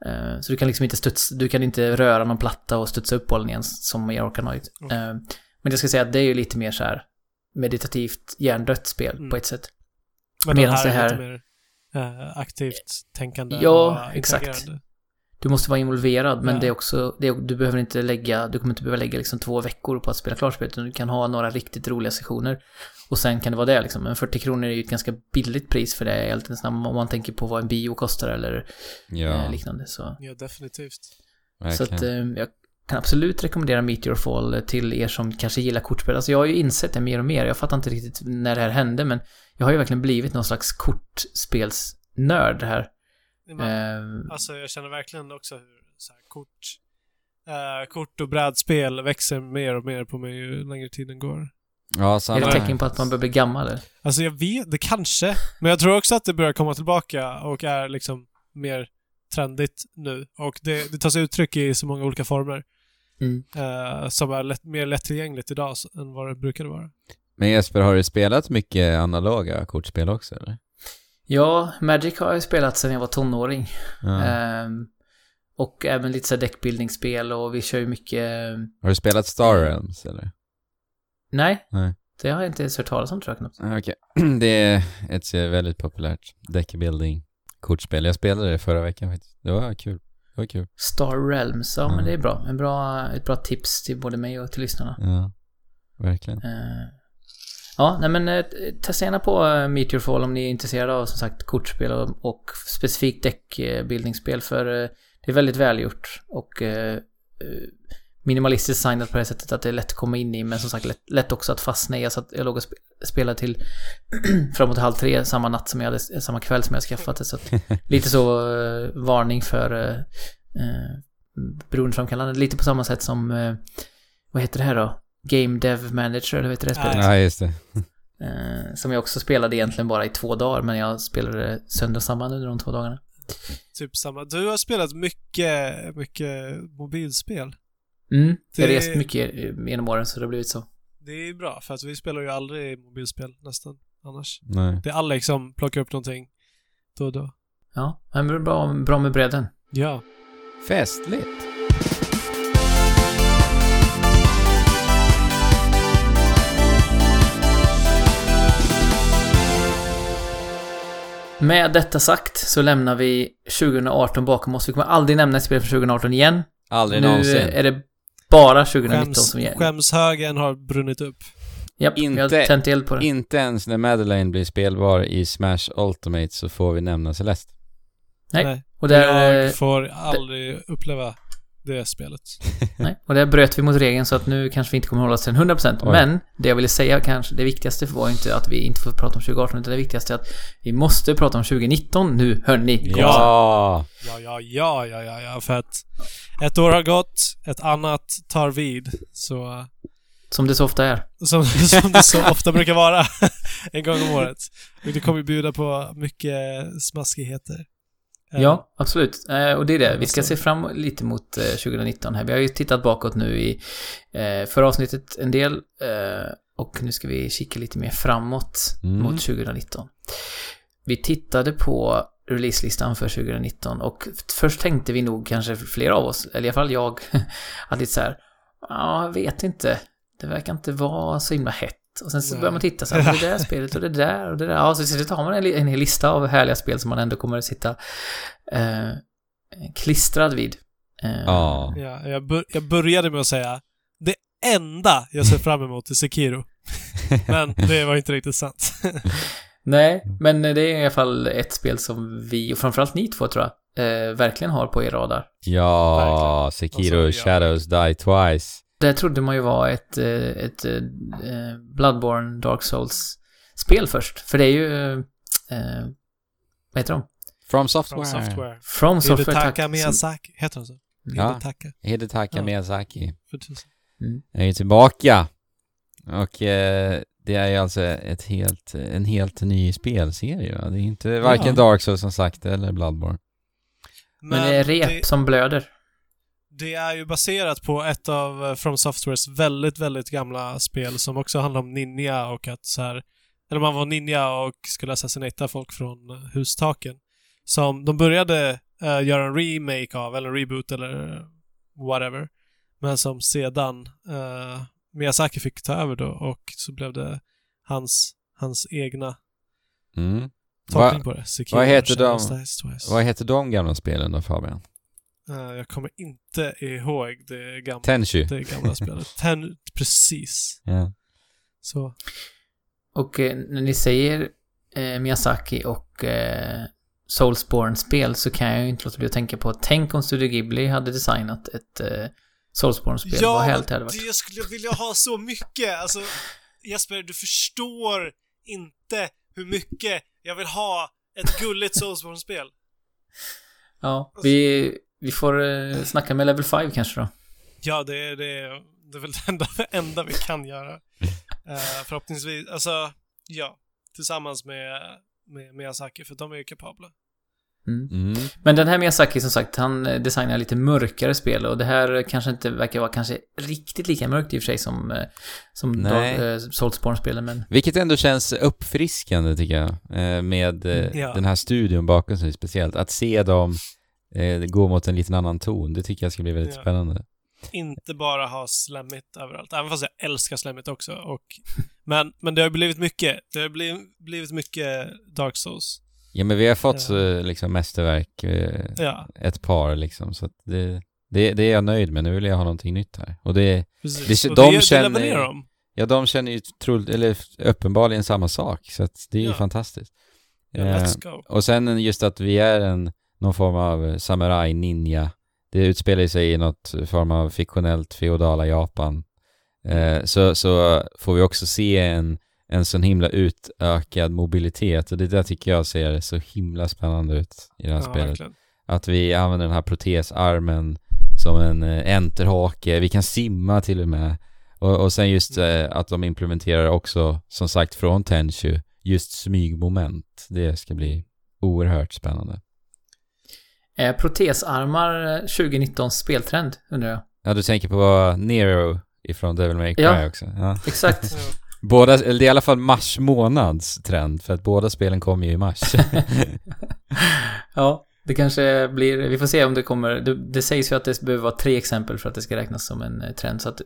Eh, så du kan liksom inte studsa... Du kan inte röra någon platta och studsa upp bollen igen, som i Arkanoid. Okej. Eh, men jag ska säga att det är ju lite mer så här meditativt hjärndött spel Mm. på ett sätt. Men den Medans här det är lite mer eh, aktivt tänkande Ja, exakt. Du måste vara involverad, men Ja. det är också, det är, du behöver inte lägga, du kommer inte behöva lägga liksom två veckor på att spela klart spelet, utan du kan ha några riktigt roliga sessioner. Och sen kan det vara det liksom. Men 40 kronor är ju ett ganska billigt pris för det, enkelt om man tänker på vad en bio kostar eller Ja, eh, liknande. Så, Ja, definitivt. så verkligen. att eh, jag kan absolut rekommendera Meteor Fall till er som kanske gillar kortspel. Alltså jag har ju insett det mer och mer, jag fattar inte riktigt när det här hände, men jag har ju verkligen blivit någon slags kortspelsnörd här. Men, Eh, Alltså jag känner verkligen också hur så här, kort, eh, kort och brädspel växer mer och mer på mig ju längre tiden går. ja, är det tecken på att man börjar bli gammal eller? Alltså jag vet, det kanske. Men jag tror också att det börjar komma tillbaka och är liksom mer trendigt nu. Och det, det tar sig uttryck i så många olika former. Mm. eh, som är lätt, mer lättillgängligt idag än vad det brukade vara. Men Jesper, har du spelat mycket analoga kortspel också eller? Ja, Magic har jag spelat sedan jag var tonåring. Ja. Ehm, och även lite så här deckbuildingspel och vi kör ju mycket... Har du spelat Star Realms eller? Nej, Nej. det har jag inte ens hört talas om tror jag knappt. Ah, Okej. Det är ett väldigt populärt deckbuilding kortspel. Jag spelade det förra veckan faktiskt. Det var kul. Det var kul. Star Realms, ja men Mm. det är bra. En bra. Ett bra tips till både mig och till lyssnarna. Ja, verkligen. Ehm, ja, nej men eh, testa gärna på eh, Meteor Fall om ni är intresserade av som sagt kortspel och, och specifikt deckbuildingspel för eh, det är väldigt välgjort och eh, minimalistiskt designat på det sättet att det är lätt att komma in i men som sagt lätt, lätt också att fastna i. Jag, satt, jag låg och spe- spelade till framåt halv tre samma natt som jag hade, samma kväll som jag skaffat det så att lite så varning för eh, beroendeframkallande. Lite på samma sätt som vad heter det här då? Game Dev Manager, eller vad heter det Ja, spelet? Ja, just det. Eh, som jag också spelade egentligen bara i två dagar, men jag spelade sönder och samman under de två dagarna. Typ samma. Du har spelat mycket, mycket mobilspel. Mm, jag har Det- rest mycket genom åren så det har blivit så. Det är bra, för att vi spelar ju aldrig mobilspel nästan annars. Nej. Det är Alex som plockar upp någonting då och då. Ja, men det är bra, bra med bredden. Ja. Festligt. Med detta sagt så lämnar vi 2018 bakom oss. Vi kommer aldrig nämna ett spel från 2018 igen. Aldrig nu någonsin. är det bara 2019 Skäms, som gäller. skämshögen har brunnit upp. Japp, Inte- har tänt eld på det. Inte ens när Madeleine blir spelbar i Smash Ultimate så får vi nämna Celeste. Nej. Och där, jag får aldrig uppleva det spelet. nej, och där bröt vi mot regeln så att nu kanske vi inte kommer hålla oss till 100%. Oj. Men det jag ville säga kanske, det viktigaste var inte att vi inte får prata om 2018 utan det viktigaste är att vi måste prata om 2019 nu, hörni. Ja! Ja, ja, ja, ja, ja, ja, för att ett år har gått, ett annat tar vid. Så, Som det så ofta är. som, som det så ofta brukar vara en gång om året. Och det kommer ju bjuda på mycket smaskigheter. Eh, Ja, absolut. Eh, och det är det. Vi ska se fram lite mot eh, 2019 här. Vi har ju tittat bakåt nu i eh, förra avsnittet en del. Eh, och nu ska vi kika lite mer framåt Mm. mot 2019. Vi tittade på releaselistan för 2019 och först tänkte vi nog kanske flera av oss, eller i alla fall jag, att lite så här, ja, jag vet inte. Det verkar inte vara så himla hett. Och sen så börjar man titta så här, det där spelet och det där och det där. Ja, så slut har man en, en hel lista av härliga spel som man ändå kommer att sitta eh, klistrad vid. Eh, Ja. Ja, jag, bör, jag började med att säga det enda jag ser fram emot är Sekiro. Men det var inte riktigt sant. Nej, men det är i alla fall ett spel som vi, och framförallt ni två tror jag, eh, verkligen har på er radar. Ja, Verkligen. Sekiro Alltså, ja. Shadows Die Twice. Det trodde man ju var ett, eh, ett eh, Bloodborne Dark Souls-spel först. För det är ju, eh, vad heter de? From Software. From Software. From Software Hidetaka Miyazaki. Heter han så? Ja. Hidetaka. Hidetaka Ja. Miyazaki. Mm. är ju tillbaka. Och eh, det är ju alltså ett helt, en helt ny spelserie va? Det är inte varken Ja. Dark Souls som sagt eller Bloodborne. Men, det är rep det, som blöder. Det är ju baserat på ett av eh, From Softwares väldigt, väldigt gamla spel som också handlar om ninja och att så här, eller man var ninja och skulle assassinata folk från eh, hustaken. Som de började eh, göra en remake av, eller en reboot eller whatever. Men som sedan eh, Miyazaki fick ta över då och så blev det hans, hans egna Mm. tolkning på det. Sekiro vad heter de- vad heter de gamla spelen då Fabian? Eh, jag kommer inte ihåg det gamla, Tenchu? det gamla spelet. Ten, precis. Ja. Så. Och eh, när ni säger eh, Miyazaki och eh, Soulsborne-spel så kan jag ju inte låta bli att tänka på tänk om Studio Ghibli hade designat ett eh, Soulsborne-spel. Vad helt det hade varit. det skulle jag vilja ha så mycket. Alltså, Jesper, du förstår inte hur mycket jag vill ha ett gulligt Soulsborne-spel. Ja, vi, vi får eh, snacka med Level 5 kanske då. Ja, det är, det är, det är väl det enda, enda vi kan göra. Eh, förhoppningsvis, alltså, ja. Tillsammans med, med Miyazaki, för de är ju kapabla. Mm. Mm. Men den här Miyazaki som sagt, han designar lite mörkare spel och det här kanske inte verkar vara kanske riktigt lika mörkt i och för sig som, eh, som Nej. eh, Soulsborne-spelen men Vilket ändå känns uppfriskande tycker jag, med Ja. den här studion bakom sig speciellt. Att se dem eh, gå mot en liten annan ton, det tycker jag ska bli väldigt Ja. spännande. inte bara ha slemmigt överallt. Även fast jag älskar slemmigt också. Och, men, men det har blivit mycket. Det har blivit, blivit mycket Dark Souls. Ja men vi har fått Ja. eh, liksom mästerverk, eh, Ja, ett par liksom, så att det, det, det är jag nöjd med. Nu vill jag ha någonting nytt här. Och det, precis. Det- Och de det, känner- det levererar de. ja de känner ju troligt, eller uppenbarligen samma sak, så att det är ju Ja. fantastiskt. Ja, Eh, let's go. Och sen just att vi är en, någon form av samurai ninja. Det utspelar sig i något form av fiktionellt feodala Japan. Eh, så, så får vi också se en, en sån himla utökad mobilitet och det där tycker jag ser så himla spännande ut i det här Ja, spelet. verkligen. Att vi använder den här protesarmen som en eh, enterhake, vi kan simma till och med. Och, och sen just eh, att de implementerar också, som sagt från Tenchu, just smygmoment. Det ska bli oerhört spännande. Eh, protesarmar eh, 2019 speltrend undrar jag. Ja, du tänker på Nero ifrån Devil May Cry Ja. också? Ja. Exakt. Båda, eller det är i alla fall mars månads trend, för att båda spelen kommer ju i mars. ja, det kanske blir, vi får se om det kommer, det, det sägs ju att det behöver vara tre exempel för att det ska räknas som en eh, trend. Så att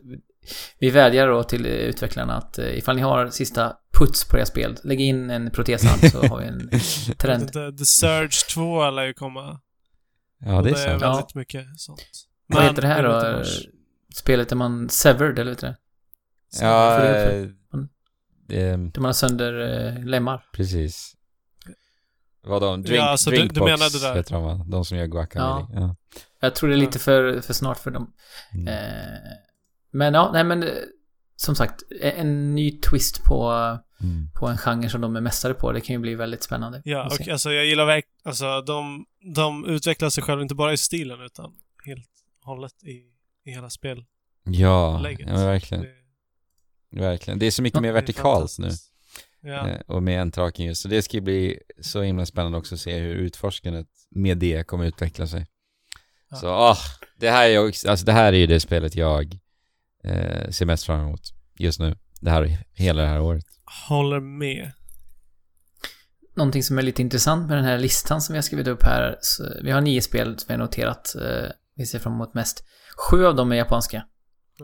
vi vädjar då till eh, utvecklarna att eh, ifall ni har sista puts på era spel, lägg in en protesarm så har vi en trend. The, The Surge 2 lär ju komma. Ja, det är det är sant. Ja. väldigt mycket sånt. Vad heter det här är då? Spelet där man severed, eller vet du det? Ja, Får du eh, ehm, Där man har sönder eh, lemmar. precis. Vad de? Drink, Ja, så du- du Drinkbox menar det där. heter de va? De som gör guacamole. Ja. Jag tror det är lite för, för snart för dem. Mm. Eh, men ja, nej men eh, som sagt, en, en ny twist på, Mm. på en genre som de är mästare på. Det kan ju bli väldigt spännande. Ja, att se. och alltså jag gillar verkligen, alltså de, de utvecklar sig själva inte bara i stilen utan helt och hållet i, i hela spel. Ja, ja verkligen. Det- verkligen. Det är så mycket mer vertikalt nu. Ja. Eh, och med just. Så det ska ju bli så himla spännande också att se hur utforskandet med det kommer utveckla sig. Ja. Så, ah, det här är ju också, alltså det här är ju det spelet jag eh, ser mest fram emot just nu. Det här, hela det här året. Håller med. Någonting som är lite intressant med den här listan som vi har skrivit upp här. Så vi har nio spel som vi har noterat. Eh, vi ser fram emot mest. Sju av dem är japanska.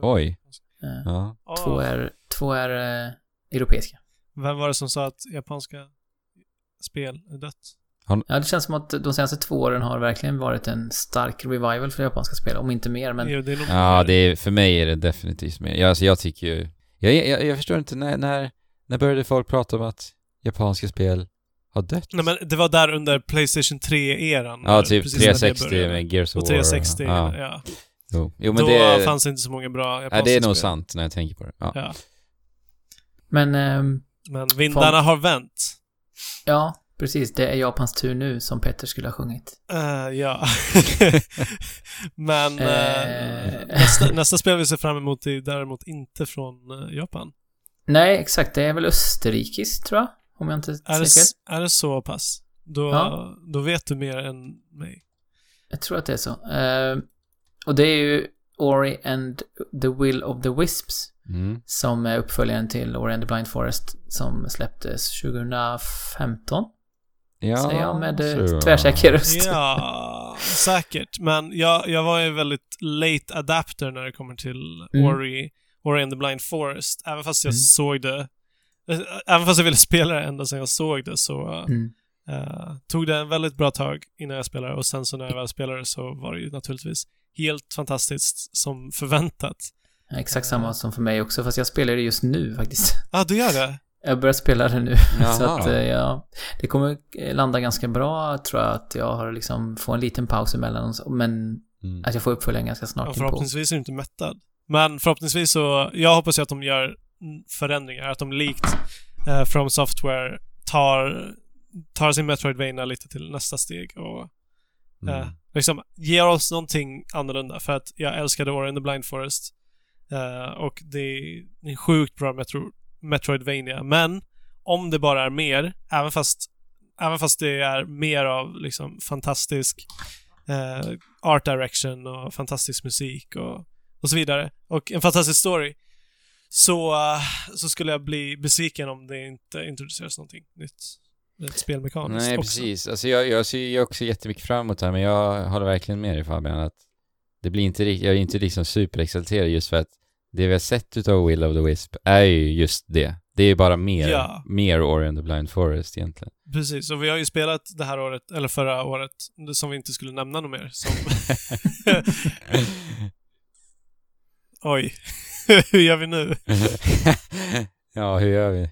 Oj. Eh, Ja. två Åh, är, två är eh, europeiska. Vem var det som sa att japanska spel är dött? Ja, det känns som att de senaste två åren har verkligen varit en stark revival för japanska spel. Om inte mer, men... Jo, det är nog Ja, det är, för mig är det definitivt med. Jag, alltså jag tycker ju, jag, jag, jag förstår inte, när, när, när började folk prata om att japanska spel har dött? Nej men det var där under Playstation 3-eran. Ja, typ precis när det 360 började. med Gears of Och War. 360, ja. Ja. Jo, jo men Då det, fanns det inte så många bra japanska ja, det är nog spel. sant när jag tänker på det. Ja. Ja. Men, ehm, Men vindarna har vänt. ja, precis. Det är Japans tur nu, som Peter skulle ha sjungit. Eh, ja. Men eh, nästa, nästa spel vi ser fram emot är däremot inte från Japan. Nej, exakt. Det är väl österrikiskt, tror jag. Om jag inte Är säger det, fel. är det så pass? Då, Ja. då vet du mer än mig. Jag tror att det är så. Eh, och det är ju Ori and the Will of the Wisps. Mm. Som är uppföljaren till Ori and the Blind Forest. Som släpptes 2015. Ja, säger jag med så eh, tvärsäker röst. Ja, säkert. Men jag, jag var ju väldigt late adapter när det kommer till Mm. Ori, Ori and the Blind Forest. Även fast jag Mm. såg det... eh, Även fast jag ville spela det ända sedan jag såg det så Mm. eh, tog det en väldigt bra tag innan jag spelade och sen så när jag väl spelade så var det ju naturligtvis helt fantastiskt som förväntat. Exakt samma som för mig också, fast jag spelar det just nu faktiskt. Ja, ah, du gör det? Jag börjar spela det nu. Jaha. Så att, eh, ja, det kommer eh, landa ganska bra, tror jag, att jag har liksom, får en liten paus emellan, men Mm. att jag får uppföljaren ganska snart Ja, förhoppningsvis är du inte mättad. Men förhoppningsvis så, jag hoppas ju att de gör förändringar, att de likt eh, From Software tar, tar sin Metroidvania lite till nästa steg och eh, Mm. liksom ger oss någonting annorlunda. För att jag älskade Ori in the Blind Forest eh, och det är en sjukt bra Metro, Metroidvania. Men om det bara är mer, även fast, även fast det är mer av liksom fantastisk eh, art direction och fantastisk musik och, och så vidare. Och en fantastisk story. Så, eh, så skulle jag bli besviken om det inte introduceras någonting nytt. Spelmekaniskt Nej, också. precis. Alltså jag, jag ser ju också jättemycket fram emot det här, men jag håller verkligen med dig Fabian att det blir inte rikt- jag är inte liksom superexalterad just för att det vi har sett utav Will of the Wisp är ju just det. Det är ju bara mer, Ja. mer Ori and the Blind Forest egentligen. Precis, och vi har ju spelat det här året, eller förra året, som vi inte skulle nämna något mer. Som... Oj. Hur gör vi nu? ja, hur gör vi?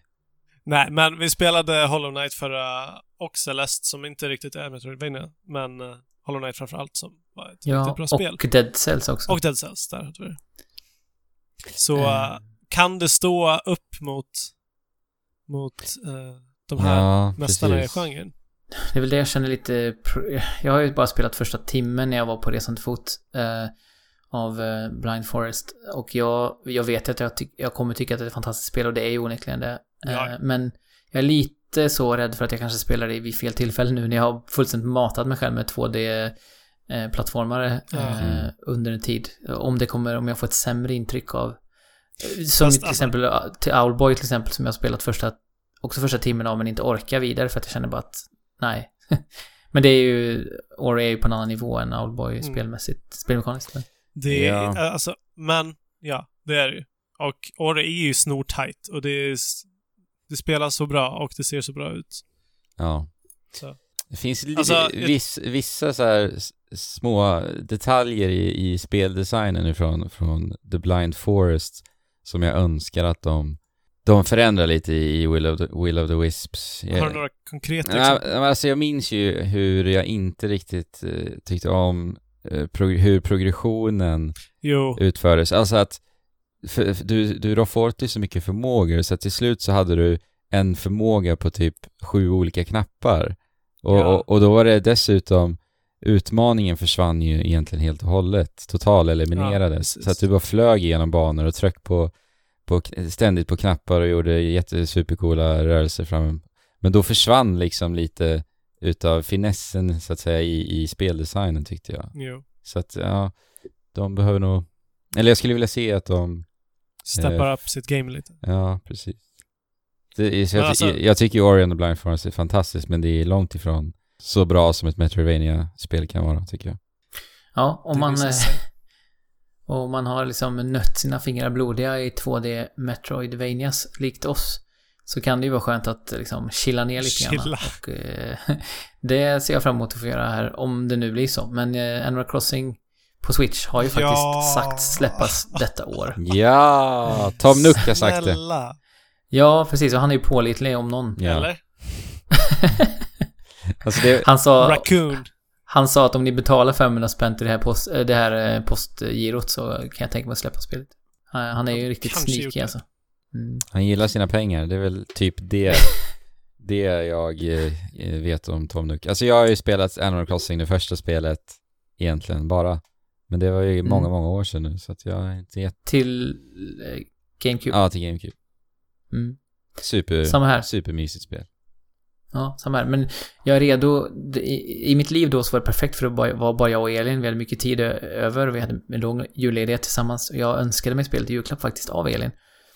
Nej, men vi spelade Hollow Knight förra och Celeste som inte riktigt är Metroidvania, men uh, Hollow Knight framförallt som var ett Ja, riktigt bra spel. och Dead Cells också. Och Dead Cells, där hade vi det. Så eh, kan det stå upp mot, mot eh, de här ja, mästarna precis. i genren? Det är väl det jag känner lite... Jag har ju bara spelat första timmen när jag var på resande fot eh, av Blind Forest. Och jag, jag vet att jag, ty- jag kommer tycka att det är ett fantastiskt spel och det är ju onekligen det. Eh, Ja. Men jag är lite så rädd för att jag kanske spelar det vid fel tillfälle nu när jag har fullständigt matat mig själv med 2D-plattformare Ja. eh, under en tid. Om det kommer, om jag får ett sämre intryck av... eh, Som Fast till alltså- exempel eh, till Owlboy till exempel som jag har spelat första, också första timmen av men inte orkar vidare för att jag känner bara att nej. men det är ju, Ori är ju på en annan nivå än Owlboy Mm. spelmässigt, spelmekaniskt. Men. Det är, Ja. eh, alltså, men ja, det är det ju. Och Ori är ju snortajt och det, är, det spelas så bra och det ser så bra ut. Ja. Så. Det finns Alltså, viss, vissa så här små detaljer i, i speldesignen ifrån, från The Blind Forest som jag önskar att de, de förändrar lite i Will of the, Will of the Wisps. Har du några konkreta exempel? alltså jag minns ju hur jag inte riktigt eh, tyckte om eh, prog- hur progressionen Jo. utfördes. Alltså att för, för du, du rår fort så mycket förmågor så att till slut så hade du en förmåga på typ sju olika knappar. Och, Ja. och, och då var det dessutom utmaningen försvann ju egentligen helt och hållet. Total Ja, eliminerades. precis. så att du bara flög igenom banor och tryck på, på ständigt på knappar och gjorde jättesupercoola rörelser fram. Men då försvann liksom lite utav finessen så att säga i, i speldesignen tyckte jag. Jo. Så att ja, de behöver nog... Eller jag skulle vilja se att de... Steppar Eh, upp sitt game lite. Ja, precis. Det jag, alltså- jag, jag tycker ju Ori and the Blind Forest är fantastiskt men det är långt ifrån så bra som ett metroidvania spel kan vara, tycker jag. Ja, om man, visar eh, och man har liksom nött sina fingrar blodiga i 2D Metroidvanias likt oss. Så kan det ju vara skönt att liksom chilla ner lite grann. Och, eh, det ser jag fram emot att få göra här, om det nu blir så. Men eh, Animal Crossing på Switch har ju faktiskt Ja. sagt släppas detta år. Ja, Tom Nook har sagt det. Ja, precis. Och han är ju pålitlig om någon. Ja. Eller? Alltså det, Han sa, Raccoon. han sa att om ni betalar 500 spänn till det här, post, eh, det här eh, postgirot så kan jag tänka mig att släppa spelet. Han är ju riktigt sneaky alltså. Mm. han gillar sina pengar, det är väl typ det, det jag eh, vet om Tom Nook. Alltså jag har ju spelat Animal Crossing, det första spelet, egentligen bara. Men det var ju Mm. många, många år sedan nu, så att jag är inte jätte... Till eh, GameCube. Ja, till GameCube. Mm. Super, Samma här. supermysigt spel. Ja, samma här. Men jag är redo. I, I mitt liv då så var det perfekt för att vara bara jag och Elin. Vi hade mycket tid över. Vi hade en lång julledighet tillsammans. Jag önskade mig spelet i julklapp faktiskt av Elin.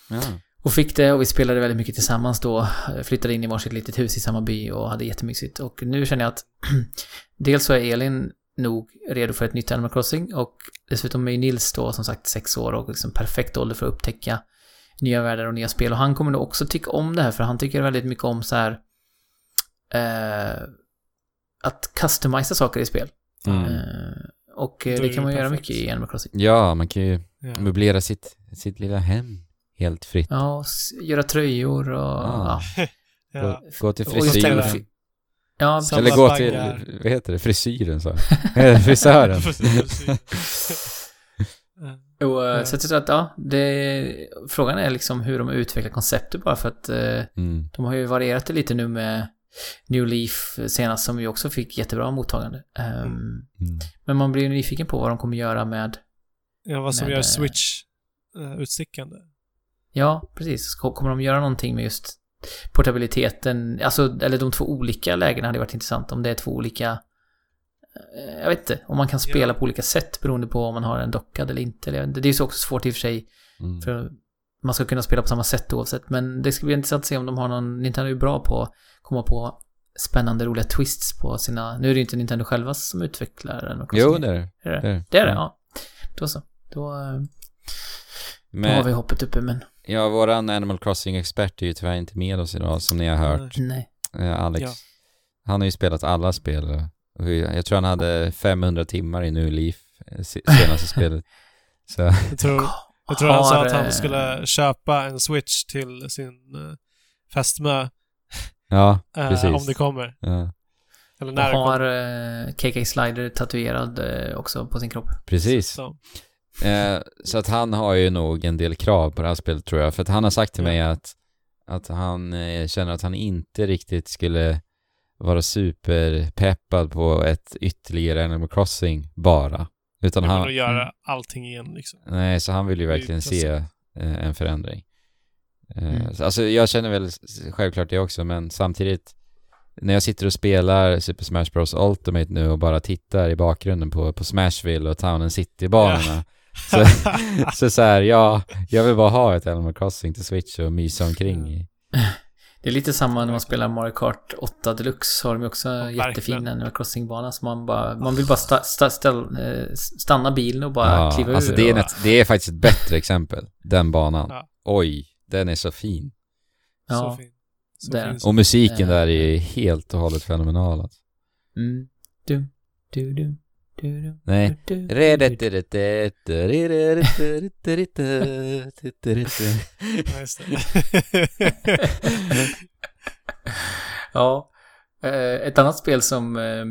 Ja. Och fick det och vi spelade väldigt mycket tillsammans då. Flyttade in i varsitt litet hus i samma by och hade jättemysigt. Och nu känner jag att dels så är Elin nog redo för ett nytt Animal Crossing och dessutom är ju Nils då som sagt sex år och liksom perfekt ålder för att upptäcka nya världar och nya spel. Och han kommer nog också tycka om det här för han tycker väldigt mycket om så här eh, att customisa saker i spel. Mm. Eh, och Då det är kan det man göra perfekt. mycket i Animal Crossing. ja, man kan ju Ja. möblera sitt, sitt lilla hem helt fritt. Ja, och göra tröjor och... Ah. Ja. Ja. Gå, gå till frisyren. det, ja, Eller gå till, baggar. vad heter det, frisyren så. Eh, Frisören. Och, eh, Ja. Så jag tror att, ja, det, frågan är liksom hur de utvecklar konceptet bara för att eh, Mm. de har ju varierat det lite nu med New Leaf senast som ju också fick jättebra mottagande. Ehm, Mm. Men man blir ju nyfiken på vad de kommer göra med, ja, vad som Men, gör eh, Switch eh, utstickande. ja, precis, kommer de göra någonting med just portabiliteten, alltså, eller de två olika lägena hade varit intressant om det är två olika eh, jag vet inte, om man kan spela Ja. på olika sätt beroende på om man har en dockad eller inte. Det är ju så också svårt i och för sig Mm. För man ska kunna spela på samma sätt oavsett. Men det ska bli intressant att se om de har någon... Nintendo är ju bra på att komma på spännande, roliga twists på sina... Nu är det ju inte Nintendo själva som utvecklar den. Jo, det är det. är det. det är det. Det är det, ja. Då så. Då, eh, då har Men, vi hoppet uppe, men ja, våran Animal Crossing-expert är ju tyvärr inte med oss idag, som ni har hört. nej. Eh, Alex. Ja. Han har ju spelat alla spel. Jag tror han hade 500 timmar i New Leaf, eh, se- senaste spelet. Så, Jag tror, jag tror han sa Har, att han eh, skulle köpa en Switch till sin uh, fästmö ja, eh, precis. om det kommer. Ja, Eller Och när det har eh, KK Slider tatuerad eh, också på sin kropp. precis. Så. Eh, så att han har ju nog en del krav på det här spelet tror jag. För att han har sagt till mig att, att han eh, känner att han inte riktigt skulle vara superpeppad på ett ytterligare Animal Crossing bara. Utan Han att göra Mm. allting igen liksom. nej, så han vill ju verkligen se eh, en förändring. Eh, Mm. så, alltså jag känner väl självklart det också, men samtidigt när jag sitter och spelar Super Smash Bros Ultimate nu och bara tittar i bakgrunden på, på Smashville och Town and City-banorna så, så så här, ja, jag vill bara ha ett Animal Crossing till Switch och mysa omkring i. Det är lite samma när man spelar Mario Kart 8 Deluxe. Har de också verkligen. jättefin Animal Crossing-bana. Så man bara... Man vill bara sta, sta, ställ, eh, stanna bilen och bara Ja, kliva alltså ur. det är, och, ett, det är faktiskt ett bättre exempel, den banan. Ja. Oj, den är så fin. Så Ja, fin. Så fin. Och musiken Eh. där är helt och hållet fenomenal. Alltså. Mm. Du, du, du. Nej. Ja, Ja. Ja. Eh, Ett annat spel som eh, eh,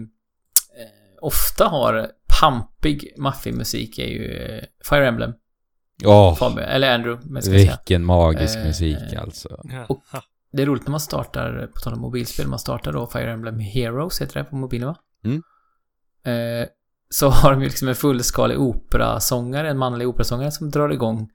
ofta har pampig maffimusik är ju Fire Emblem. Åh, Fabian, eller Andrew, men ska jag säga. vilken magisk Eh, musik alltså. Ja. Och- Det är roligt när man startar, på tal om mobilspel, man startar då Fire Emblem Heroes, heter det på mobilen va? Mm. Eh, så har de ju liksom en fullskalig operasångare, en manlig operasångare som drar igång.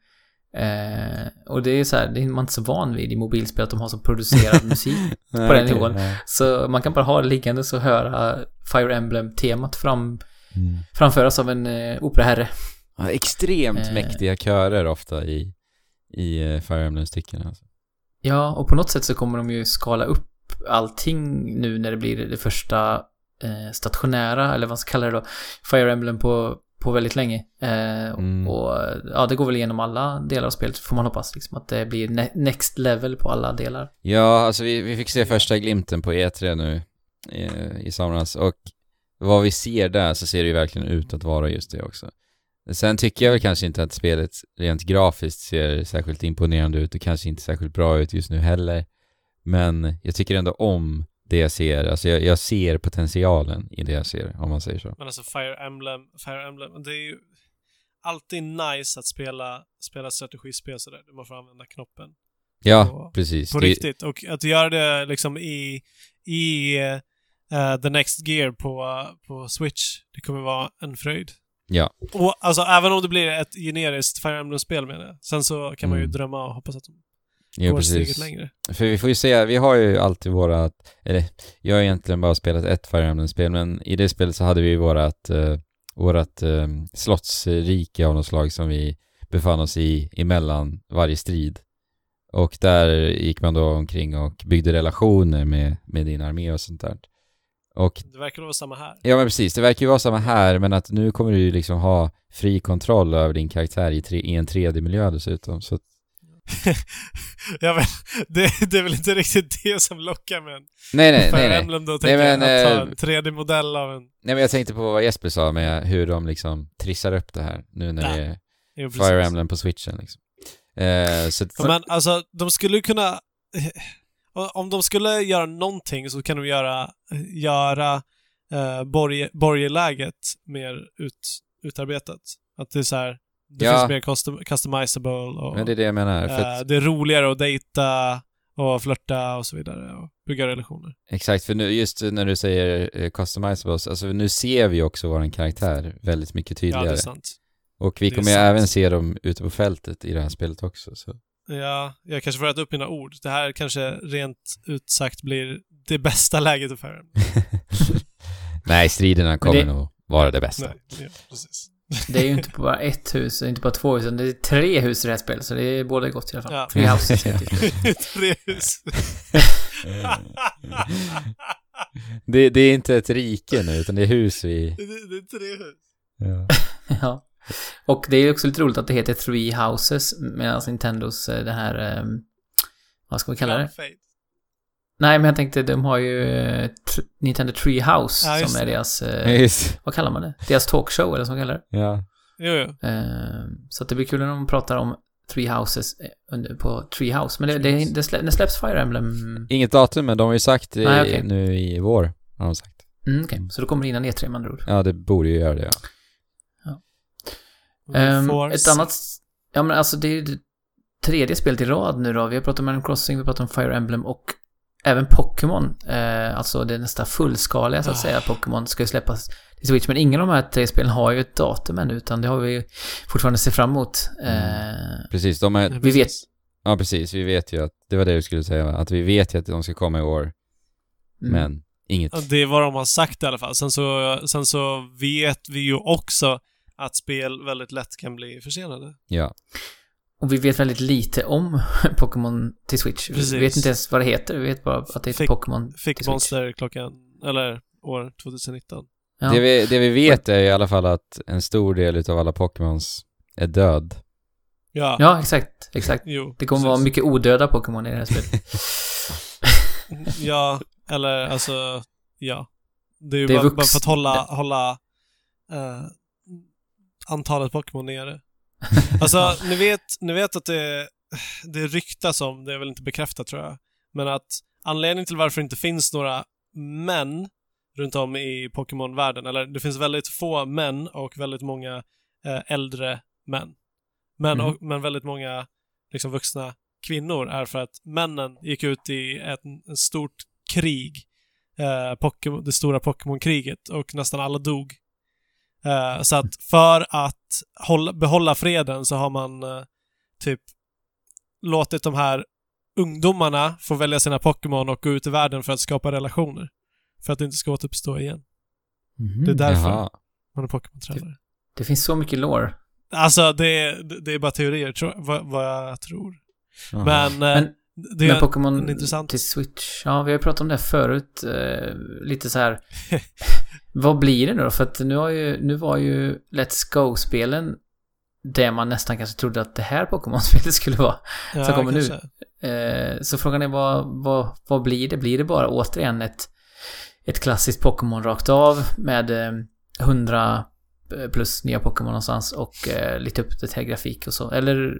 Eh, och det är så här, det är man inte så van vid i mobilspel att de har så producerad musik. Nej, den nivån. ja. Så man kan bara ha det liggande och höra Fire Emblem-temat fram, Mm. framföras av en eh, operaherre. Ja, extremt Eh. mäktiga körer ofta i, i eh, Fire Emblem-styckena. Alltså. Ja, och på något sätt så kommer de ju skala upp allting nu när det blir det första eh, stationära, eller vad man ska kalla det då, Fire Emblem på, på väldigt länge. Eh, Mm. Och ja, det går väl igenom alla delar av spelet, får man hoppas, liksom, att det blir ne- next level på alla delar. Ja, alltså vi, vi fick se första glimten på E3 nu eh, i somras och vad vi ser där så ser det ju verkligen ut att vara just det också. Sen tycker jag väl kanske inte att spelet rent grafiskt ser särskilt imponerande ut och kanske inte särskilt bra ut just nu heller. Men jag tycker ändå om det jag ser, alltså jag, jag ser potentialen i det jag ser, om man säger så. Men alltså Fire Emblem, Fire Emblem, det är ju alltid nice att spela, spela strategispel sådär. Du måste använda knoppen. Ja, På- precis. På Det- riktigt. Och att göra det liksom i, i eh, The Next Gear på, på Switch, det kommer vara en fröjd. Ja. Och alltså även om det blir ett generiskt Fire Emblem-spel med det. Sen så kan man ju Mm. drömma och hoppas att de Jo, går steget precis. längre. För vi får ju se, vi har ju alltid vårat, eller jag har egentligen bara spelat ett Fire Emblem-spel, men i det spelet så hade vi ju vårat, uh, vårat uh, slottsrike av något slag som vi befann oss i emellan varje strid. Och där gick man då omkring och byggde relationer med, med din armé och sånt där. Och Det verkar vara samma här. Ja men precis, det verkar ju vara samma här men att nu kommer du ju liksom ha fri kontroll över din karaktär i, tre, i en 3D-miljö dessutom. Så ja, men, det, det är väl inte riktigt det som lockar med en nej nej, Fire nej. Emblem då, Nej, men, jag. Att ta eh, en 3D-modell av en... Nej men jag tänkte på vad Jesper sa med hur de liksom trissar upp det här nu när Ja, det är Jo, Fire. Emblem på switchen liksom. Eh, så Ja, Men alltså, de skulle kunna... Om de skulle göra någonting så kan de göra, göra eh, borg, borgeläget mer ut, utarbetat. Att det är så här, det Ja. finns mer custom, customizable och men det är det jag menar. För eh, att, det är roligare att dejta och flörta och så vidare och bygga relationer. exakt, för nu, just när du säger eh, customizables, alltså nu ser vi också vår karaktär väldigt mycket Ja, det tydligare. är sant. och vi kommer även se dem ute på fältet i det här spelet också. Så. Ja, jag kanske får äta upp mina ord. Det här kanske rent ut sagt blir det bästa läget Fire Emblem. Nej, striderna kommer det- nog vara det bästa. Nej, ja, precis. Det är ju inte bara ett hus, inte bara två hus, utan det är tre hus i det här spelet, så det är båda gott i alla fall. Ja. Three houses. Tre hus. Det, det är inte ett rike nu, utan det är hus vi... det, det är tre hus. Ja. Ja. Och det är också lite roligt att det heter Three Houses, medan Nintendos, eh, det här, ehm, vad ska vi kalla det? Fate. Nej, men jag tänkte, de har ju eh, Nintendo Tree House, Ja, som är deras, eh, Just, vad kallar man det? Deras talkshow, eller vad man kallar det. ja. Jo, jo. Eh, så att det blir kul när de pratar om Three Houses eh, under, på Tree House. Men det, det, det, slä, det släpps Fire Emblem... Inget datum, men de har ju sagt i, Nej, okej. nu i vår, har de sagt. Mm, Okej, så då kommer det innan E3 med andra ord. Ja, det borde ju göra det, ja. Ehm, får ett annat... Ja men alltså det är ju det tredje spelet i rad nu då. Vi har pratat om Animal Crossing, vi har pratat om Fire Emblem och även Pokémon. Eh, alltså det nästa fullskaliga så att Ah. säga. Pokémon ska ju släppas till Switch. Men ingen av de här tre spelen har ju ett datum ännu utan det har vi ju fortfarande se fram emot. Eh, Precis, de är... Ja, vi vet... precis. Ja, precis. Vi vet ju att... Det var det du skulle säga? Att vi vet ju att de ska komma i år, mm. men inget... Ja, Det är vad de har sagt i alla fall. Sen så, sen så vet vi ju också att spel väldigt lätt kan bli försenade. Ja. Och vi vet väldigt lite om Pokémon till Switch. Precis. Vi vet inte ens vad det heter. Vi vet bara att det heter Fick- Pokémon till Fick Switch. Monster klockan, eller år 2019. Ja. Det, vi, det vi vet är i alla fall att en stor del utav alla Pokémons är död. Ja, ja, exakt. Exakt. jo. Det kommer vara precis. mycket odöda Pokémon i det här spelet. Ja, eller alltså, ja. Det är ju Det är bara, bara för att hålla, hålla eh, antalet Pokémon nere. Alltså, ni vet, ni vet att det, det ryktas om, det är väl inte bekräftat tror jag, men att anledningen till varför det inte finns några män runt om i Pokémon-världen, eller det finns väldigt få män och väldigt många eh, äldre män. Men, Mhm. och, men väldigt många liksom vuxna kvinnor är för att männen gick ut i ett, ett stort krig, eh, Pokémon, det stora Pokémon-kriget, och nästan alla dog. Eh, så att för att hålla, behålla freden så har man eh, typ låtit de här ungdomarna få välja sina Pokémon och gå ut i världen för att skapa relationer. För att det inte ska återuppstå igen. Mhm. Det är därför Jaha. man är Pokémon-tränare. Det finns så mycket lore. Alltså, det är, det är bara teorier, tror, vad, vad jag tror. Jaha. Men, eh, Men- det Men är Pokémon en intressant... till Switch, ja vi har ju pratat om det förut, eh, lite så här. vad blir det nu då? För att nu, har ju, nu var ju Let's Go-spelen det man nästan kanske trodde att det här Pokémon-spelet skulle vara. ja, som kommer nu. kanske. Eh, så frågan är vad, vad, vad blir det? Blir det bara återigen ett, ett klassiskt Pokémon rakt av med eh, 100 plus nya Pokémon någonstans och eh, lite uppdaterad grafik och så? Eller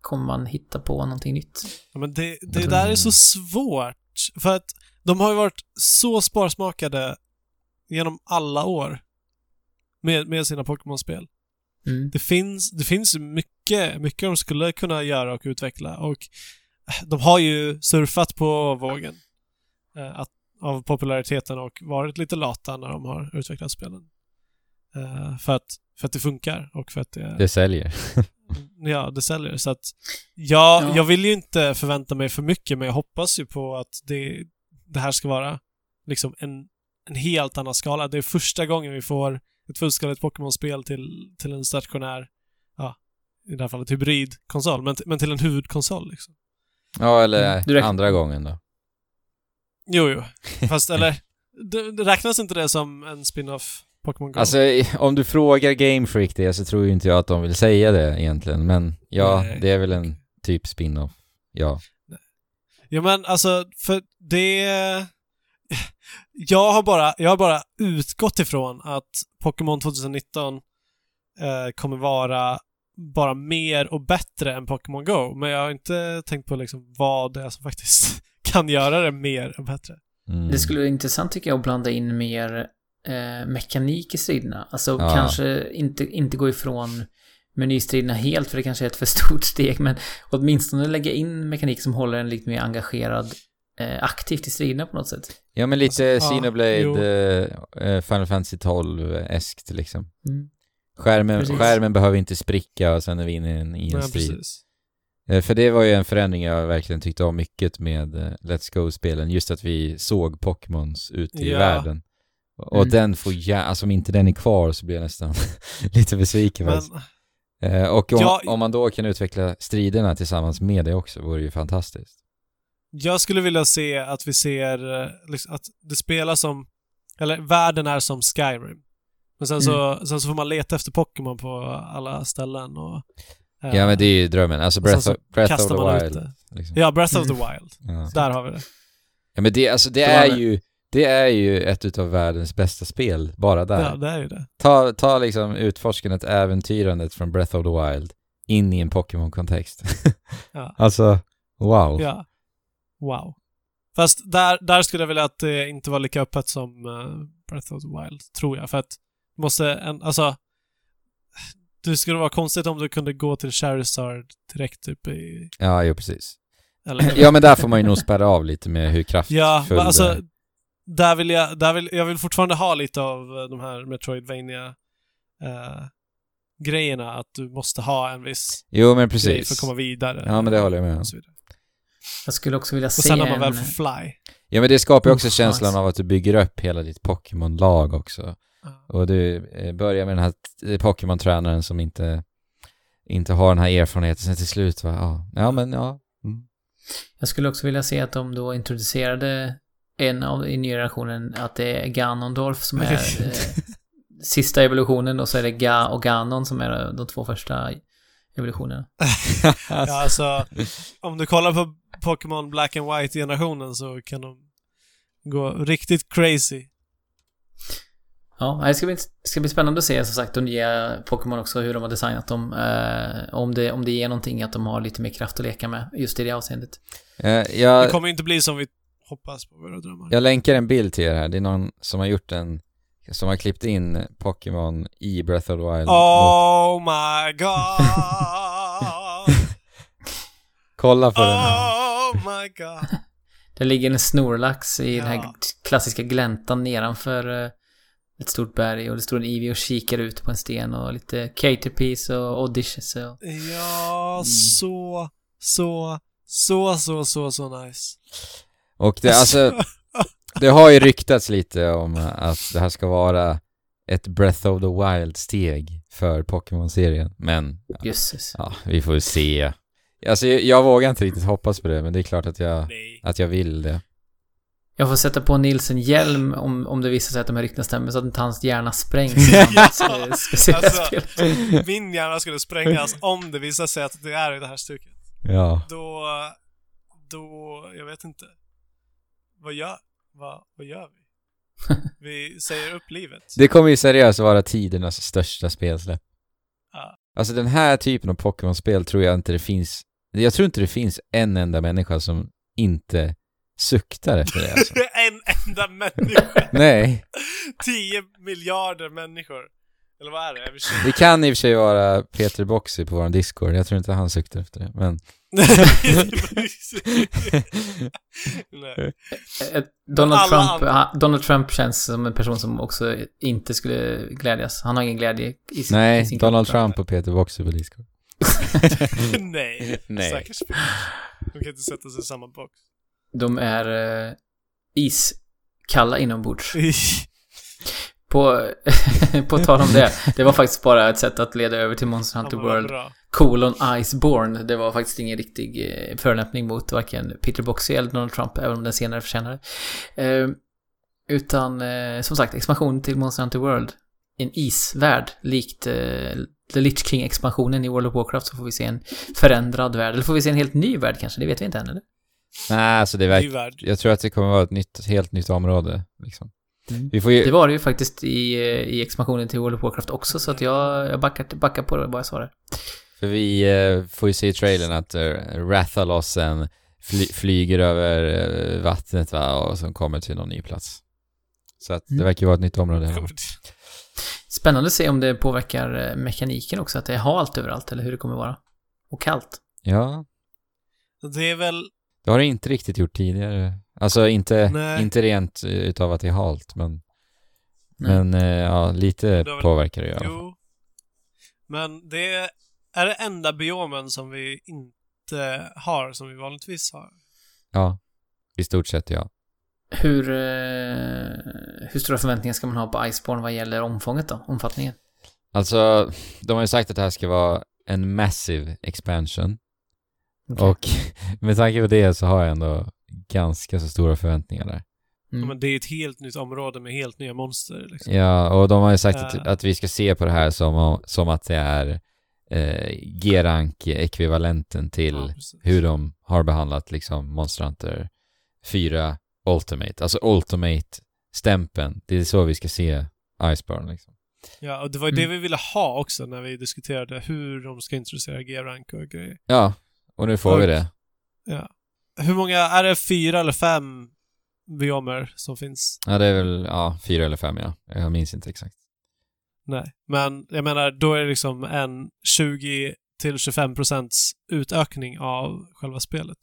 kommer man hitta på någonting nytt? Ja, men det, det där är så svårt. För att de har ju varit så sparsmakade genom alla år med, med sina Pokémon-spel. Mm. Det finns, det finns mycket, mycket de skulle kunna göra och utveckla och eh, de har ju surfat på vågen eh, att, av populariteten och varit lite lata när de har utvecklat spelen. Eh, för, att, för att det funkar och för att det... Det säljer. ja, det säljer. Så att, ja, Ja. jag vill ju inte förvänta mig för mycket, men jag hoppas ju på att det, det här ska vara liksom en, en helt annan skala. Det är första gången vi får ett fullskaligt Pokémon-spel till, till en stationär, ja, i det här fallet hybridkonsol, men, men till en huvudkonsol liksom. Ja, eller Mm, andra gången då. Jo, jo. Fast, eller, det, det räknas inte det som en spin-off Pokémon Go? Alltså, om du frågar Game Freak det så tror ju inte jag att de vill säga det egentligen, men ja, Nej. det är väl en typ spin-off. Ja. Ja men alltså, för det... Jag har bara, jag har bara utgått ifrån att Pokémon 2019 eh, kommer vara bara mer och bättre än Pokémon Go. Men jag har inte tänkt på liksom vad det är som faktiskt kan göra det mer och bättre. Mm. Det skulle vara intressant tycker jag att blanda in mer eh, mekanik i striderna. Alltså Ja. kanske inte, inte gå ifrån menystriderna helt för det kanske är ett för stort steg men åtminstone lägga in mekanik som håller en lite mer engagerad aktivt i striderna på något sätt. Ja, men lite Alltså, ja, Xenoblade, jo. eh, eh, Final Fantasy 12-eskt liksom. Mm. Skärmen, Precis. skärmen behöver inte spricka och sen är vi inne i en, i en Nej, strid. precis. Eh, För det var ju en förändring jag verkligen tyckte om mycket med eh, Let's Go-spelen. Just att vi såg Pokémons ute i Ja. världen. Och Mm. den får ja, alltså om inte den är kvar så blir jag nästan lite besviken Men. Eh, Och om, Ja, om man då kan utveckla striderna tillsammans med det också vore ju fantastiskt. Jag skulle vilja se att vi ser eh, liksom, att det spelas som, eller världen är som Skyrim. Men sen så, sen så får man leta efter Pokémon på alla ställen och... eh, Ja men det är ju drömmen. Alltså Breath, så of, Breath of the Wild. Liksom. Ja, Breath of the Mm. Wild. Ja. Där har vi det. ja men det, alltså, det Då är ju det är ju ett utav världens bästa spel, bara där. Ja, det är ju det. Ta, ta liksom utforskandet, äventyrandet från Breath of the Wild in i en Pokémon-kontext. Ja. Alltså, wow. Ja. Wow. Fast där, där skulle jag vilja att det inte var lika öppet som eh, Breath of the Wild, tror jag. För att måste en, alltså... Det skulle vara konstigt om du kunde gå till Charizard direkt typ i... Ja, jo precis. Eller, Ja men där får man ju nog spärra av lite med hur kraftfull Ja, men alltså... är. Där vill jag, där vill, jag vill fortfarande ha lite av eh, de här Metroidvania eh, grejerna. Att du måste ha en viss Jo men grej precis. för att komma vidare. Ja men det håller jag med om. Och. Jag skulle också vilja Och se sen när man väl får fly. Ja men det skapar ju också Uff, känslan nice. av att du bygger upp hela ditt Pokémon-lag också. Och du eh, börjar med den här t- Pokémon-tränaren som inte, inte har den här erfarenheten. Sen till slut va, ja, ja men ja. Mm. Jag skulle också vilja se att de då introducerade en av i nya generationen, att det är Ganondorf som är eh, sista evolutionen och så är det Ga och Ganon som är de två första evolutionerna. Ja, alltså, om du kollar på Pokémon Black and White-generationen så kan de gå riktigt crazy. Ja, det ska bli, det ska bli spännande att se som sagt de nya Pokémon också, hur de har designat dem. Eh, om, det, om det ger någonting att de har lite mer kraft att leka med just i det avseendet. Eh, Det jag, kommer inte bli som vi hoppas på våra drömmar. jag länkar en bild till er här. Det är någon som har gjort en, som har klippt in Pokémon i Breath of the Wild. Oh my god! Kolla på den här. Oh my god! Det ligger en snorlax i den här Ja. klassiska gläntan nedanför eh, ett stort berg och det står en Eevee och kikar ut på en sten och lite Caterpies och Odysseus och... Ja, Mm. så, så, så, så, så, så nice. Och det, alltså, det har ju ryktats lite om att det här ska vara ett Breath of the Wild-steg för Pokémon-serien. Men, Jösses. ja, vi får se. Alltså, jag, jag vågar inte riktigt hoppas på det, men det är klart att jag, Nej. att jag vill det. Jag får sätta på Nils en hjälm om, om det visar sig att de här ryktena stämmer så att inte hans hjärna sprängs speciella Alltså. Min hjärna skulle sprängas om det visar sig att det är i det här stuket. Ja. Då, då, jag vet inte. Vad gör, vad, vad gör vi? Vi säger upp livet. Det kommer ju seriöst vara tidernas största spelsläpp. Ja. Alltså den här typen av Pokémon-spel tror jag inte det finns, jag tror inte det finns en enda människa som inte suktar efter det alltså. en enda människa. Nej, 10 miljarder människor. Eller vad är det? Det kan i och för sig vara Peter Boxy på vår Discord, jag tror inte han suktar efter det, men... Donald Alla Trump, han- Donald Trump känns som en person som också inte skulle glädjas. Han har ingen glädje i sin, i Nej, sin Donald. Trump och Peter Boxy på Discord. Nej. Nej. Stackars. De kan inte sätta sig i samma box. De är eh, iskalla inombords. På, på tal om det, det var faktiskt bara ett sätt att leda över till Monster Hunter World. bra. Colon Iceborne. Det var faktiskt ingen riktig eh, förolämpning mot varken Peter Boxy eller Donald Trump, även om den senare förtjänade eh, Utan, eh, som sagt, expansion till Monster Hunter World. En isvärld, likt eh, The Lich King-expansionen i World of Warcraft, så får vi se en förändrad värld. Eller får vi se en helt ny värld kanske? Det vet vi inte än, eller? Nej, alltså det Ny verkar... värld. Jag tror att det kommer vara ett nytt, helt nytt område, liksom. Mm. Vi får ju... Det var det ju faktiskt i, eh, i expansionen till World of Warcraft också, så att jag, jag backar, backar på det, vad jag sa där. För vi eh, får ju se i trailern att uh, Rathalossen fly, flyger över eh, vattnet va, och som kommer till någon ny plats. Så att det Mm. verkar ju vara ett nytt område. här. Spännande att se om det påverkar eh, mekaniken också, att det är halt överallt, eller hur det kommer vara. Och kallt. Ja, Det är väl... det har det inte riktigt gjort tidigare. Alltså inte, Nej. inte rent eh, utav att det är halt, men, Nej. men eh, ja, lite Det väl- påverkar det fall. Jo. Men det är det enda biomen som vi inte har, som vi vanligtvis har. Ja, i stort sett ja. Hur, eh, hur stora förväntningar ska man ha på Iceborne vad gäller omfånget då? Omfattningen? Alltså, de har ju sagt att det här ska vara en massive expansion. Okej. Och med tanke på det så har jag ändå ganska så stora förväntningar där. Ja, Mm. Men det är ett helt nytt område med helt nya monster. Liksom. Ja, och de har ju sagt att, Äh. att vi ska se på det här som, som att det är eh, G-rank-ekvivalenten till Ja, hur de har behandlat liksom Monster Hunter 4 Ultimate. Alltså Ultimate-stämpeln. Det är så vi ska se Iceborne liksom. Ja, och det var ju det Mm. vi ville ha också när vi diskuterade hur de ska introducera G-rank och grejer. Ja, och nu får Och- vi det. Ja. Hur många, är det fyra eller fem biomer som finns? Ja, det är väl, ja, fyra eller fem ja. Jag minns inte exakt. Nej. Men jag menar, då är det liksom en 20 till 25 procents utökning av själva spelet.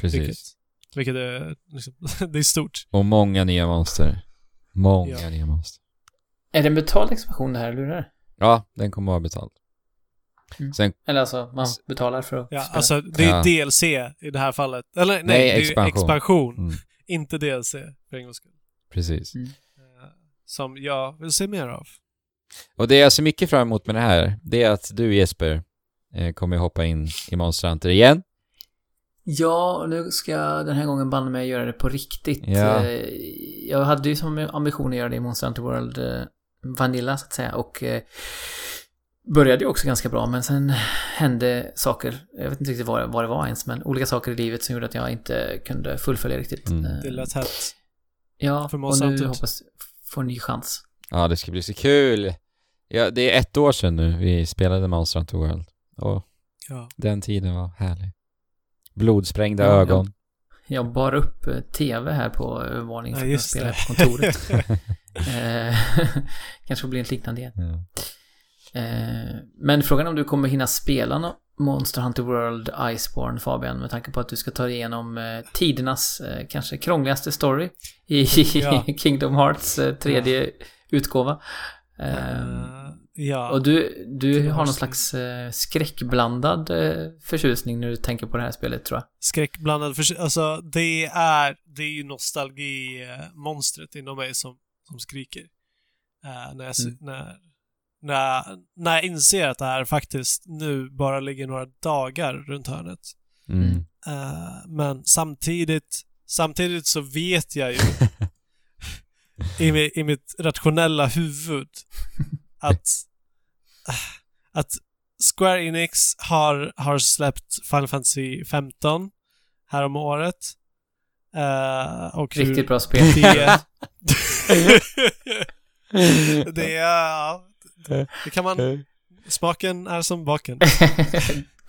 Precis. Vilket, vilket är liksom, det är stort. Och många nya monster. Många Ja. nya monster. Är det en betald expansion det här, eller hur är? Ja, den kommer vara betald. Mm. Sen, Eller alltså, man betalar för att Ja, spela. alltså det är Ja. DLC i det här fallet. Eller nej, Nej, det är expansion. expansion. mm, Inte DLC, för en gångs skull. precis. Mm. Eh, Som jag vill se mer av. Och det jag ser mycket fram emot med det här, det är att du Jesper eh, kommer hoppa in i Monster Hunter igen. Ja, och nu ska jag den här gången banne mig göra det på riktigt. Ja. Eh, Jag hade ju som ambition att göra det i Monster Hunter World eh, Vanilla, så att säga. Och började ju också ganska bra, men sen hände saker. Jag vet inte riktigt vad, vad det var ens, men olika saker i livet som gjorde att jag inte kunde fullfölja riktigt. Mm. Det lät hett. Ja, och nu hoppas få en ny chans. Ja, det ska bli så kul! Ja, det är ett år sedan nu vi spelade Monster Hunter World. Och Ja. den tiden var härlig. Blodsprängda Ja, ja. ögon. Jag bar upp eh, TV här på övervåningen Ja, för att just spela på kontoret. Eh, Kanske får bli ett liknande igen. Ja. Eh, Men frågan är om du kommer hinna spela nå- Monster Hunter World Iceborne, Fabian, med tanke på att du ska ta igenom eh, tidernas eh, kanske krångligaste story i Ja. Kingdom Hearts eh, tredje utgåva. Eh, ja. och du, du har någon Hearts. slags eh, skräckblandad eh, förtjusning när du tänker på det här spelet, tror jag. Skräckblandad förs- Alltså, det är, det är ju nostalgi-monstret inom mig som, som skriker. Eh, när, jag, Mm. när, när, när jag inser att det här faktiskt nu bara ligger några dagar runt hörnet. Mm. Eh, men samtidigt, samtidigt så vet jag ju i, i mitt rationella huvud att, att Square Enix har, har släppt Final Fantasy 15 här om året. Eh, och Riktigt bra spel. Det, det är... ja, Det kan man... Smaken är som baken.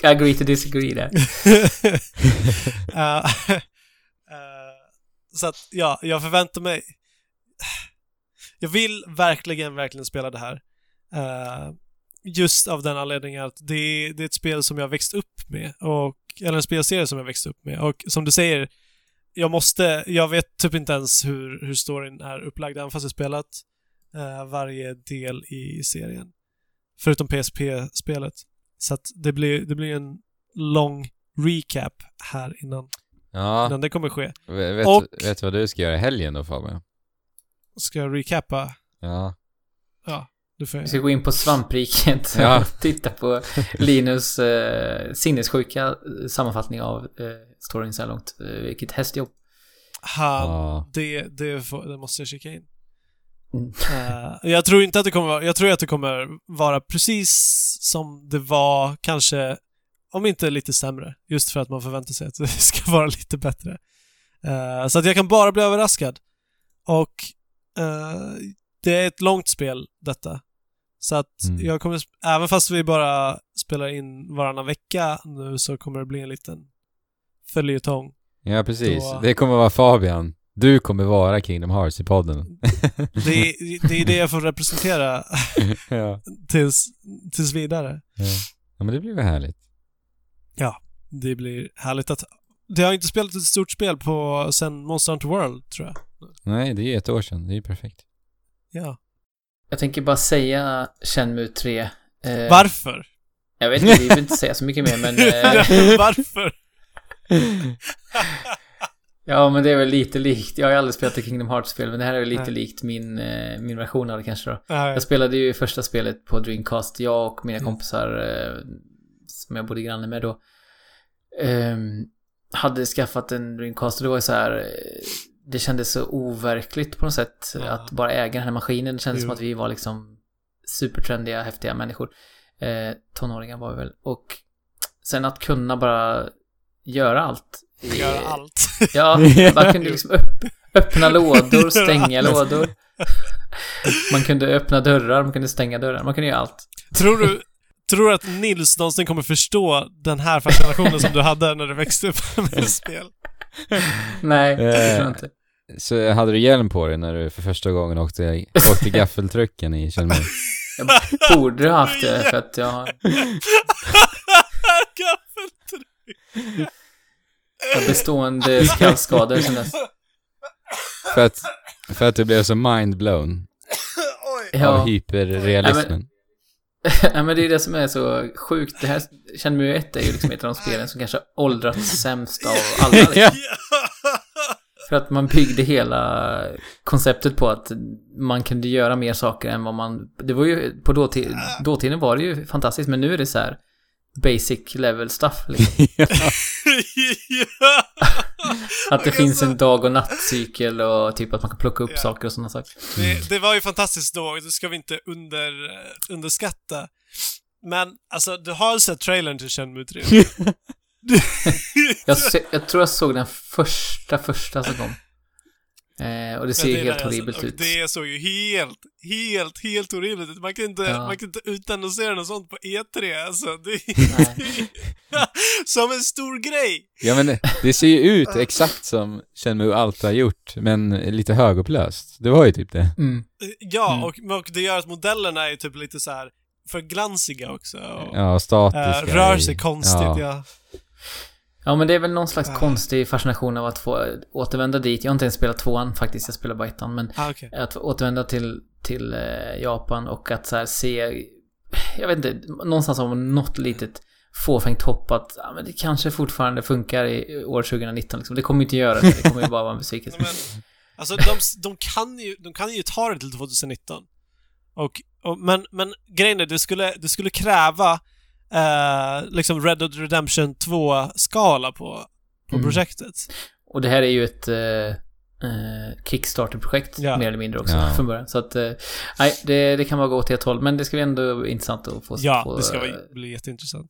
Agree to disagree där. Eh, eh, så att, ja, jag förväntar mig... Jag vill verkligen, verkligen spela det här. Eh, just av den anledningen att det är, det är ett spel som jag växt upp med. Och, eller en spelserie som jag växt upp med. Och som du säger, jag måste... Jag vet typ inte ens hur, hur storyn är upplagd, även fast jag spelat eh, varje del i serien. Förutom PSP-spelet. Så att det blir, det blir en lång recap här innan, Ja, innan det kommer ske. vet, Och- vet du vad du ska göra i helgen då Fabian? Ska jag recappa? Ja. Ja, du får Vi ska gå in på svampriket Ja. och titta på Linus eh, sinnessjuka sammanfattning av eh, storyn så här långt. Eh, vilket hästjobb. Han, Ja. det, det, får, det måste jag kika in. Mm. Eh, jag tror inte att det kommer vara, jag tror att det kommer vara precis som det var, kanske, om inte lite sämre. Just för att man förväntar sig att det ska vara lite bättre. Eh, så att jag kan bara bli överraskad. Och eh, det är ett långt spel, detta. Så att Mm. jag kommer, även fast vi bara spelar in varannan vecka nu så kommer det bli en liten följetong. Ja, precis. Då- Det kommer vara Fabian. Du kommer vara Kingdom Hearts i podden. Det är, det är det jag får representera ja. tills, tills vidare. ja. Ja, men det blir väl härligt. Det blir härligt att... Det har inte spelat ett stort spel på sen Monster Hunter World, tror jag. Nej, det är ett år sedan. Det är ju perfekt. Ja. Jag tänker bara säga Shenmue 3. Eh, Varför? Jag vet inte, vi vill inte säga så mycket mer men... Eh, Varför? ja men det är väl lite likt. Jag har ju aldrig spelat ett Kingdom Hearts-spel men det här är väl lite Nej. likt min, eh, min version av det kanske då. Nej. Jag spelade ju första spelet på Dreamcast, jag och mina Mm. kompisar eh, som jag bodde granne med då. ehm, hade skaffat en Dreamcast och det var ju så här. Eh, Det kändes så overkligt på något sätt Ja. att bara äga den här maskinen. Det kändes Jo. som att vi var liksom supertrendiga, häftiga människor. Eh, tonåringar var vi väl. Och sen att kunna bara göra allt. i- Göra allt. Ja, man kunde liksom upp, öppna lådor, stänga lådor. Man kunde öppna dörrar, man kunde stänga dörrar, man kunde göra allt. tror du... Tror du att Nils någonsin kommer förstå den här fascinationen som du hade när du växte upp med spel? Nej, det Eh. tror jag inte. Så hade du hjälm på dig när du för första gången åkte, åkte gaffeltrucken i Kjellman? Jag borde ha haft det för att jag har Gaffeltruck. har bestående skallskador sen dess. För att, för att du blev så mindblown Oj. av Ja, hyperrealismen. Nej, men det är det som är så sjukt. Det här, Shenmue 1 är ju liksom ett av de spelen som kanske har åldrats sämst av alla. Liksom. För att man byggde hela konceptet på att man kunde göra mer saker än vad man... Det var ju, på dåtid, dåtiden var det ju fantastiskt, men nu är det så här basic level stuff. Liksom. Att det finns en dag och nattcykel och typ att man kan plocka upp Ja. saker och sådana saker. Det, det var ju fantastiskt då, det ska vi inte under, underskatta. Men, alltså, du har sett trailern till Shenmue 3? Jag, jag tror jag såg den första, första som kom. Eh, och det ser Ja, ju det är helt det, horribelt alltså, ut. Det såg ju helt, helt, helt horribelt ut. Man kan inte, Ja. man kan inte utannonsera något sånt på E3, alltså. Det Nej. Som en stor grej! Ja men det, ser ju ut exakt som Shenmue alltid har gjort, men lite högupplöst. Det var ju typ det. Mm. Ja, Mm. och, och det gör att modellerna är typ lite så här för glansiga också. Och, Ja, statiska. eh, rör i- sig konstigt, ja. ja. Ja, men det är väl någon slags Ah. konstig fascination av att få återvända dit. Jag har inte ens spelat tvåan faktiskt, jag spelar bara ettan. Men Ah, okej. att återvända till, till eh, Japan och att så här se... Jag vet inte, någonstans har man något litet fåfängt hopp att ja, men det kanske fortfarande funkar i år 2019. Liksom. Det kommer inte göra det, det kommer ju bara vara en besvikelse. Men, alltså de, de, kan ju, de kan ju ta det till 2019. Och, och, men, men grejen är, det skulle, det skulle kräva eh, liksom Red Dead Redemption 2-skala på, på Mm. projektet. Och det här är ju ett eh, eh, Kickstarter-projekt Ja. mer eller mindre också Ja. från början. Så att, eh, nej, det, det kan bara gå åt ett håll. Men det ska bli ändå intressant att få... Ja, få, det ska vara- bli jätteintressant.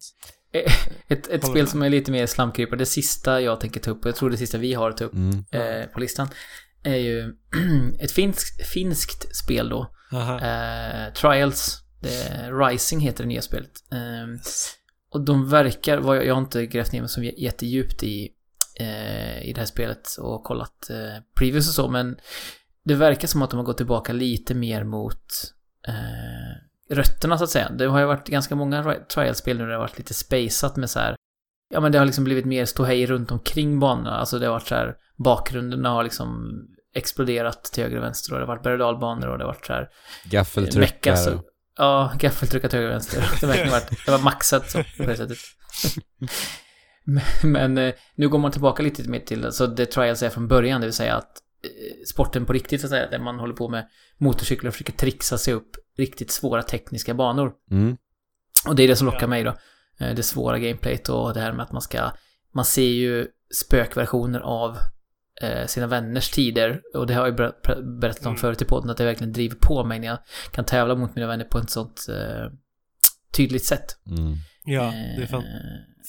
Ett, ett spel med. som är lite mer slamkrypare, det sista jag tänker ta upp, och jag tror det sista vi har att ta upp Mm. eh, på listan, är ju ett finskt, finskt spel då. Eh, Trials, Rising heter det nya spelet. Eh, och de verkar, jag, har inte grävt ner mig så jättedjupt i, eh, i det här spelet och kollat eh, previews och så, men det verkar som att de har gått tillbaka lite mer mot eh, rötterna så att säga. Det har ju varit ganska många ri- trial-spel nu där det har varit lite spaceat med så här. Ja men det har liksom blivit mer ståhej runt omkring banorna. Alltså det har varit så här, bakgrunderna har liksom exploderat till höger och vänster och det har varit berg och dalbanor och det har varit så här Gaffeltruckar. Ja, gaffeltryck åt höger och vänster. Det, verkligen varit, det var maxat så, på det sättet. Men, men eh, nu går man tillbaka lite mer till alltså det trials är från början, det vill säga att eh, sporten på riktigt, så att säga, där man håller på med motorcyklar och försöker trixa sig upp riktigt svåra tekniska banor. Mm. Och det är det som lockar Ja. mig då. Eh, Det svåra gameplayet och det här med att man ska... Man ser ju spökversioner av sina vänners tider. Och det har jag berättat om Mm. förut i podden, att det verkligen driver på mig när jag kan tävla mot mina vänner på ett sånt eh, tydligt sätt. Mm. Ja, det är fan, Eh,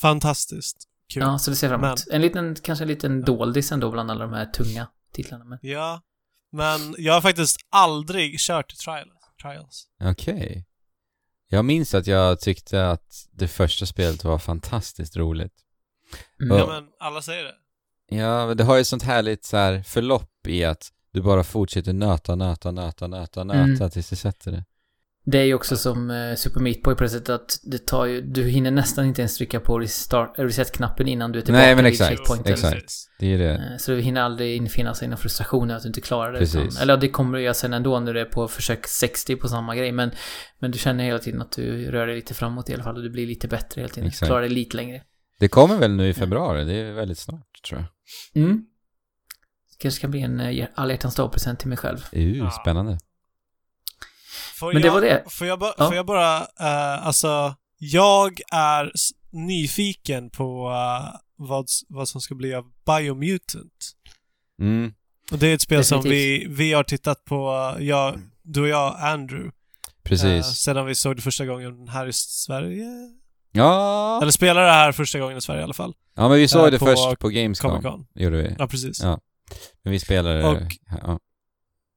fantastiskt kul. Ja, så det ser jag fram emot. Men- En liten, kanske en liten doldis ändå bland alla de här tunga titlarna. Men... Ja, men jag har faktiskt aldrig kört trial, trials. Okej. Jag minns att jag tyckte att det första spelet var fantastiskt roligt. Mm. Ja, men alla säger det. Ja, men det har ju sånt härligt så här förlopp i att du bara fortsätter nöta, nöta, nöta, nöta, nöta Mm. tills du sätter det. Det är ju också som eh, Super Meat Boy på det sättet att det tar ju, du hinner nästan inte ens trycka på eh, reset-knappen innan du är tillbaka Nej, men exakt, checkpointen. exakt. Det är det. Eh, Så det hinner aldrig infinna sig någon frustration att du inte klarar det. Precis. Eller ja, det kommer du göra sen ändå när du är på försök 60 på samma grej. Men, men du känner hela tiden att du rör dig lite framåt i alla fall och du blir lite bättre hela tiden. Exakt. Klarar dig lite längre. Det kommer väl nu i februari, det är väldigt snart tror jag. Mm. kanske kan bli en eh, alla hjärtans dag-present till mig själv. Uh, Ja. spännande. Får Men det jag, var det. Får jag, ba, Ja. får jag bara, eh, alltså, jag är nyfiken på eh, vad, vad som ska bli av Biomutant. Mm, Och det är ett spel som vi, Definitivt. vi har tittat på, jag, du och jag, Andrew, precis. sedan vi såg det första gången här i Sverige. Ja, Eller spelade det här första gången i Sverige i alla fall. ja men vi såg eh, det på först på Gamescom. Comic Con. Gjorde vi. Ja, precis. Ja. Men vi spelade... Och- ja.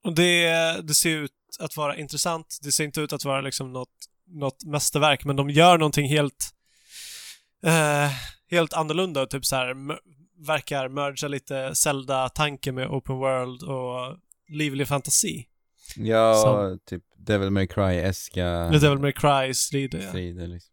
Och det, det ser ut att vara intressant. Det ser inte ut att vara liksom något, något mästerverk, men de gör någonting helt, eh, helt annorlunda och typ så här verkar mergea lite Zelda-tanke med open world och livlig fantasi. Ja, Som- typ Devil May Cry-eska väl med Cry-strider, ja. strider liksom.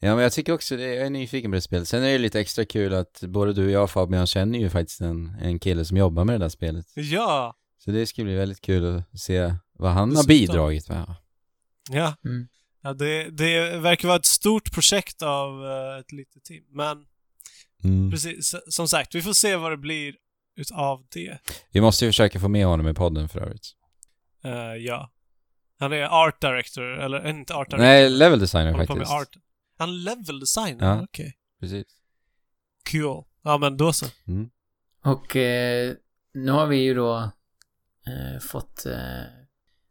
Ja, men jag tycker också det, jag är nyfiken på det spelet. Sen är det lite extra kul att både du och jag Fabian känner ju faktiskt en, en kille som jobbar med det där spelet. Ja! Så det ska bli väldigt kul att se vad han har Dessutom. bidragit med. Ja. Mm. ja det, det verkar vara ett stort projekt av eh, ett litet team. Men Mm. precis, som sagt, vi får se vad det blir utav det. Vi måste ju försöka få med honom i podden för övrigt. Eh, ja. Han är art director, eller eh, inte art director. Nej, level designer faktiskt. art. Han level designer? Ja. Okej. Precis. Cool. Ja, men då så. Mm. Och eh, nu har vi ju då eh, fått eh,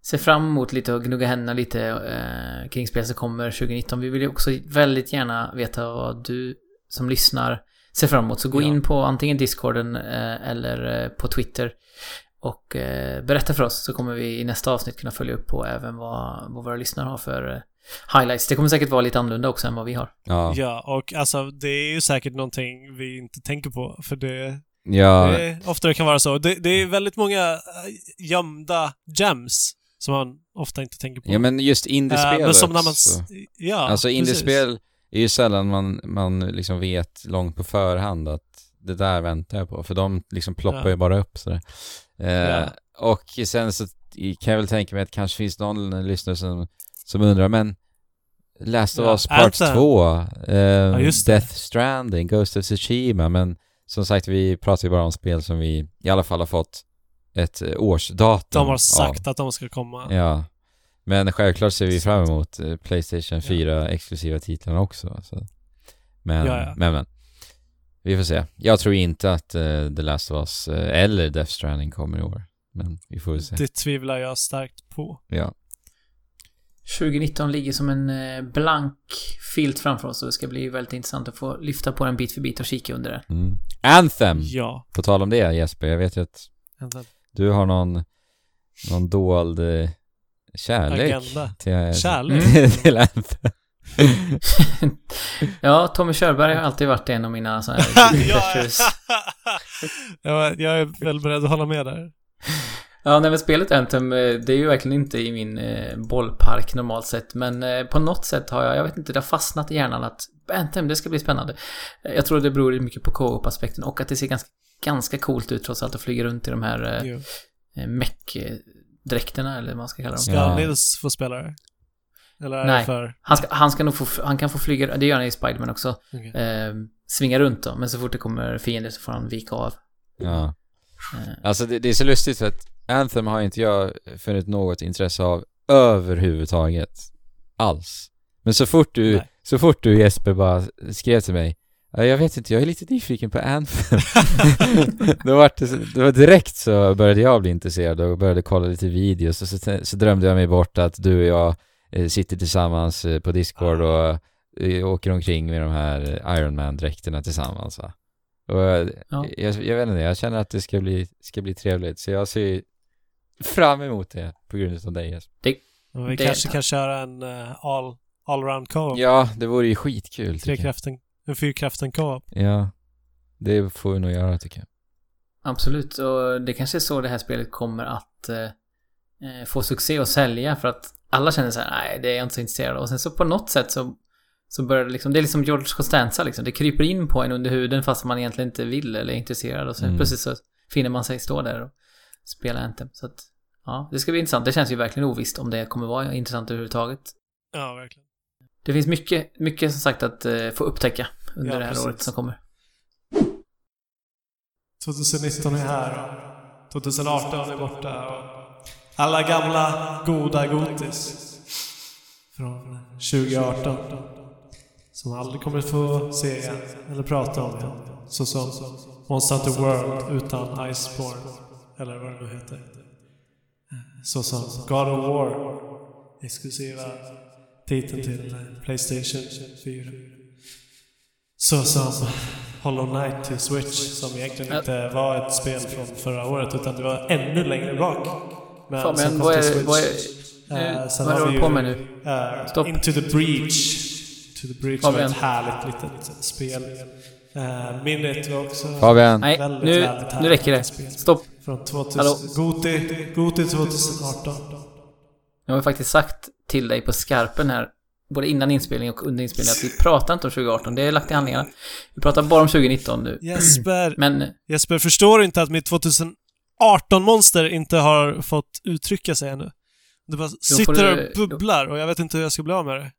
se fram emot lite och gnugga händerna lite eh, kring spel som kommer 2019. Vi vill ju också väldigt gärna veta vad du som lyssnar ser fram emot. Så gå Ja. in på antingen Discorden eh, eller eh, på Twitter och eh, berätta för oss så kommer vi i nästa avsnitt kunna följa upp på även vad, vad våra lyssnare har för eh, highlights. Det kommer säkert vara lite annorlunda också än vad vi har. Ja. Ja, och alltså det är ju säkert någonting vi inte tänker på, för det, Ja, det ofta kan vara så. Det, det är väldigt många äh, gömda gems som man ofta inte tänker på. ja men just indiespel Eh, men som när man... också. s- Ja, Alltså precis. indiespel är ju sällan man, man liksom vet långt på förhand att det där väntar jag på, för de liksom ploppar Ja. ju bara upp sådär. Eh, Ja. Och sen så kan jag väl tänka mig att det kanske finns någon lyssnare som, som undrar, men Last of Ja, Us Part Anthem. 2, eh, just det. Death Stranding, Ghost of Tsushima, men som sagt, vi pratar ju bara om spel som vi i alla fall har fått ett eh, årsdatum De har av. sagt att de ska komma. Ja. Men självklart ser vi fram emot eh, Playstation 4 exklusiva titlarna också. Alltså. Men, Ja, ja. men, men. Vi får se. Jag tror inte att uh, The Last of Us eh, eller Death Stranding kommer i år. Men vi får väl se. Det tvivlar jag starkt på. Ja. 2019 ligger som en eh, blank filt framför oss och det ska bli väldigt intressant att få lyfta på den bit för bit och kika under det. Mm. Anthem! Ja. På tal om det Jesper, jag vet ju att Vänta. du har någon, någon dold eh, kärlek Agenda. till, Kärlek? till Anthem. ja, Tommy Körberg har alltid varit en av mina sådana här jag, jag är väl beredd att hålla med där. Ja, nej men spelet Anthem, eh, det är ju verkligen inte i min eh, bollpark normalt sett. Men eh, på något sätt har jag, jag vet inte, det har fastnat i hjärnan att Anthem, det ska bli spännande. Jag tror det beror mycket på co-op-aspekten och att det ser ganska, ganska coolt ut trots allt att flyga runt i de här eh, eh, meck-dräkterna eller vad man ska kalla dem. Ska Ja. Nils få spela det? Eller Nej. för... Han, ska, han ska nog få, han kan få flyga, det gör han i Spiderman också. Okej. Eh, svinga runt då, men så fort det kommer fiender så får han vika av. Ja. Eh, Alltså det, det är så lustigt för att Anthem har inte jag funnit något intresse av överhuvudtaget. Alls. Men så fort du, Nej. så fort du Jesper bara skrev till mig "Ja, jag vet inte, jag är lite nyfiken på Anthem. då var det, det var direkt så började jag bli intresserad och började kolla lite videos och så, så drömde jag mig bort att du och jag eh, sitter tillsammans eh, på Discord och eh, åker omkring med de här Iron Man-dräkterna tillsammans va. Och jag, Ja. jag, jag vet inte, jag känner att det ska bli, ska bli trevligt så jag ser fram emot det på grund av dig Jesper. Och vi Det- kanske kan köra en uh, all, all-round co-op. Ja, det vore ju skitkul. Trekraften, en fyrkraften co-op. Ja, det får vi nog göra tycker jag. Absolut, och det kanske är så det här spelet kommer att eh, eh, få succé och sälja för att alla känner så här, nej det är jag inte så intresserad. Och sen så på något sätt så, så börjar det liksom, det är liksom George Costanza liksom. Det kryper in på en under huden fast man egentligen inte vill eller är intresserad. Och sen Mm. plötsligt så finner man sig stå där och spela Anthem. Så att, ja, det ska bli intressant. Det känns ju verkligen ovisst om det kommer vara intressant överhuvudtaget. Ja, verkligen. Det finns mycket, mycket som sagt att eh, få upptäcka under Ja, det här precis. året som kommer. 2019 är här och 2018 är borta alla gamla goda gotis från 2018 som aldrig kommer få se eller prata om igen. Så som Monster Hunter World utan Iceborne eller vad det nu heter. Så som God of War exklusiva titeln till Playstation 4. Så som Hollow Knight till Switch som egentligen inte var ett spel från förra året utan det var ännu längre bak. Men Fan, men vad är, Switch. vad är, Eh, sen vad är har du vi håller på ju- med nu? Eh, Stopp. Into the Breach. To the Breach var Fabian. ett härligt litet spel. Uh, Minnet var också Fabian, Nej, väldigt, nu, väldigt nu räcker det. spel. Stopp. Från 2000, Hallå? Goti, Goti 2018. Jag har faktiskt sagt till dig på skarpen här, både innan inspelning och under inspelning, att vi pratar inte om 2018. Det är lagt i handlingarna. Vi pratar bara om 2019 nu. Jesper, Men Jesper, förstår du inte att mitt 2018-monster inte har fått uttrycka sig ännu? Det bara sitter du- och bubblar och jag vet inte hur jag ska bli av med det.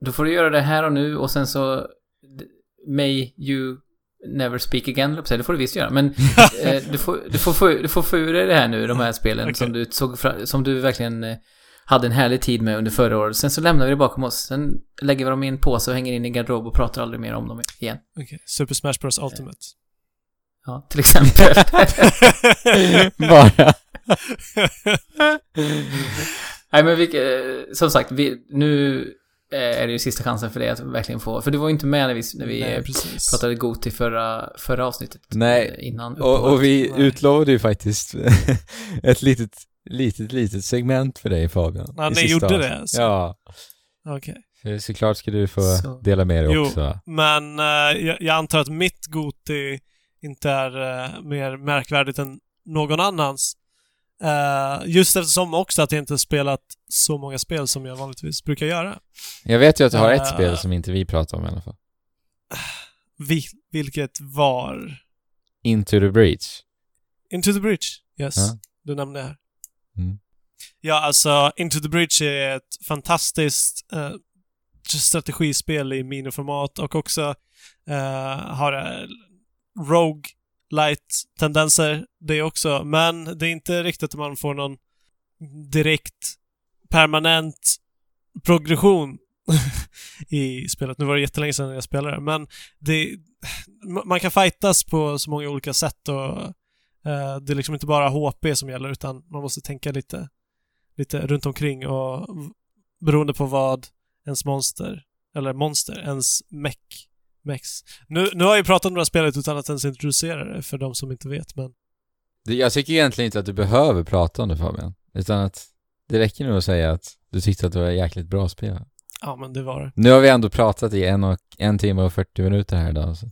då får du göra det här och nu och sen så... May you never speak again. Det får du visst göra. Men eh, du, får, du, får få, du får få ur dig det här nu, de här spelen Okej. som du såg som du verkligen eh, hade en härlig tid med under förra året. Sen så lämnar vi det bakom oss. Sen lägger vi dem i en påse och hänger in i garderob och pratar aldrig mer om dem igen. Okej, Super Smash Bros Ultimate. Ja, till exempel. bara. Nej men vi, eh, som sagt, vi, nu eh, är det ju sista chansen för dig att verkligen få, för du var ju inte med när vi, när vi Nej, eh, pratade god till förra, förra avsnittet. Nej, eh, Innan Och, och vi Nej. utlovade ju faktiskt ett litet, litet, litet segment för dig Fabian. Ja, i ni gjorde avsnittet. det, alltså? Ja. Okej. För såklart ska du få Så. dela med dig Jo. också. Men eh, jag, jag antar att mitt Goti inte är eh, mer märkvärdigt än någon annans. Eh, just eftersom också att jag inte spelat så många spel som jag vanligtvis brukar göra. Jag vet ju att du har ett Eh. spel som inte vi pratar om i alla fall. Vi, vilket var... Into the Breach. Into the Breach. Yes. Ja. Du nämnde det här. Mm. Ja, alltså Into the Breach är ett fantastiskt eh, strategispel i miniformat och också har rogue light tendenser det också. Men det är inte riktigt att man får någon direkt permanent progression i spelet. Nu var det jättelänge sedan jag spelade det, men det, man kan fightas på så många olika sätt och eh, det är liksom inte bara HP som gäller utan man måste tänka lite, lite runt omkring och beroende på vad ens monster, eller monster, ens mech, mechs. Nu, nu har jag ju pratat om det här spelet utan att ens introducera det för de som inte vet, men Jag tycker egentligen inte att du behöver prata om det Fabian. Utan att det räcker nog att säga att du tyckte att det var ett jäkligt bra spel. ja, men det var det. Nu har vi ändå pratat i en, och, en timme och 40 minuter här idag. Så.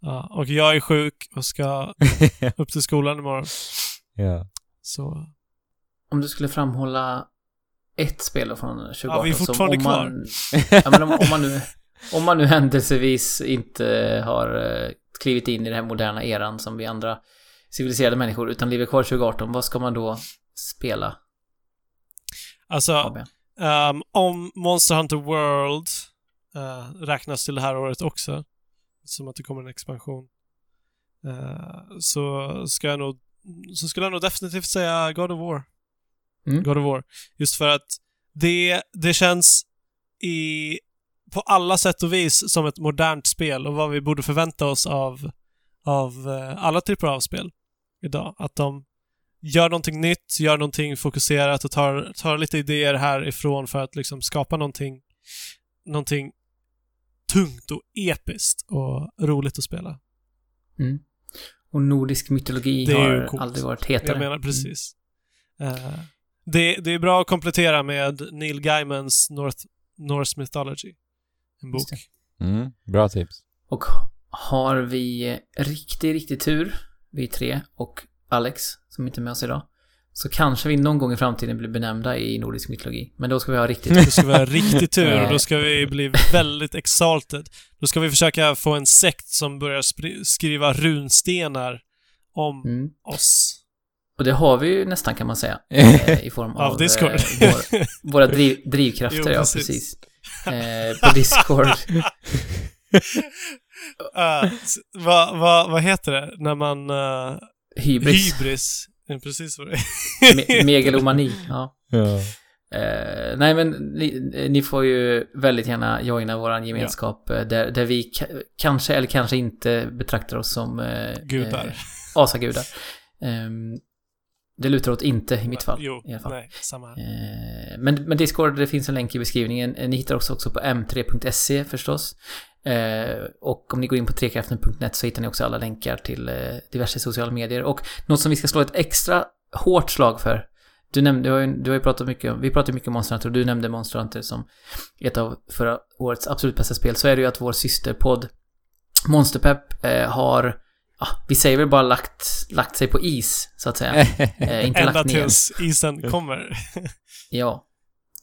Ja, och jag är sjuk och ska upp till skolan imorgon. ja. Så, Om du skulle framhålla ett spel från 2018 Ja, vi är som fortfarande om man, ja, men om, om, man nu, om man nu händelsevis inte har eh, klivit in i den här moderna eran som vi andra civiliserade människor utan lever kvar 2018, vad ska man då spela? alltså, ehm, om Monster Hunter World eh, räknas till det här året också, som att det kommer en expansion, eh, så ska jag nog så skulle jag nog definitivt säga God of War. Mm. God of War. Just för att det, det känns i, på alla sätt och vis som ett modernt spel och vad vi borde förvänta oss av, av eh, alla typer av spel idag. Att de gör någonting nytt, gör någonting fokuserat och tar, tar lite idéer härifrån för att liksom skapa någonting, någonting tungt och episkt och roligt att spela. Mm. Och nordisk mytologi har coolt. aldrig varit hetare. Jag menar precis. Eh, det, det är bra att komplettera med Neil Gaimans North, Norse Mythology. En bok. Mm, bra tips. Och har vi riktigt, riktigt tur, vi tre och Alex, som inte är med oss idag, så kanske vi någon gång i framtiden blir benämnda i nordisk mytologi. Men då ska vi ha riktigt Då ska vi ha riktig tur och då ska vi bli väldigt exalted. Då ska vi försöka få en sekt som börjar skriva runstenar om mm. oss. Och det har vi ju nästan kan man säga. eh, I form av, Av Discord. eh, vår, våra driv, drivkrafter, Jo, ja precis. Eh, på Discord. S- vad vad vad heter det när man... eh, Hybris. hybris. Ja, precis vad det Me- megalomani. Ja. Ja. Eh, nej men ni, ni får ju väldigt gärna joina våran gemenskap eh, där, där vi ka- kanske eller kanske inte betraktar oss som eh, Gudar. Eh, asagudar. Ehm, det lutar åt inte i mitt fall. Jo, i alla fall. nej, samma. Eh, men, men Discord, det finns en länk i beskrivningen. Eh, Ni hittar oss också på m3.se förstås. Eh, och om ni går in på trekraften.net så hittar ni också alla länkar till eh, diverse sociala medier. Och något som vi ska slå ett extra hårt slag för. Du nämnde, du har ju, du har ju pratat mycket om, vi pratade mycket om Monster Hunter och du nämnde Monster Hunter som ett av förra årets absolut bästa spel. Så är det ju att vår systerpodd Monsterpepp har, ja, vi säger väl bara lagt, lagt sig på is, så att säga. Eh, inte Ända lagt ner. tills isen kommer. Ja.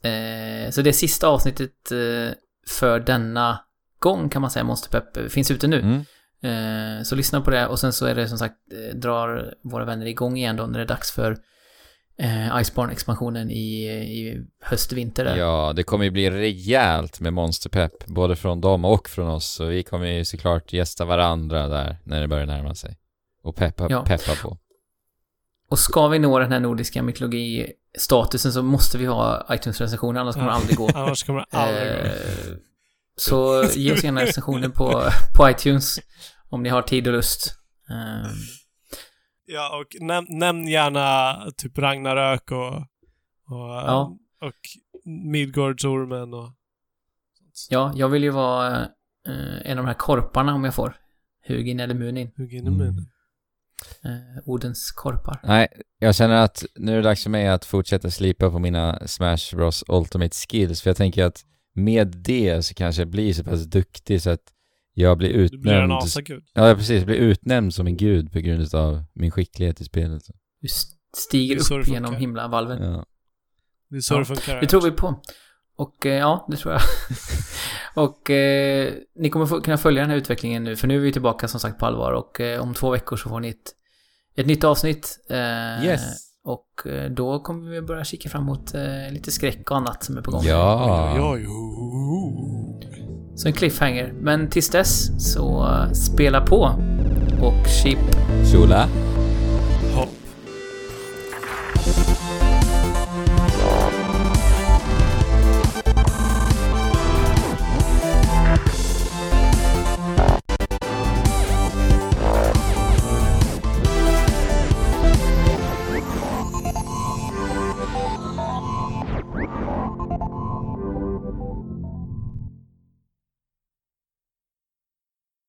Eh, så det sista avsnittet eh, för denna gång kan man säga, Monsterpepp, eh, finns ute nu. Mm. Eh, så lyssna på det och sen så är det som sagt, eh, drar våra vänner igång igen då när det är dags för eh, Iceborne-expansionen i, i höst-vinter där. Ja, det kommer ju bli rejält med monsterpepp, både från dem och från oss. Så vi kommer ju såklart gästa varandra där när det börjar närma sig. Och peppa, Ja. peppa på. Och ska vi nå den här nordiska mytologi-statusen så måste vi ha iTunes-recensioner, annars kommer det aldrig gå. Annars kommer det aldrig gå. Eh, så ge oss gärna recensioner på, på iTunes om ni har tid och lust. Eh, Ja, och näm nämn gärna typ Ragnarök och, och, Ja. och Midgårdsormen och sånt. ja, jag vill ju vara eh, en av de här korparna om jag får. Hugin eller Munin. Hugg in i munnen. Eh, Odens korpar. Nej, jag känner att nu är det dags för mig att fortsätta slipa på mina Smash Bros Ultimate Skills. För jag tänker att med det så kanske jag blir så pass duktig så att jag blir Du blir en utnämnd. asagud. Ja, precis. Jag blir utnämnd som en gud på grund av min skicklighet i spelet. Du st- stiger upp genom himlavalven. Ja. Det är så Ja, det funkar. Det tror vi på. Och eh, ja, det tror jag. och eh, ni kommer få, kunna följa den här utvecklingen nu, för nu är vi tillbaka som sagt på allvar och eh, om två veckor så får ni ett, ett nytt avsnitt. Eh, Yes. Och eh, då kommer vi börja kika fram mot eh, lite skräck och annat som är på gång. Ja. Oj, oj, oj. Så en cliffhanger. Men tills dess så eh, spela på och chip Shula.